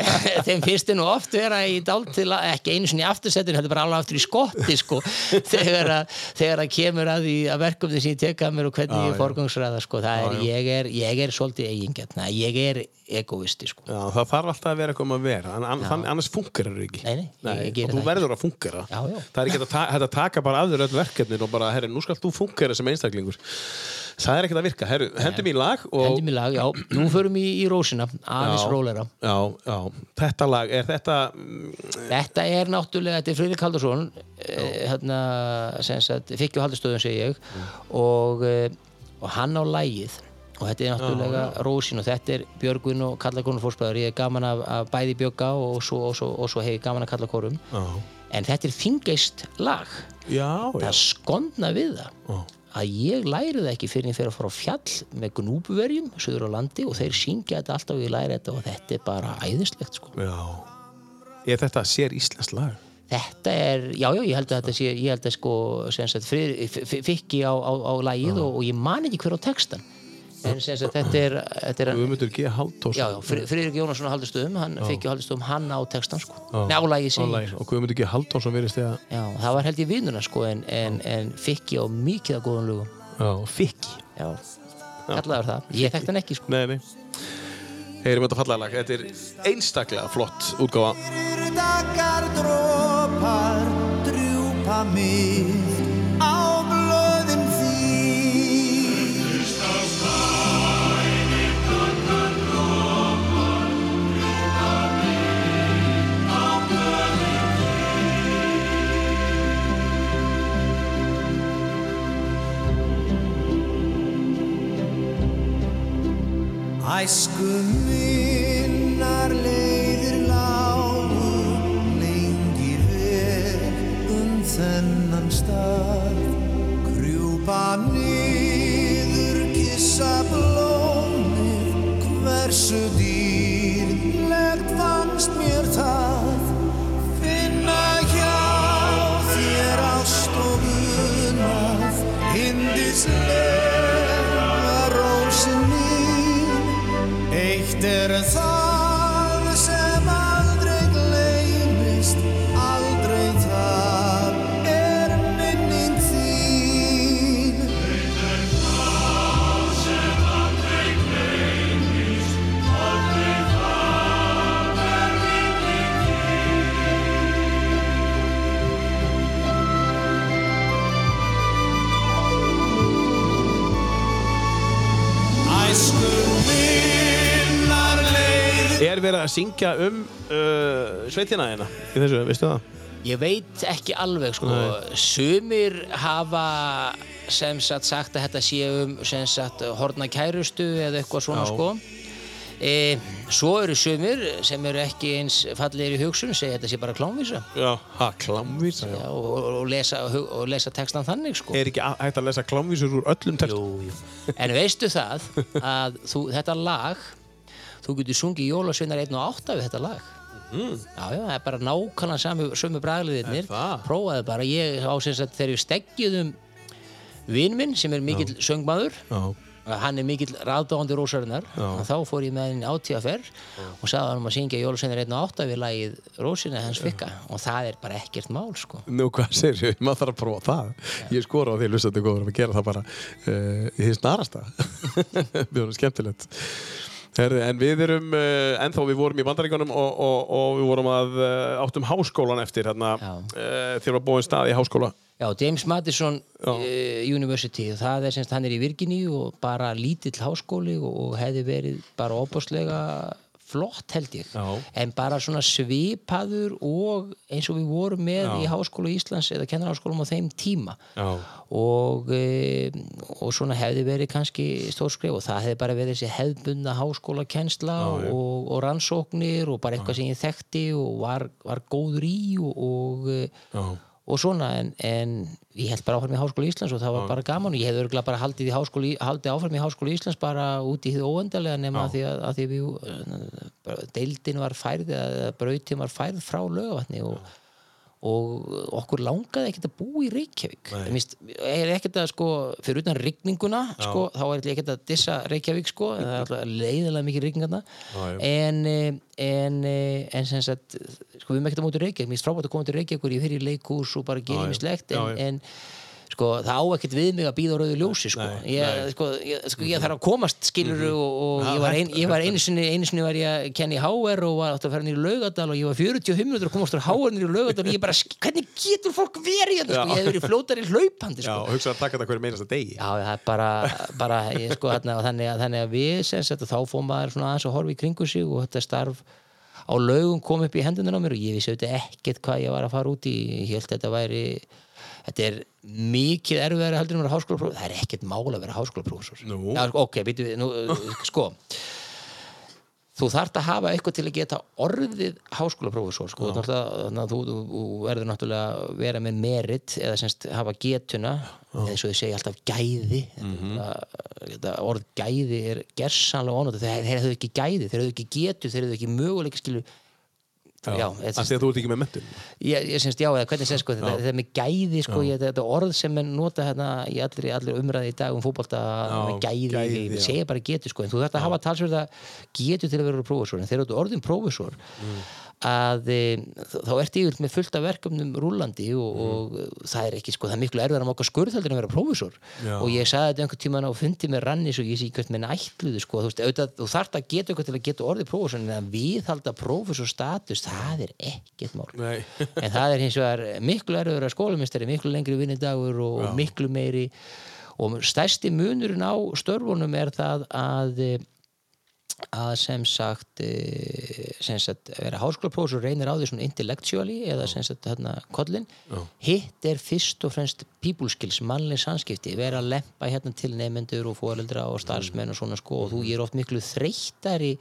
*laughs* þeim finnst ég nú oft vera í dál til að, ekki einu sinni í aftursettinu þetta er bara alveg aftur í skotti sko *laughs* þegar að, þegar að kemur að því að verkefni sem ég teka að mér og hvernig Já, ég já. forgangsræða sko, það er, ég er ég er svolítið eigingjarn, ég er egoisti sko. Já, það þarf alltaf að vera eitthvað um að vera. An, annars funkar það ekki. Nei, nei, geri og þú verður að funkara Já, já. það er ekki að, taka bara þér öll verkefnin og bara, herri, nú skal þú funkara sem einstaklingur. Það er ekkert að virka, herru, hendum í lag og, Hendum í lag, já, nú förum í, í rósina aðeins rólera já, já, þetta lag, er þetta mm, Þetta er náttúrulega, þetta er Friðrik Haldarsson eh, hérna, sem sagt, Fikki og Haldarstöðun segi ég. Og, eh, og hann á lægið og þetta er náttúrulega Rósin og þetta er Björgvin og Kallakonur fórspæður ég er gaman af, af bæði Björga og svo, og svo, og svo hef ég gaman af Kallakorum. Já, en þetta er þingeist lag. Já, já, það skondna við það að ég læri það ekki fyrir ég fyrir að fara á fjall með gnúbuverjum söður á landi og þeir syngja þetta alltaf og ég læri þetta og þetta er bara æðislegt sko. Já. Er þetta sér íslensk lag? Þetta er, já, já, ég held að þetta sé, ég held að sko, sem sagt, frið, fikki á, á, á lagið og, og ég man ekki hver á textan. En sem sagt, þetta er, þetta er, Guðmundur G. Já, já, Fri- Friðrik Jónasson á Haldustöðum, hann fikki á Haldustöðum, hann á textan, sko. Segi ég. og Guðmundur G. Já, það var held ég vinnuna, sko, en, en, en fikki á mikið af góðum lögum. já, fikki Já, kallaður það. Ég þekkt hann ekki, sko. nei, nei heyrim þetta fallega lag, þetta er einstaklega flott útgáfa Eru dagar drópar drjúpa mig á Æsku minnar leiðir lágu lengi vel um þennan stað. Krjúpa niður, kissa blómið Hversu dýrlegt fannst mér það? Finna hjá þér ást og unað Hindislega Eitt er verið að syngja um uh, sveitina hérna í þessu, veistu það? Ég veit ekki alveg sko, sumir hafa sem sagt sagt að þetta sé um sem sagt horna kærustu eða eitthvað svona Já. sko. E, svo eru sumir sem eru ekki eins fallegir í hugsun segja þetta sé bara klámvísa Já, ha, klámvísa Já, og, og, lesa, og lesa textan þannig sko. Er ekki hægt að lesa klámvísur úr öllum textum? Jú, jú. En veistu það að þú, þetta lag þú getur sungið Jólasveinar 1 og 8 við þetta lag. Já, já, það er bara nákvæmlega sami, sömu bragliðirnir það? prófaði bara, ég á sem sagt þegar við steggjum vinn minn sem er mikill söngmaður Já, hann er mikill ráðdáðandi rósarinnar þá fór ég með henni átíðaferð og sagði hann um að syngja Jólasveinar 1 og 8 við lagið Rósina hans fikka. Og það er bara ekkert mál sko. Nú hvað segir ég, *laughs* maður þarf að prófa það. Ég skora á því hlustandi góður að gera það bara uh, í því snarasta. *laughs* Við erum skemmtilegt Herði, en við erum, uh, ennþá við vorum í bandaríkanum og, og, og við vorum að uh, áttum háskólan eftir hérna, uh, þér var búin stað í háskóla. Já, James Madison University, það er semst hann er í Virginíu og bara lítill háskóli og, og hefði verið bara óbáslega flott held ég Já. en bara svona svipaður og eins og við vorum með Já. í Háskóla Íslands eða kennarháskólum á þeim tíma og, e, og svona hefði verið kannski stórskrif og það hefði bara verið þessi hefðbundna háskólakensla Já, já. og, og rannsóknir og bara eitthvað sem ég þekkti og var, var góður í og, og, e, Já. Og svona en, en ég held bara áfram í Háskóla Íslands og það var bara gaman og ég hefði örgulega bara haldið, Í- haldið áfram í Háskóla Íslands bara út í því óendalega nema að því að, að því við bara deildin var færð eða brautin var færð frá lögavatni og, og okkur langaði ekkert að búa í Reykjavík. Mist, er ekkert að sko fyrir utan rigninguna sko, þá er ekkert að dissa Reykjavík sko, það er alltaf leiðilega mikið já. en, eh, en, eh, en sem sagt sko við erum ekkert að móti Reykjavík, mér finnst frábært að koma til Reykjavík og ég fyrir í leikhús og bara gera mislegt en, en sko, það á ekkert við mig að býða á rauðu ljósi sko. Nei, ég, nei. Sko, ég, sko, ég þarf að komast skilur og, og Já, ég var, einu sinni einu sinni var ég að kenna í HR og var átt að fara nýr í laugadal og ég var 45 minútur að komast úr HR nýr í laugadal og ég bara, *laughs* hvernig getur fólk verið hérna, sko? Já. ég hef verið fljótari hlaupandi Já, sko. og hugsa að taka þetta hverju meinast að degi. Já, það er bara, bara ég, sko, þarna, þannig, að, þannig að við sem sagt, þá fór maður svona aðeins að horfa í kringu sig og þetta starf á laugum kom upp í hendunar á mér og ég vissi auðvitað ekkert hvað ég var að fara út í ég held þetta væri þetta er mikið erfiðari heldur en að vera háskólaprófessor það er ekkert mál að vera háskólaprófessor. Já, sko, ok, býtu, nú, *laughs* sko. Þú þarft að hafa eitthvað til að geta orðið háskólaprófessor sko, þannig að þú, þú, þú verður náttúrulega að vera með merit eða semst hafa getuna eða svo þið segja alltaf gæði. Þetta, þetta orð gæði er gersanlega ónótt þeir, þeir hefðu ekki gæði, þeir hefðu ekki getu þeir hefðu ekki möguleika því að þú ert ekki með mentun. ég, ég semst já, eða hvernig sem sko, þetta, þetta með gæði sko, ég, þetta orð sem er nota hérna í allir, allir umræði í dag um fótbolta með gæði, gæði, ég segja bara getu sko, en þú þarft að hafa talsverða getu til að vera prófessor, en þegar þú ert orðin prófessor að e, þá ert yfir með fullt af verkefnum rúlandi og, og það er ekki sko, það er miklu erfiðar að máka skurðhaldur en vera prófessor. Og ég sagði þetta einhvern tímann á fundi með rannis og ég sé hvert með ætluðu sko, þú veist, þú þarft að geta eitthvað til að geta orðið prófessor en að viðhalda prófessor status, það er ekkert mál. *laughs* En það er hins vegar miklu erfiður að skólamistari, miklu lengri vinnidagur og, og miklu meiri og stærsti munurinn á störfunum er það að eh, að sem sagt eh, sem sagt vera háskólaprófessor reynir á því svona intellectually eða sem sagt hérna kollin hitt er fyrst og fremst people skills, mannleg samskipti vera að lempa hérna til nefnendur og foreldra og starfsmenn og svona sko og þú ég er oft miklu þreyttari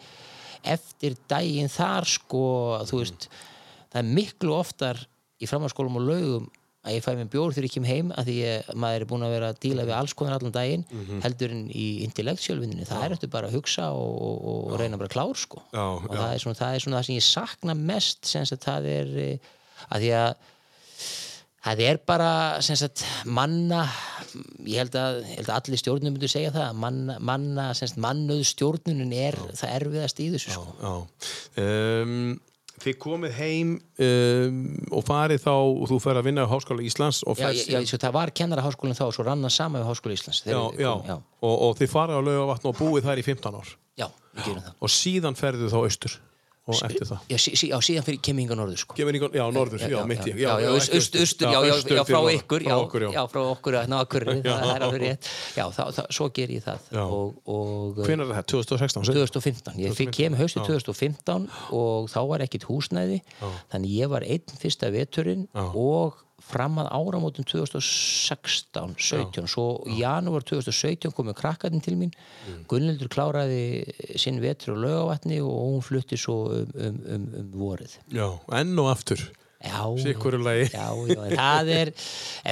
eftir daginn þar sko þú veist, það er miklu oftar í framhaldsskólum og laugum að ég fæ mér bjór þegar ég kem heim að því ég, maður er búin að vera að díla við alls konar allan daginn Mhm. heldur en í intellectualvinninni það er eftir bara að hugsa og, og, og reyna bara að klár sko Já, og já. Það, er svona, það er svona það sem ég sakna mest sem sagt það er eh, að því að það er bara sem sagt manna ég held að, ég held að allir stjórnum myndu segja það að manna, manna sem sagt mannuð stjórnunin er það erfiðast í þessu sko Já. Um, þið komið heim um, og farið þá og þú fer að vinna á Háskóla Íslands Já, já, já, sko, það var kennaraháskólinn þá og svo rann hann sama við Háskóla Íslands. Já, komum- já, Og, og þið farið á laugavatn og búið þær í 15 ár. Já, við gerum það. Og síðan ferðu þá austur og eftir það Já, sí, sí, já síðan fyrir kemur hinga norður sko. Ykkur, já, norður, já, mitt í já, austur, já, frá ykkur, já, frá okkur, ná, okkur, það er alveg rétt, já, svo ger ég það og, og Hvenær er það? 2016? segir? 2015, ég kem haustið 2015 og þá var ekkit húsnæði þannig ég var einn fyrsta veturinn og fram að áramótum 2016 17, svo í janúar 2017 komu krakkarnir til mín Mm. Gunnildur kláraði sinn vetur á laugavatni og hún flutti svo um, um, um, um vorið Já, enn og aftur Já, Sikkur lagi já, já, en það er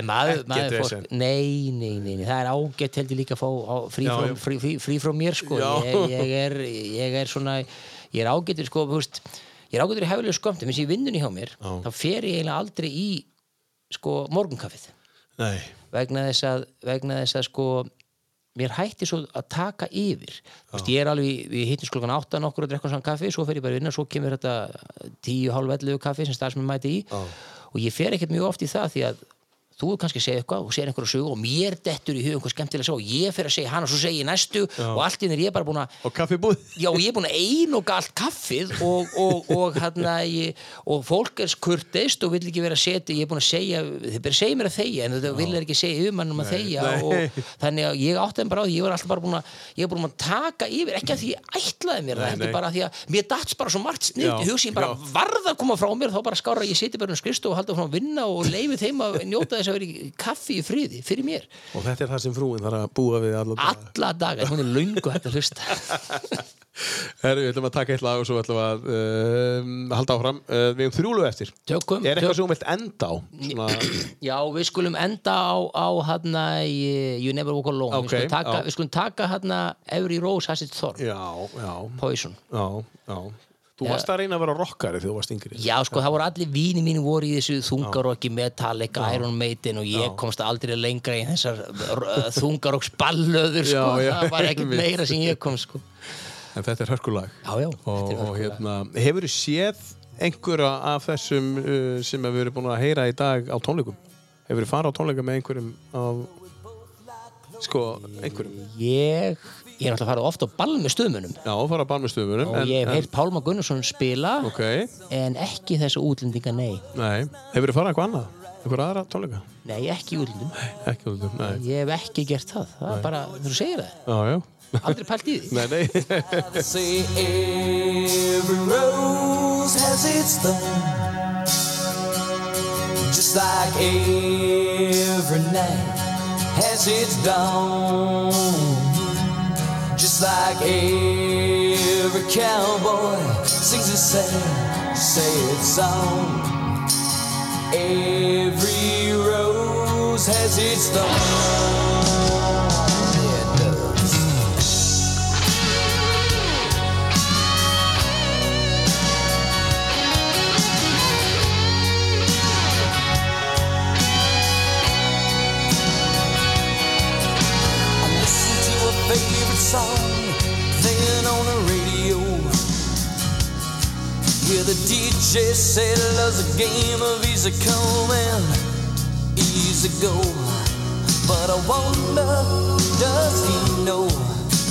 maður, maður vesen. nei, nei, nei, nei, það er ágætt held ég líka að fá frí, Já, frá, já. frí, frí, frí frá mér sko Já. ég, ég, er, ég er svona ég er ágættur sko, veist ég er ágættur í hefðilegu skömmtum, eins og í vinnunni hjá mér Já. þá fer ég eiginlega aldrei í sko morgunkaffið. Nei, vegna þess að, vegna þess að sko mér hætti svo að taka yfir. Þú veist, ég er alveg, við hittum klokkan 8 nokkur að drekka saman kaffi, svo fer ég bara vinna svo kemur þetta 10, halv 11 kaffi sem starfsmenn mæti í. Og ég fer ekkert mjög oft í það því að þú er kannski að segja eitthvað og segja einhverju sögu og mér dettur í hug einhver skemmtilega sögu og ég fer að segja hana og svo segja ég næstu og allt henni er ég bara búin að og kaffibúð Já, og ég er búin að einoga allt kaffið og, og, og, hérna, ég, og fólk er skurteist og vill ekki vera að setja, ég er búin að segja, þið bara segja mér að þegja en þetta vil ekki segja yfirmannum að þegja nei. og þannig að ég átti þeim bara á því, ég var alltaf bara búin að, ég er búin að taka yfir, ekki að því ég ætlaði mér það, Nei, nei. að að mér dats bara varð að vera í kaffi í friði, fyrir mér, og þetta er það sem frúin þarf að búa við alla daga. alla daga, hún er löngu hægt að hlusta. *laughs* Herru, við ætlum að taka eitt lag og svo ætlum við að um, halda áfram. Uh, við um þrjúlu eftir. Tökum, er eitthvað sem þú vilt enda á? Svona, Já, við skulum enda á, á í You Never Walk Alone. Ok, við, skulum taka, við skulum taka hérna Every Rose Has Its Thorn. Já, já, Poison. Já, já þú varst að reyna að vera rockari þegar þú varst yngri. Já, sko, það voru allir víni mínu voru í þessu þungarokki, Metallica, Iron Maiden og ég komst aldrei lengra í þessar uh, þungarokks ballöður, sko, Já, já, það var ekkert meira sem ég kom, sko. en þetta er hörkulag. Já, já, og, er og hérna, hefur þú séð einhverja af þessum uh, sem við erum búin að heyra í dag á tónleikum? Hefur þið farið á tónleika með einhverjum af, sko, einhverjum? Ég, ég er náttúrulega farið oft á ball með stöðmunum Já, fara á stöðmunum. og ég hef heyrt Pálma Gunnarsson spila Ok, en ekki þessa útlendinga, nei. nei. Hefur þið farið eitthvað annað? Einhver aðra tónleika? Nei, ekki útlendum. Ekki út um, nei. Ég hef ekki gert það. Það er bara, þú segir það. Já, já. Aldrei pælt í því. *laughs* Nei, nei. Just like every night has its dawn, just like every cowboy sings a sad, sad song. Every rose has its thorn. Favorite song playing on the radio. Hear the DJ say love's a game of easy come and easy go. But I wonder, does he know?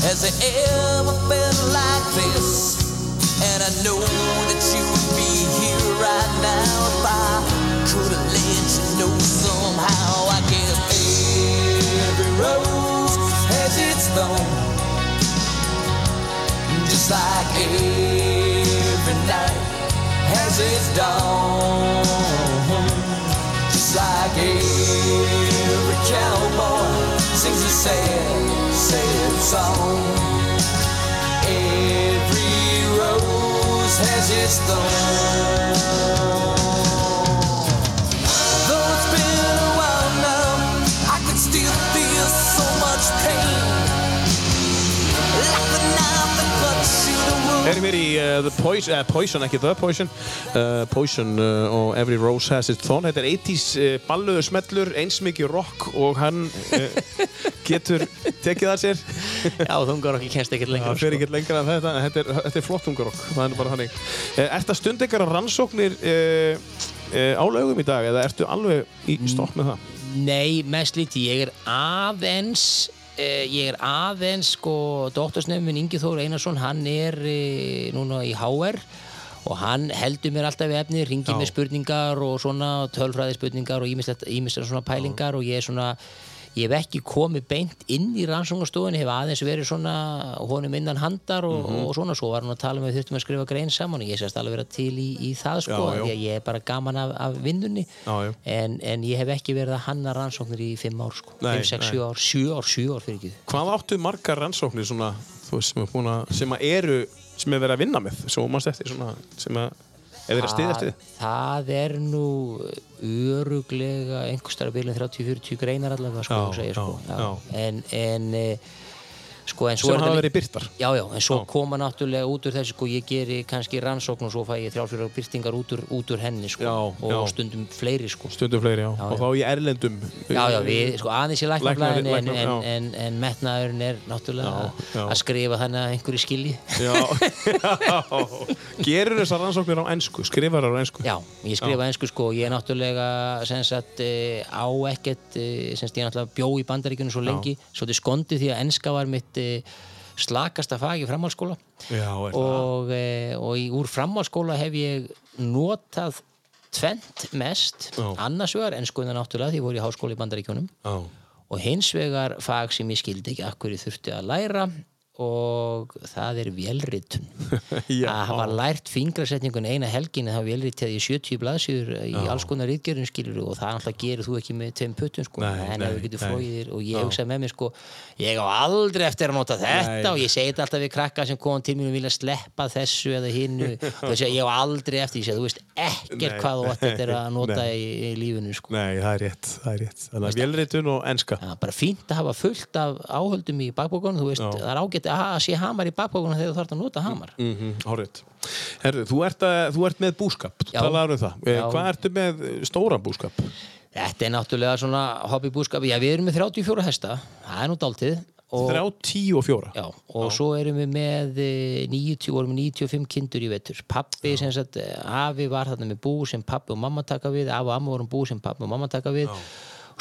Has he ever felt like this? And I know that you would be here right now if I could have let you know somehow. I guess every rose thorn, just like every night has its dawn, just like every cowboy sings a sad, sad song. Every rose has its thorn. Erum við í uh, The Poison, uh, Poison, ekki The Poison, uh, Poison uh, og Every Rose Has Its Thorn. Þetta er 80s uh, balluðu smellur, eins mikið rock og hann uh, *laughs* getur tekið að sér. Já, þungar okkur kennst ekkert lengur. Það fer ekkert lengra en þetta, þetta er, þetta er flott ungarokk, það er bara þannig. Uh, ertu að stunda ykkur rannsóknir á laugum í dag eða ertu alveg í stopp með það? Nei, mest lítið. Ég er aðeins, eh, ég er aðeins, sko, doktorsnefn Ingi Þór Einarsson, hann er eh, núna í HR og hann heldur mér alltaf við efni, ringir Já. með spurningar og svona tölfræði spurningar og ímislega svona pælingar og ég er svona, ég hef ekki komið beint inn í rannsóknarstofunni, hef aðeins verið svona honum innan handar og, Mhm. og svona, svo var hann að tala með þurftum að skrifa grein saman og ég sést alveg vera til í, í það sko, Já, já. ég er bara gaman af, af vinnunni en, en ég hef ekki verið að hanna rannsóknir í fimm ár sko, Nei, 5, 6, nei. 7 ár, 7 ár, 7 ár fyrir ekki Hvað áttu margar rannsóknir svona, þú veist, sem, sem að eru, sem er verið að vinna með, svo mannst eftir svona, sem að, er verið að stiðast við? það er nú öruglega einhverstara bílinn 30-40 greinar allavega sko, Já, segja, sko. já, já. en en eh, sko, svo Sem hafa verið birtar? já, já, en svo Já. koma náttúrulega út úr þessu sko, ég geri kannski rannsókn og svo fæ ég þrjálfjörður byrtingar út úr, út úr henni sko, og stundum fleiri sko Stundum fleiri, já. Og þá í erlendum. Já, já, við, sko, aðeins í læknaflæðinu en, en, en, en metnaðurinn er náttúrulega að skrifa þannig að einhverju skilji. Já. *laughs* Gerur þessar rannsóknir á ennsku, skrifar á ennsku? Já, ég skrifa einsku sko, ég er náttúrulega sagt eh, á ekkert, eh, ég náttúrulega bjó í bandaríkjunum svo lengi, svolítið slakasta fag í framhaldsskóla Já, og, e, og í, úr framhaldsskóla hef ég notað tvent mest, Já. annars vegar enskuðina náttúrulega því ég voru í háskóla í bandaríkjunum Já. og hins vegar fag sem ég skildi ekki akkur ég þurfti að læra og það er vélritun *laughs* Já. að hafa lært fingrasetningun eina helgin það vélritaði í 70 blaðsýður í alls konar ritgerðin skilur og það alltaf gerir þú ekki með tveim puttum sko, Nei, en nei, og ég Já. hugsaði með mér sko ég á aldrei eftir að nota þetta Nei. og ég segi þetta alltaf við krakka sem kom til mér og vilja sleppa þessu eða hinnu *laughs* og ég á aldrei eftir, ég segi þú veist ekkert hvað þú ætti eftir að *laughs* nota í, í lífinu sko Nei, það er rétt, það er rétt. Vélritun og enska. Já, bara fínt að hafa fullt af áhöldum í bakbókunum, Já. það er ágætt að að sé hamar í bakbókunum þegar þú þarf að nota hamar. Mm -hmm, Hárið. Herðu, þú ert, að, þú ert með búskap, þú Já. talaður um það. Eh, Já. Hvað ertu með stóran búskap? Þetta er náttúrulega svona hobbybúskap, já við erum með 34 hesta, það er nú dáltið og, Þrjá, tíu og já, og svo erum við með eh, 90, vorum við 95 kindur í vetur pappi sem sagt, eh, afi var þarna með bú sem pappi og mamma taka við afi og amma vorum bú sem pappi og mamma taka við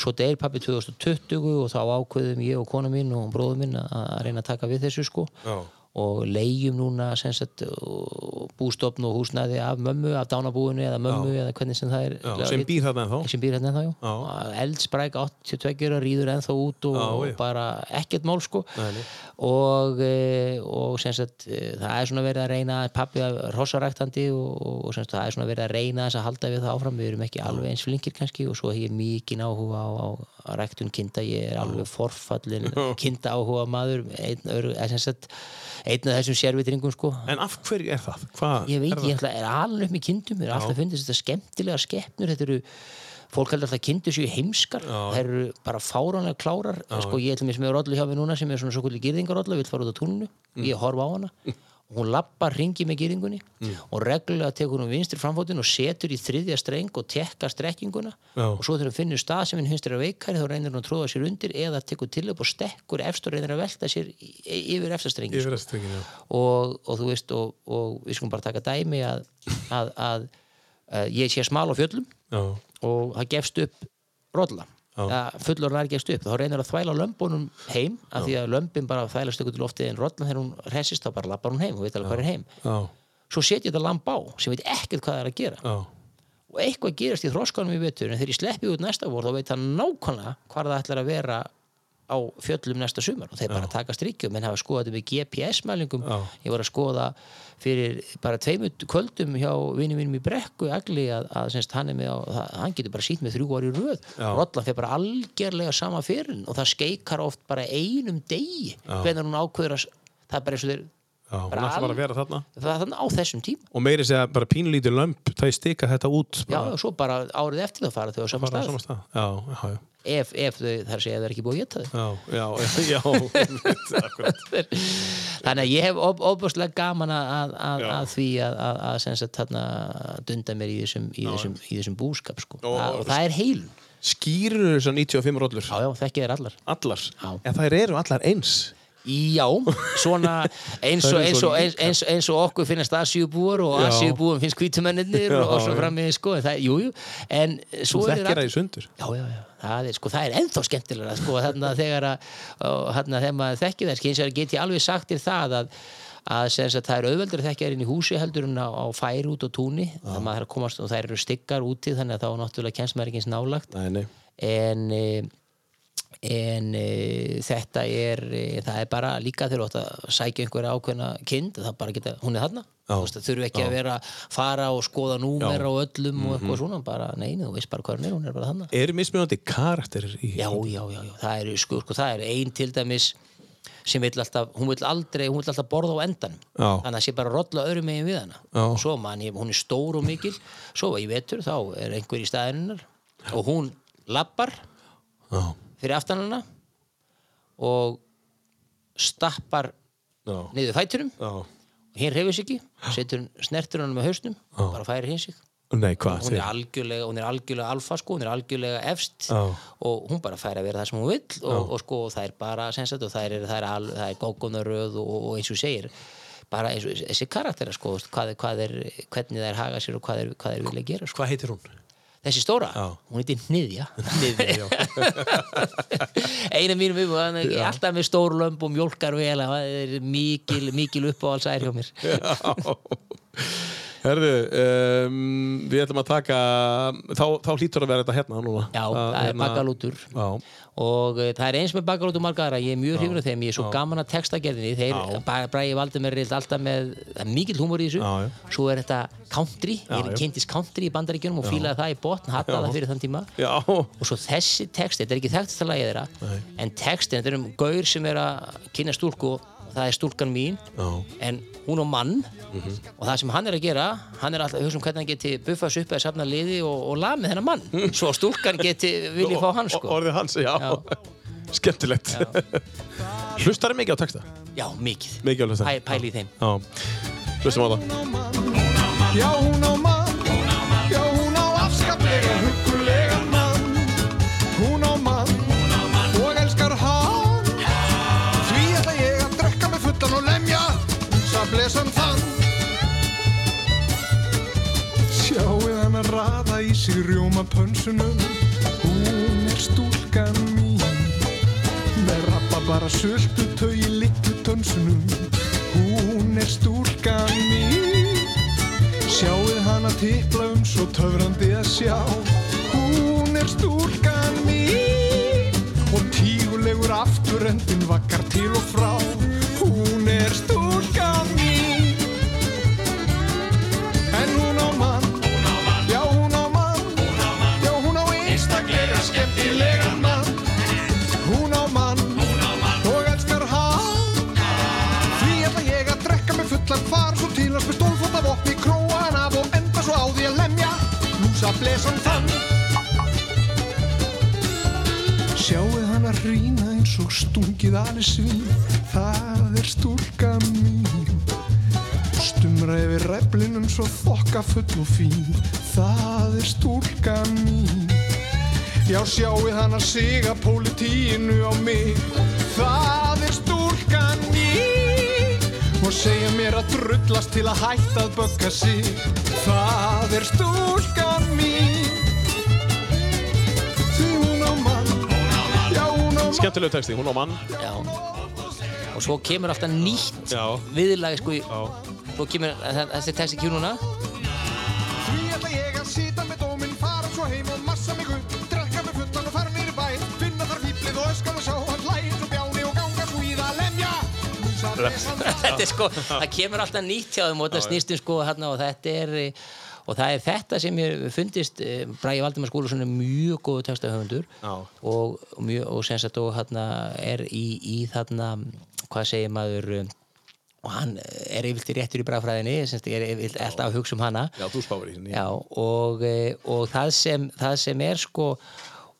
svo deyr pappi 2020 og þá ákveðum ég og kona mín og bróður minn að að reyna að taka við þessu sko Já. Og leigjum núna sagt, og bústofn og húsnæði af mömmu, af dánabúinu eða mömmu eða hvernig sem það er Já, sem býr ennþá. Hérna ennþá, já. Já. Eldspræk 82 ára rýður ennþá út og, Já, og já. bara ekkert mál sko. Nei, og, e, og sem sagt e, það er svona verið að reyna pappi að rossaræktandi og, og sagt það er svona verið að reyna þess að halda við það áfram. Við erum ekki alveg eins flinkir kannski og svo ég mikið áhuga á, á, ræktun kinda. Ég er alveg forfallin kinda áhuga maður einn, ör, eða sem sagt einn af þessum sérvitringum sko. En af hverju er það? Hvað ég veit, er ég ætla, er alveg upp með kindum mér er alltaf fundist þetta skemmtilega skeppnur þetta eru, fólk heldur alltaf kindur séu heimskar. Það eru bara fáránlega klárar. Sko, ég ætlum með rollu hjá mig núna sem er svona svo kvöldi gyrðingarollu, vill fara út á túninu. Ég horfa á hana. og *laughs* hún lappar ringi með gyrðingunni og reglulega tekur hún vinstri framfótinn og setur í þriðja streng og tekkar strekkinguna. Já. og svo þegar hún finnur stað sem hinn finnst er að veikari þá reynir hún að tróða sér undir eða tekur til upp og stekkur efst og reynir að velta sér yfir strengin, já. Og, og þú veist og, og við skulum bara taka dæmi að, að, að, að ég sé smal á fjöllum Já, og það gefst upp það fullur nær gefst upp. Þá reynir að þvæla lömbunum heim af því að lömbin bara þvælast ykkur til loftið en rollan þegar hún resist þá bara lappar hún heim. Og veit alveg hvað er heim. Já, svo setja þetta lamb á sem veit ekkert hvað það er að gera. Já. Og eitthvað gerast í þroskanum í vetur en þegar ég sleppi út næsta vor þá veit það nákvæmlega hvað það ætlar að vera á fjöllum næsta sumar og þeir bara taka strikkjum menn hafa skoðað þetta með GPS-mælingum ég var að skoða fyrir bara tveimut kvöldum hjá vinni mínum í brekku agli að, að semst, hann, á, hann getur bara sýnt með þrjú ári röð. Rollan fer bara algerlega sama fyrir og það skeikar oft bara einum degi hvernig hún ákveður að það er bara eins og þeir Já, hún ætla bara að vera þarna. Það er þannig á þessum tíma. Og meiri segja bara pínlítið lömp Það er stika þetta út já, og svo bara árið eftir það fara þau á sama stað. sama stað. Já, já, já. Ef, ef þau, það er að segja að það er ekki búið að geta þau. Já, já, *laughs* já, já akkurat. *laughs* þannig að ég hef of, ofbúrslega gaman að, að, að, því að, að, sagt, þarna, dunda mér í þessum, í þessum, í þessum búskap sko. Og- og, það er heil Skýrur þessar 95 rollur? Já, já, þekki þér allar. Allar? Já. En þær eru allar eins Já, svona eins og, eins, og, eins, eins, og okkur finnast asíubúar og Já. asíubúum finnst hvítumennir Já, og svo já. frammiði sko, en það, jú, jú en svo er það í sundur Já, já, já, það er, sko, það er ennþá skemmtilega sko, þarna þegar að, og, þarna þegar maður þekkir þess, eins og get ég alveg sagt þér það að, að, það er auðveldur að þekkja inn í húsi heldur en á, færi út á túni það maður þarf að komast og það eru styggar úti þannig að þá náttúrulega kemst maður ekki eins nálagt Nei, nei en e, en e, þetta er e, það er bara líka þegar þú átt að sækja einhverja ákveðna kind það bara geta, hún er þarna Já. Þú þurfi ekki að vera fara og skoða númer Já. á öllum og Mhm. eitthvað svona bara, neini, þú veist bara hvað hún er, hún er bara þarna Eru mismunandi karakterir í já, já, já, já, það er sko, sko það er ein til dæmis sem vill alltaf, hún vill aldrei, hún vill alltaf borða á endan Já. þannig að sé bara rolla öðrum megin við hana Já. og svo man ég, hún er stór og mikil svo í vetur þá er einhver í staðinnar og hún lappar Já, fyrir aftan hana og stappar já, niður fæturum já. Og hinn reyfis ekki, setur snertur hann með hausnum og bara færir hinn sig. Nei, hvað hún er hún er algjörlega alfa sko, hún er algjörlega efst og hún bara fær að vera það sem hún vill og, og sko það er bara sensat og það er, það er, það er gógonaröð og, og eins og segir bara eins og þessi karaktera sko hvað, hvað er, hvernig það er haga sér og hvað er, hvað er vilja gera sko. Hvað heitir hún? Þessi stóra, Já. hún heitir Niðja. Niður, já. *laughs* Eina mínum um hann er alltaf með stór lömb og mjólkar vel það er mikil, mikil uppáhaldsær hjá mér Herðu, um, við ætlum að taka þá, þá hlýtur að vera þetta hérna núna. Já, Að, það er hérna- bakalútur Já, og uh, það er eins með bakalútur margaðara ég er mjög hrifur af þeim, ég er svo gaman að textagerðinni þeir, Bræði Valdimir er alltaf með mikill húmor í þessu. Já, já. svo er þetta country, ég kynntist country í bandaríkjunum og fílaði það í botn, hattaði það fyrir þann tíma. Já, og svo þessi text, þetta er ekki þekktast að lagið þeirra en textin, þetta er um gaur sem er að kynna stúlku og það er stúlkan mín. Já, en hún og mann. Og það sem hann er að gera hann er alltaf að hugsa um hvernig hann geti buffast upp eða safna liði og, og lamið þennan mann. Svo að stúlkan geti viljið fá hann O- sko Orðið hans, já, Já. Skemmtilegt. Hlustar mikið á texta? já, mikið, Mikið pæli í þeim. Hlustum á það. Já, hún á mann, blesan þann Sjáuð hann að raða í sig rjóma pönsunum. Hún er stúlkan mín. Með rappa bara sultu tau í litlu tönsunum. Hún er stúlkan mín. Sjáuð hann að tipla um svo töfrandi að sjá. Hún er stúlkan mín. Og tígulegur afturendin vakkar til og frá. Hún er stúlkan mín Lúsa blesan þann Sjáuð hann að rýna eins og stungið alveg svín Það er stúlka mín. Stumra yfir ræflinum svo þokka full og fín. Það er stúlka mín. Já sjáuð hann að siga pólitíinu á mig. Það er stúlkan mín Og segja mér að drullast til að hætta að bögga sig. Það er stúlkan mín. Því hún á mann. Já hún á mann. Skemmtilegu texti, hún á mann. Já. Og svo kemur alltaf nýtt Já. viðlag, sko, í- svo kemur þessi texti kjú *laughs* þetta er sko, það kemur alltaf nýtt hjá þeim og þetta snýst um sko hérna og þetta er eh, og það er þetta sem ég fundist eh, Bragi Valdimar Skúlason er mjög góðu textahöfundur og, og mjög og sem sagt og hérna er í, í þarna hvað segir maður eh, og hann er yfirlt í réttur í bræðfræðinni sagt er yfirlt alltaf að hugsa um hana. Já, þú spáir í henni. Og, eh, og það, sem, það sem er sko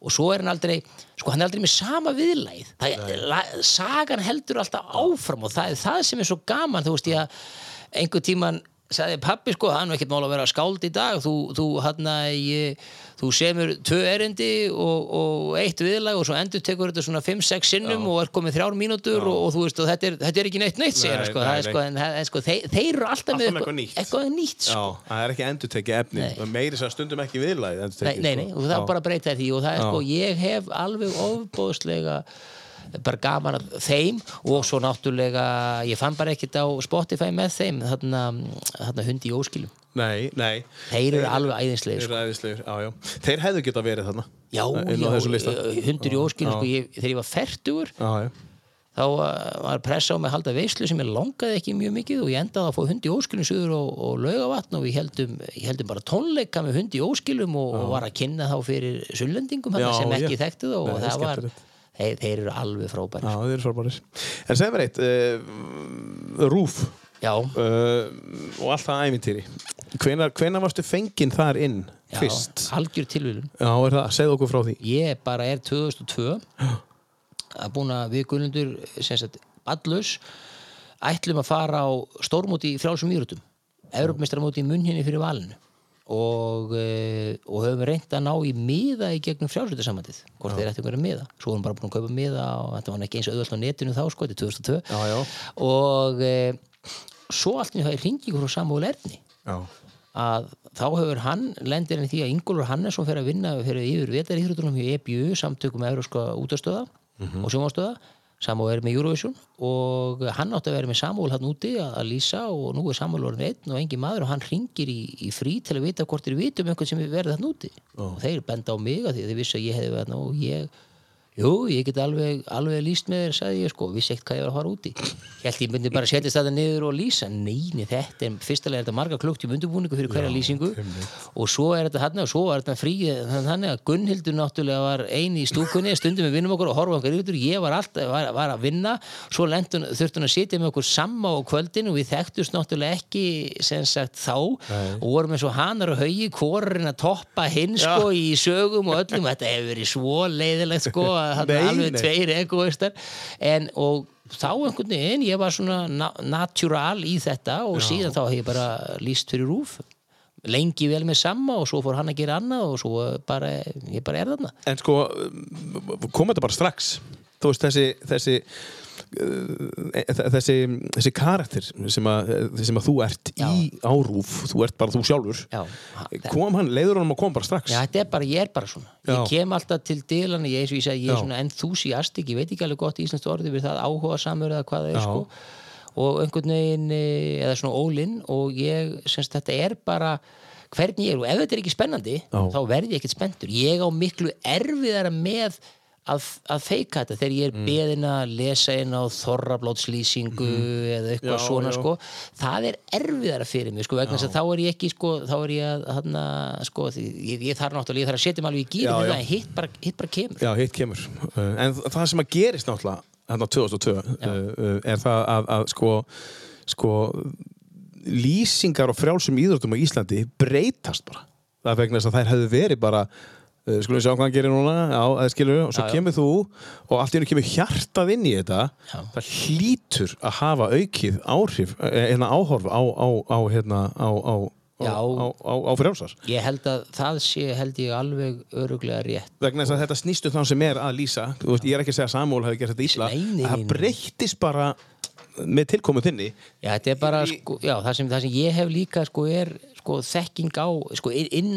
og svo er hann aldrei sko hann er aldrei með sama viðlæð það, sagan heldur alltaf áfram og það er það sem er svo gaman þú veist ég að einhver tíman sagði pappi sko, hann er ekkert mál að vera skáld í dag. Þú, þú hann að þú semur tvö erindi og, og eitt viðlag og svo endur tekur þetta svona 5-6 sinnum og er komið þrjár mínútur og, og þú veist og þetta er, þetta er ekki neitt neitt segir sko, nei, það er sko, en, en, sko þeir, þeir eru alltaf, Alltaf með eitthvað nýtt. eitthvað nýtt sko. Já, það er ekki endur tekið efni meiri sem stundum ekki viðlæð nei, nei, nei, og það er bara að breyta því og það er Já. sko, ég hef alveg ofbóðslega bara gaman að þeim og svo náttúrulega ég fann bara ekkert á Spotify með þeim þarna, þarna hundi í óskilum. Nei, nei. Þeir eru alveg æðinslegir Þeir sko. eru æðislegir, já, já. Þeir hefðu getað verið þarna já, lista. já, hundur í óskilum sko, ég, þegar ég var já þá uh, var pressa á mig að halda veislu sem ég langaði ekki mjög mikið og ég endaði að fá hundi í óskilum suður og, og laugavatn og við heldum, ég heldum bara tónleika með hundi í óskilum og, og var að kynna þá fyrir sullendingum sem ekki ég- þekktu það og það var, skemmtilegt. þeir, eru alveg frábæri Já, þeir eru frábærir. En segð mér eitt uh, Rúf Já, uh, og allt það ævintýri. Hvenar, hvenar varstu fenginn þar inn já, fyrst? algjör tilvílun Já, er það, segð okkur frá því. Ég bara er 2002 *gasps* að búin að við Guðlundur sem sagt ballus ætlum að fara á stórmóti í frjálsum írutum Evropamestramóti í munnhinni fyrir valinu og, e, og höfum reynd að ná í miða í gegnum frjálsutasamandið hvort þeir ættu að vera miða. Svo erum bara búin að kaupa miða og þetta var ekki eins auðvöld á netinu þá sko, þetta er 2002 Já, já. og e, svo allt í það er hringingur frá Samúl Erni. Já, að þá hefur hann lendir en því að Ingólfur Hannesson fer að vinna fyrir yfir vetarýþróttunum hjá EBU samtökum með Európska útastöða og sjónvastöða Samúl er með Eurovision og hann átti að vera með Samúl hann úti að, lýsa og nú er Samúl orðin einn og engin maður og hann ringir í, í frí til að vita hvort þeir vita um einhvern sem er verið hann úti. Og þeir benda á mig að því að þeir vissi að ég hefði verið og ég Jú, ég get alveg, alveg líst með þér, sagði ég sko, vissi ekkert hvað ég var að fara úti. Ég held ég myndi bara setjast þetta niður og lýsa. Neini, þetta er, fyrstulega er þetta marga klukkt í undirbúningu fyrir hverja lýsingu. og svo er þetta hann og svo er þetta frí þannig að Gunnhildur náttúrulega var eini í stúkunni, stundum við vinnum okkur og horfum okkur yfir, ég var alltaf, var, var að vinna, svo lentun, þurfti hún að sitja með okkur samma á kvöldin og við þekktust náttúrulega ekki sem sagt þá. Og vorum eins og hanar og haugi, hvorinn að toppa hinn sko í sögum og öllum, þetta hefur verið svo leiðilegt sko að Nei, alveg nei. tveir egoistar. En og þá einhvern veginn ég var svona na natural í þetta og síðan þá hef ég bara líst fyrir rúf lengi vel með sama og svo fór hann að gera annað og svo bara, ég bara er þarna. En sko kom þetta bara strax? Þú veist þessi, þessi þessi, þessi karakter sem að, sem að þú ert Já. í árúf, þú ert bara þú sjálfur Já, kom hann, leiður hann að koma bara strax? Já, þetta er bara, ég er bara svona. Já. Ég kem alltaf til dilana, ég, og ég er svona enthusiastic, ég veit ekki alveg gott íslenskt orðið við það áhuga samur eða hvað það er sko. Og einhvern veginn eh, eða svona ólinn og ég, semst þetta er bara hvernig ég er og ef þetta er ekki spennandi þá verð ég ekkert spenntur. Ég á miklu erfiðara með að, að feika þetta þegar ég er Mm. beðin að lesa inn á þorrablótslýsingu eða eitthvað. Já, svona já. sko það er erfiðara fyrir mig sko vegna þess að þá er ég ekki sko þá er ég að hana, sko ég, ég þarf náttúrulega, ég þarf að setja mig alveg í já. en hitt bara, hitt bara kemur Já, hitt kemur Uh, En það sem að gerist náttúrulega hérna 2002 uh, uh, er það að, að sko, sko lýsingar og frjálsum íþróttum á Íslandi breytast bara það vegna þess að þær hefðu verið bara skulum við sjá hvað hann gerir núna? Já, eða skilur og svo Já, já. kemur þú og allt í hennu kemur hjartað inn í þetta. Það hlýtur að hafa aukið áhrif, eh, hérna áhorf á, á, á hérna á, á, á, Já. á, á, á frjálsar. Ég held að það sé held ég alveg öruglega rétt. Vegna þess að þetta snýstu þann sem er að lýsa. Veist, ég er ekki að segja að Samúl hefði gert þetta að það breyttist bara með tilkomu þinni. Já, bara, Í- sko, já, það sem, það sem ég hef líka, sko, er, sko, þekking á, sko, inn,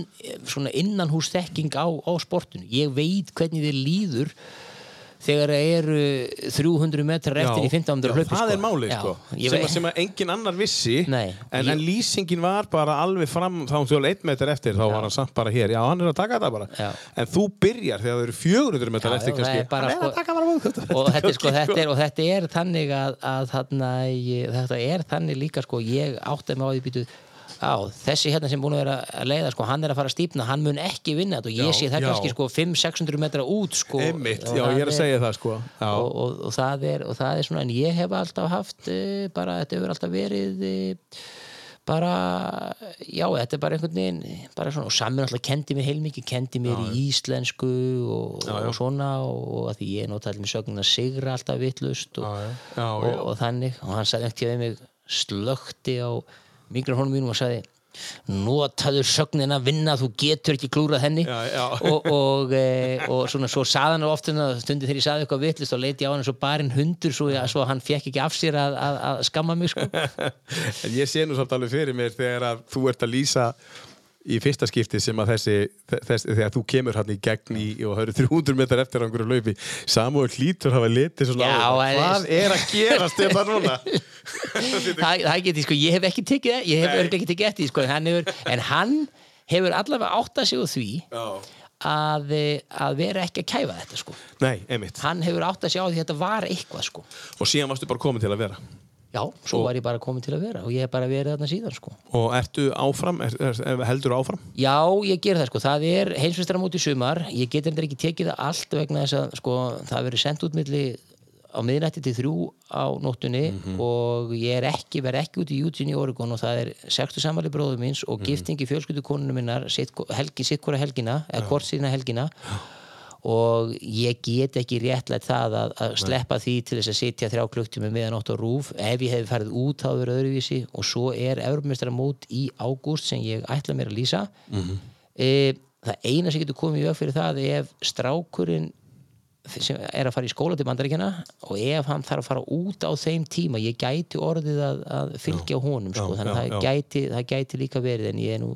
svona innanhús þekking á, á sportinu. Ég veit hvernig þið líður þegar það eru 300 metrar eftir í 1500 já, hlaupi, sko. það er málið Já, sko, sem, sem að engin annar vissi Nei, en, ég- en lýsingin var bara alveg fram þá hún þjóðlega einn metr eftir þá var hann samt bara hér já hann er að taka þetta bara Já. en þú byrjar þegar það eru 400 metrar Já, eftir já, kannski það bara, hann er sko- að taka bara múið og þetta sko, þetta er, og þetta er þannig að, að þarna, ég, þetta er þannig líka sko, ég átti mig á því býtu á, þessi hérna sem búin að vera að leiða sko, hann er að fara að stípna, hann mun ekki vinna og ég Já, sé það já. kannski sko 500-600 metra út sko einmitt, já ég er að segja það sko já, og, og, og, það er, og það er svona en ég hef alltaf haft uh, bara, þetta hefur alltaf verið uh, bara, já, þetta er bara einhvern veginn, bara svona og saman alltaf kendi mér heilmikið, kendi mér í íslensku og, og svona og að því ég notaði með sögnin að sigra alltaf vitlust og, Já, já. Já, og, já. og þannig og hann sagði ekkert við mig slökti á mikrofónum mínum og sagði notaðu sögnin að vinna þú getur ekki klúrað henni Já, já. og, og, e, og svona svo saðan og oft stundi þegar ég saði eitthvað vitlist og leiti á hann svo barinn hundur svo, svo hann fekk ekki af sér að, að, að skamma mig sko. *laughs* en ég sé nú samt alveg fyrir mér þegar að þú ert að lýsa í fyrsta skipti sem að þessi, þessi þegar þú kemur hann í gegn í og það eru 300 metrar eftir á einhverju laupi Samúl hlýtur hafa litið svona Já, á hvað er að gerast þetta núna *laughs* það, það geti, sko, ég hef ekki tekið það ég hef Nei. örgulega ekki tekið eftir því, sko, hann hefur, en hann hefur allavega áttað sig á því Já. að, eh, að vera ekki að kæfa þetta sko. nei, einmitt hann hefur áttað sig á því að þetta var eitthvað sko. og síðan varstu bara komin til að vera já, svo var ég bara komin til að vera og ég hef bara verið þarna síðan sko. og ertu áfram, er, er, heldur áfram? Já, ég ger það sko, það er heimsveistara móti sumar, ég get endur ekki tekið það allt vegna þess að sko, það verður sendt út milli á miðnætti til þrjú á nóttunni og ég er ekki, verð ekki út í Eugene í Oregon og það er sextu samali bróður míns og giftingi fjölskyldu konunum minnar sitt, helgi, sitt hvora helgina, eða hvort síðna helgina og ég get ekki réttlætt það að, að sleppa því til þess að sitja þrjá klukktími meðanótt á rúf. Ef ég hefði farið út þá verið öðruvísi. Og svo er Evropamestara mót í ágúst sem ég ætla mér að lýsa. E, það eina sem getur komið í veg fyrir það ef strákurinn sem er að fara í skóla til bandaríkjana og ef hann þarf að fara út á þeim tíma ég gæti orðið að, að fylgja honum sko, já, þannig að já, það já. gæti, það gæti líka verið en ég er nú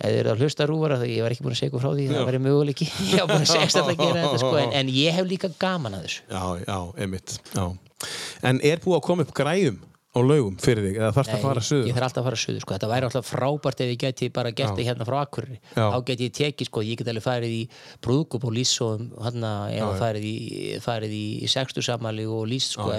ef þið eru að hlusta rúfara þá ég var ekki búin að segja ykkur frá því það væri möguleiki. *laughs* Ég var búin að segja að gera þetta sko, en, en ég hef líka gaman að þessu. Já, já, einmitt já. en er búið að koma upp græjum á laugum fyrir þig eða þarfst að fara ég suður þarf alltaf að fara suður sko. þetta væri alltaf frábært ef ég geti bara gert það hérna frá Akureyri. Já. þá geti ég tekið, sko, ég get alveg farið í brúðkup og hana, eða farið í, farið í, í sextu samali og líst sko,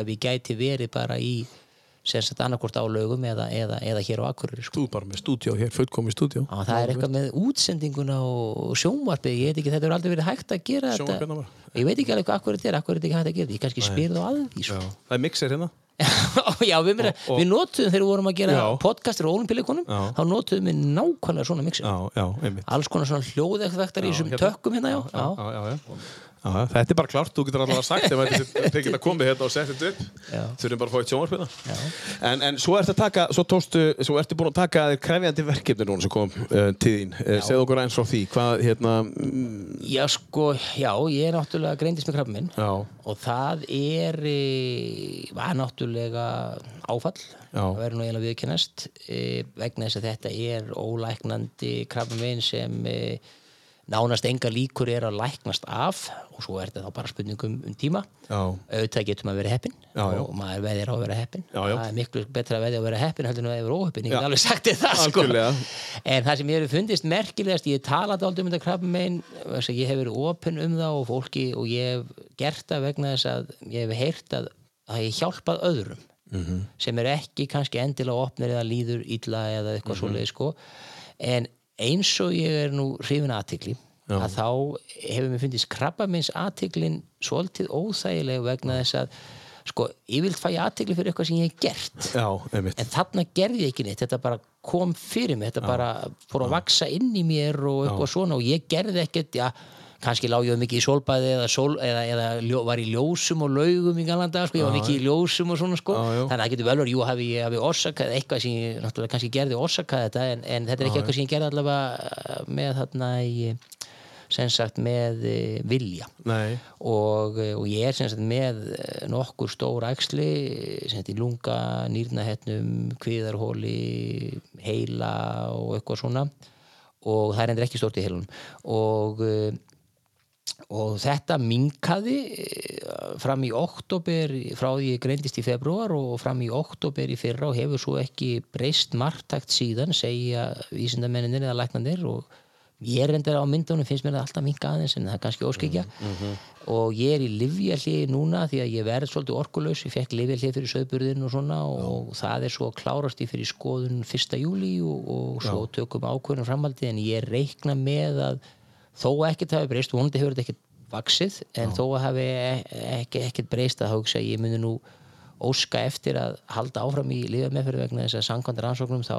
sagt annarkvort á laugum eða, eða, eða hér á Akureyri sko. þú er bara með stúdíó hér, fullkomi stúdíó. Já, það er eitthvað með útsendinguna og sjónvarpið, ég veit ekki, þetta er aldrei verið hægt að gera þetta. Bara? ég veit ekki alveg hvað akkur þetta er, akkur er þetta ekki hægt að gera ég kannski spyr þá að því sko. það er mixer hérna. *laughs* Já, við, meira, Og- við notuðum þegar við vorum að gera á olimpíuleikunum Já. þá notuðum við nákvæmlega svona mixer. Já, já, alls konar svona hljóðeffektar í þessum hérna. tökkum hérna, já, já. já, já, já. Já, þetta er bara klart, þú getur allavega sagt ef þetta- geta komið hérna og sett þetta upp. Já. þurfum bara að fá eitt sjónvarpina en, en svo ertu að taka, svo tókstu svo ertu búin að taka þér krefjandi verkefni núna sem kom uh, til þín, uh, segðu okkur eins frá því hvað, hérna mm, Já, sko, já, ég er náttúrulega greindist með krabba minn já, og það er e, var náttúrulega áfall. Já. að vera nú eiginlega viðkennast e, vegna þess að þetta er ólæknandi krabba minn sem e, nánast enga líkur er að læknast af og svo er þetta þá bara spurningum um tíma já, auðvitað getur maður verið heppin Já, já. og maður veðir á að vera heppin Já, það er miklu betra að veðja á að vera heppin heldur en að vera óheppin, ég get alveg sagt það sko. En það sem ég hefur fundist merkilegast ég talaði aldrei um þetta krabba megin ég hef verið opinn um það og fólki og ég hef gert það vegna þess að ég hef heyrt að, að ég hjálpað öðrum Mhm. sem er ekki kannski endilega opnir eða líður illa eða eitthvað Mhm. svoleið sko. en eins og ég er nú hrifin aðtikli að þá hefur mér fundist krabba minns aðtiklin svolítið óþægileg vegna þess að sko, ég vilt fæ aðtikli fyrir eitthvað sem ég hef gert. Já, en þarna gerði ég ekki neitt þetta bara kom fyrir mig þetta bara fór að vaksa inn í mér og eitthvað svona og ég gerði ekkert já, kannski lá ég mikið í sólbæði eða, sól, eða, eða ljó, var í ljósum og laugum í galanda, sko, ég var mikið í ljósum og svona sko, já. þannig að það getur vel verið jú, hafi, ég hafi orsakað eitthvað sem ég náttúrulega kannski gerði orsakað þetta en, en þetta er ekki eitthvað sem ég gerði allavega með þarna í sem sagt með eh, vilja. Og, eh, og ég er sem sagt með eh, nokkur stór æxli sem sagt í lunga, nýrnahetnum kviðarhóli heila og eitthvað svona. Og það er endur ekki stórt í heilunum og eh, og þetta minkaði eh, fram í oktober frá því ég greindist í februar og fram í oktober í fyrra og hefur svo ekki breyst margtakt síðan segja vísindamenninir eða læknandir og ég er endur á myndunum finnst mér það alltaf minka aðeins en það er kannski óskikja og ég er í livjalið núna því að ég verð svolítið orkulaus. Ég fekk livjalið fyrir söðburðin og svona og það er svo klárast ég fyrir skoðun 1. júli og, og svo tökum ákvörðum framhaldi en ég reikna með að þó ekkert hafi breyst, vonandi hefur þetta ekkert vaksið, en þó að hafi ekki, ekkert breyst að hugsa ég muni nú óska eftir að halda áfram í liðameðferð vegna þess að samkvæmt rannsóknum þá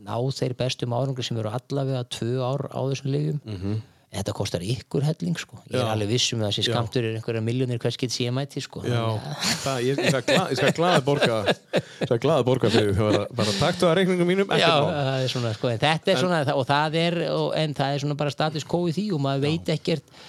ná þeir bestum árangri sem eru allavega tvö ár á þessum liðum en þetta kostar ykkur helling sko. Ég er Já. alveg vissum að þessi skamtur er einhverja miljónir hvers get síðan mæti sko. Já. Að- það, ég, ég skal ég skal glaða borga ég skal glaða borga fyrir bara, bara taktu að reikningum mínum Já, er svona, sko, en þetta er svona og það er, og, en það er svona bara status quo í því og maður veit ekkert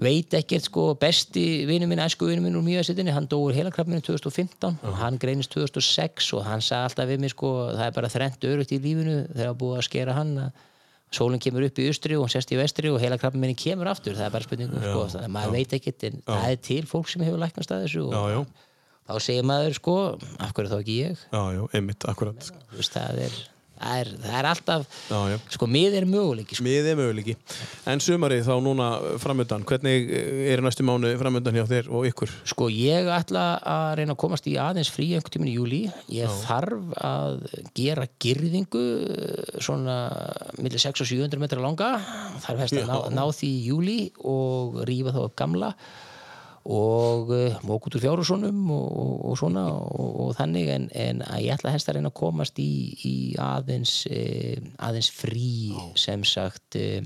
veit ekkert sko besti vinnu minn, æsku vinnu minn úr mjögasettinni hann dóur heilakrabbinu 2015 og hann greinist 2006 og hann sagði alltaf við mig sko það er bara þrennt örugt í lífinu þegar búið að skera hann að sólinn kemur upp í austri og hann sest í vestri og heilakrabbin minni kemur aftur, það er bara spurningum sko, þannig að maður veit ekkert en það er til fólk sem hefur læknast að þessu og já, já, þá segir maður sko af hverju þá ekki ég? Já, já, einmitt, akkurat. Þú veist, það er, það er, það er alltaf Já, já. sko, mið er möguleiki sko. Miðið er möguleiki. En sumarið þá núna framöndan, hvernig er næstu mánu framöndan hjá þér og ykkur? sko, ég ætla að reyna að komast í aðeins frí einhvern tíminn í júli ég þarf að gera girðingu svona millir 6 og 700 metra langa þarf að ná, ná því í júli og rífa þá upp gamla og mók út úr fjárhúsunum og, og, og svona og, og þannig en, en ég ætla helst að reyna að komast í, í aðeins uh, aðeins frí sem sagt uh,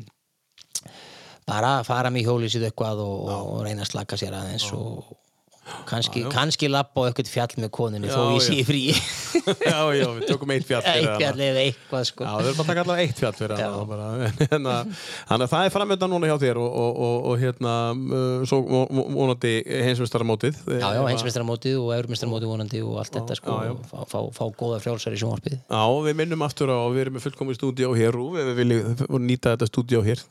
bara fara mig í hjólísið eitthvað og, og reyna að slaka sér aðeins og kannski lappa á eitthvað fjall með þó Já, ég sé frí. *laughs* Já, já, við tökum eitt fjall fyrir hana. eða eitthvað sko. Já, við erum bara að taka allavega eitt fjall fyrir hana. Hérna, *laughs* Þannig að það er framöndan núna hjá þér og, og, og, og hérna uh, svo vo- vo- vonandi heimsvistaramótið. Já, já, heimsmeistaramótið og eurumeistaramótið vonandi og allt þetta sko, fá, fá, fá góða frjálsar í sjónvarpið. Já, við minnum aftur á að við erum með fullkomið stúdíó hér og við viljum nýta þetta stúdíó hér.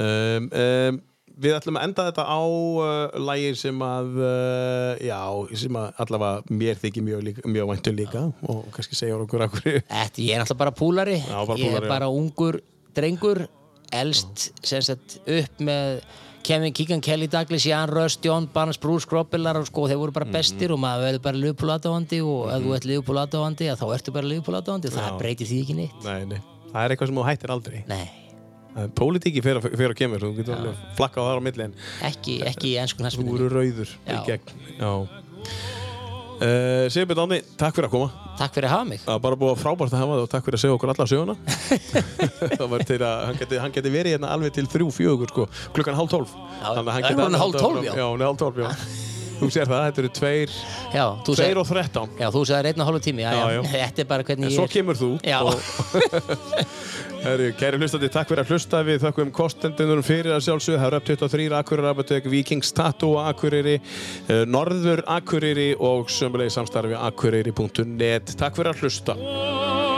Um, um, við ætlum að enda þetta á uh, lægir sem að, uh, já, sem að allavega mér þykir mjög, mjög væntum líka og kannski segja okkur okkur. Þetta, ég er náttúrulega bara púlari. Já, bara ég púlari, er bara ungur drengur elst sem sagt upp með Kevin Keegan, Kelly Douglas, Jan Rust, John Barnes, Bruce Grobbelaar og sko, þeir voru Mhm. bara bestir og maður verður bara Liverpool aðdáðandi og ef þú ert Liverpool aðdáðandi þá ertu bara Liverpool aðdáðandi og það breytir því ekki neitt. Nei, nei, það er eitthvað sem þú hættir aldrei. Nei, Pólitíki fyrir að, kemur, þú getur alveg flakkað þar á milli en ekki, ekki í ensku þú knastmyndinni eru rauður í Já. gegn. Já. Uh, Sigurbjörn Ánni, takk fyrir að koma. Takk fyrir að hafa mig. Það var bara búið frábært að hafa það og takk fyrir að segja okkur alla söguna. *laughs* það var til að hann geti, hann geti verið hérna alveg til þrjú, fjögur sko, klukkan hálf tólf. Já, Þannig að hann er hún hálf tólf, já? Já, hún er hálf tólf, já. Þú sér það, þetta eru tveir, Já, þú tveir sagði, og þrettán. já, þú sagði einn og hálfu tími, já, Já, já. *laughs* Þetta er bara hvernig En ég svo er. kemur þú. Já. og- *laughs* Herri, kæri hlustandi, takk fyrir að hlusta. Við þakkum kostendunum fyrir að er upp 23 Akureyri Apotek, Vikings Tattoo Akureyri, eh, Norður Akureyri og sömulegi samstarfi akureyri.net Takk fyrir að hlusta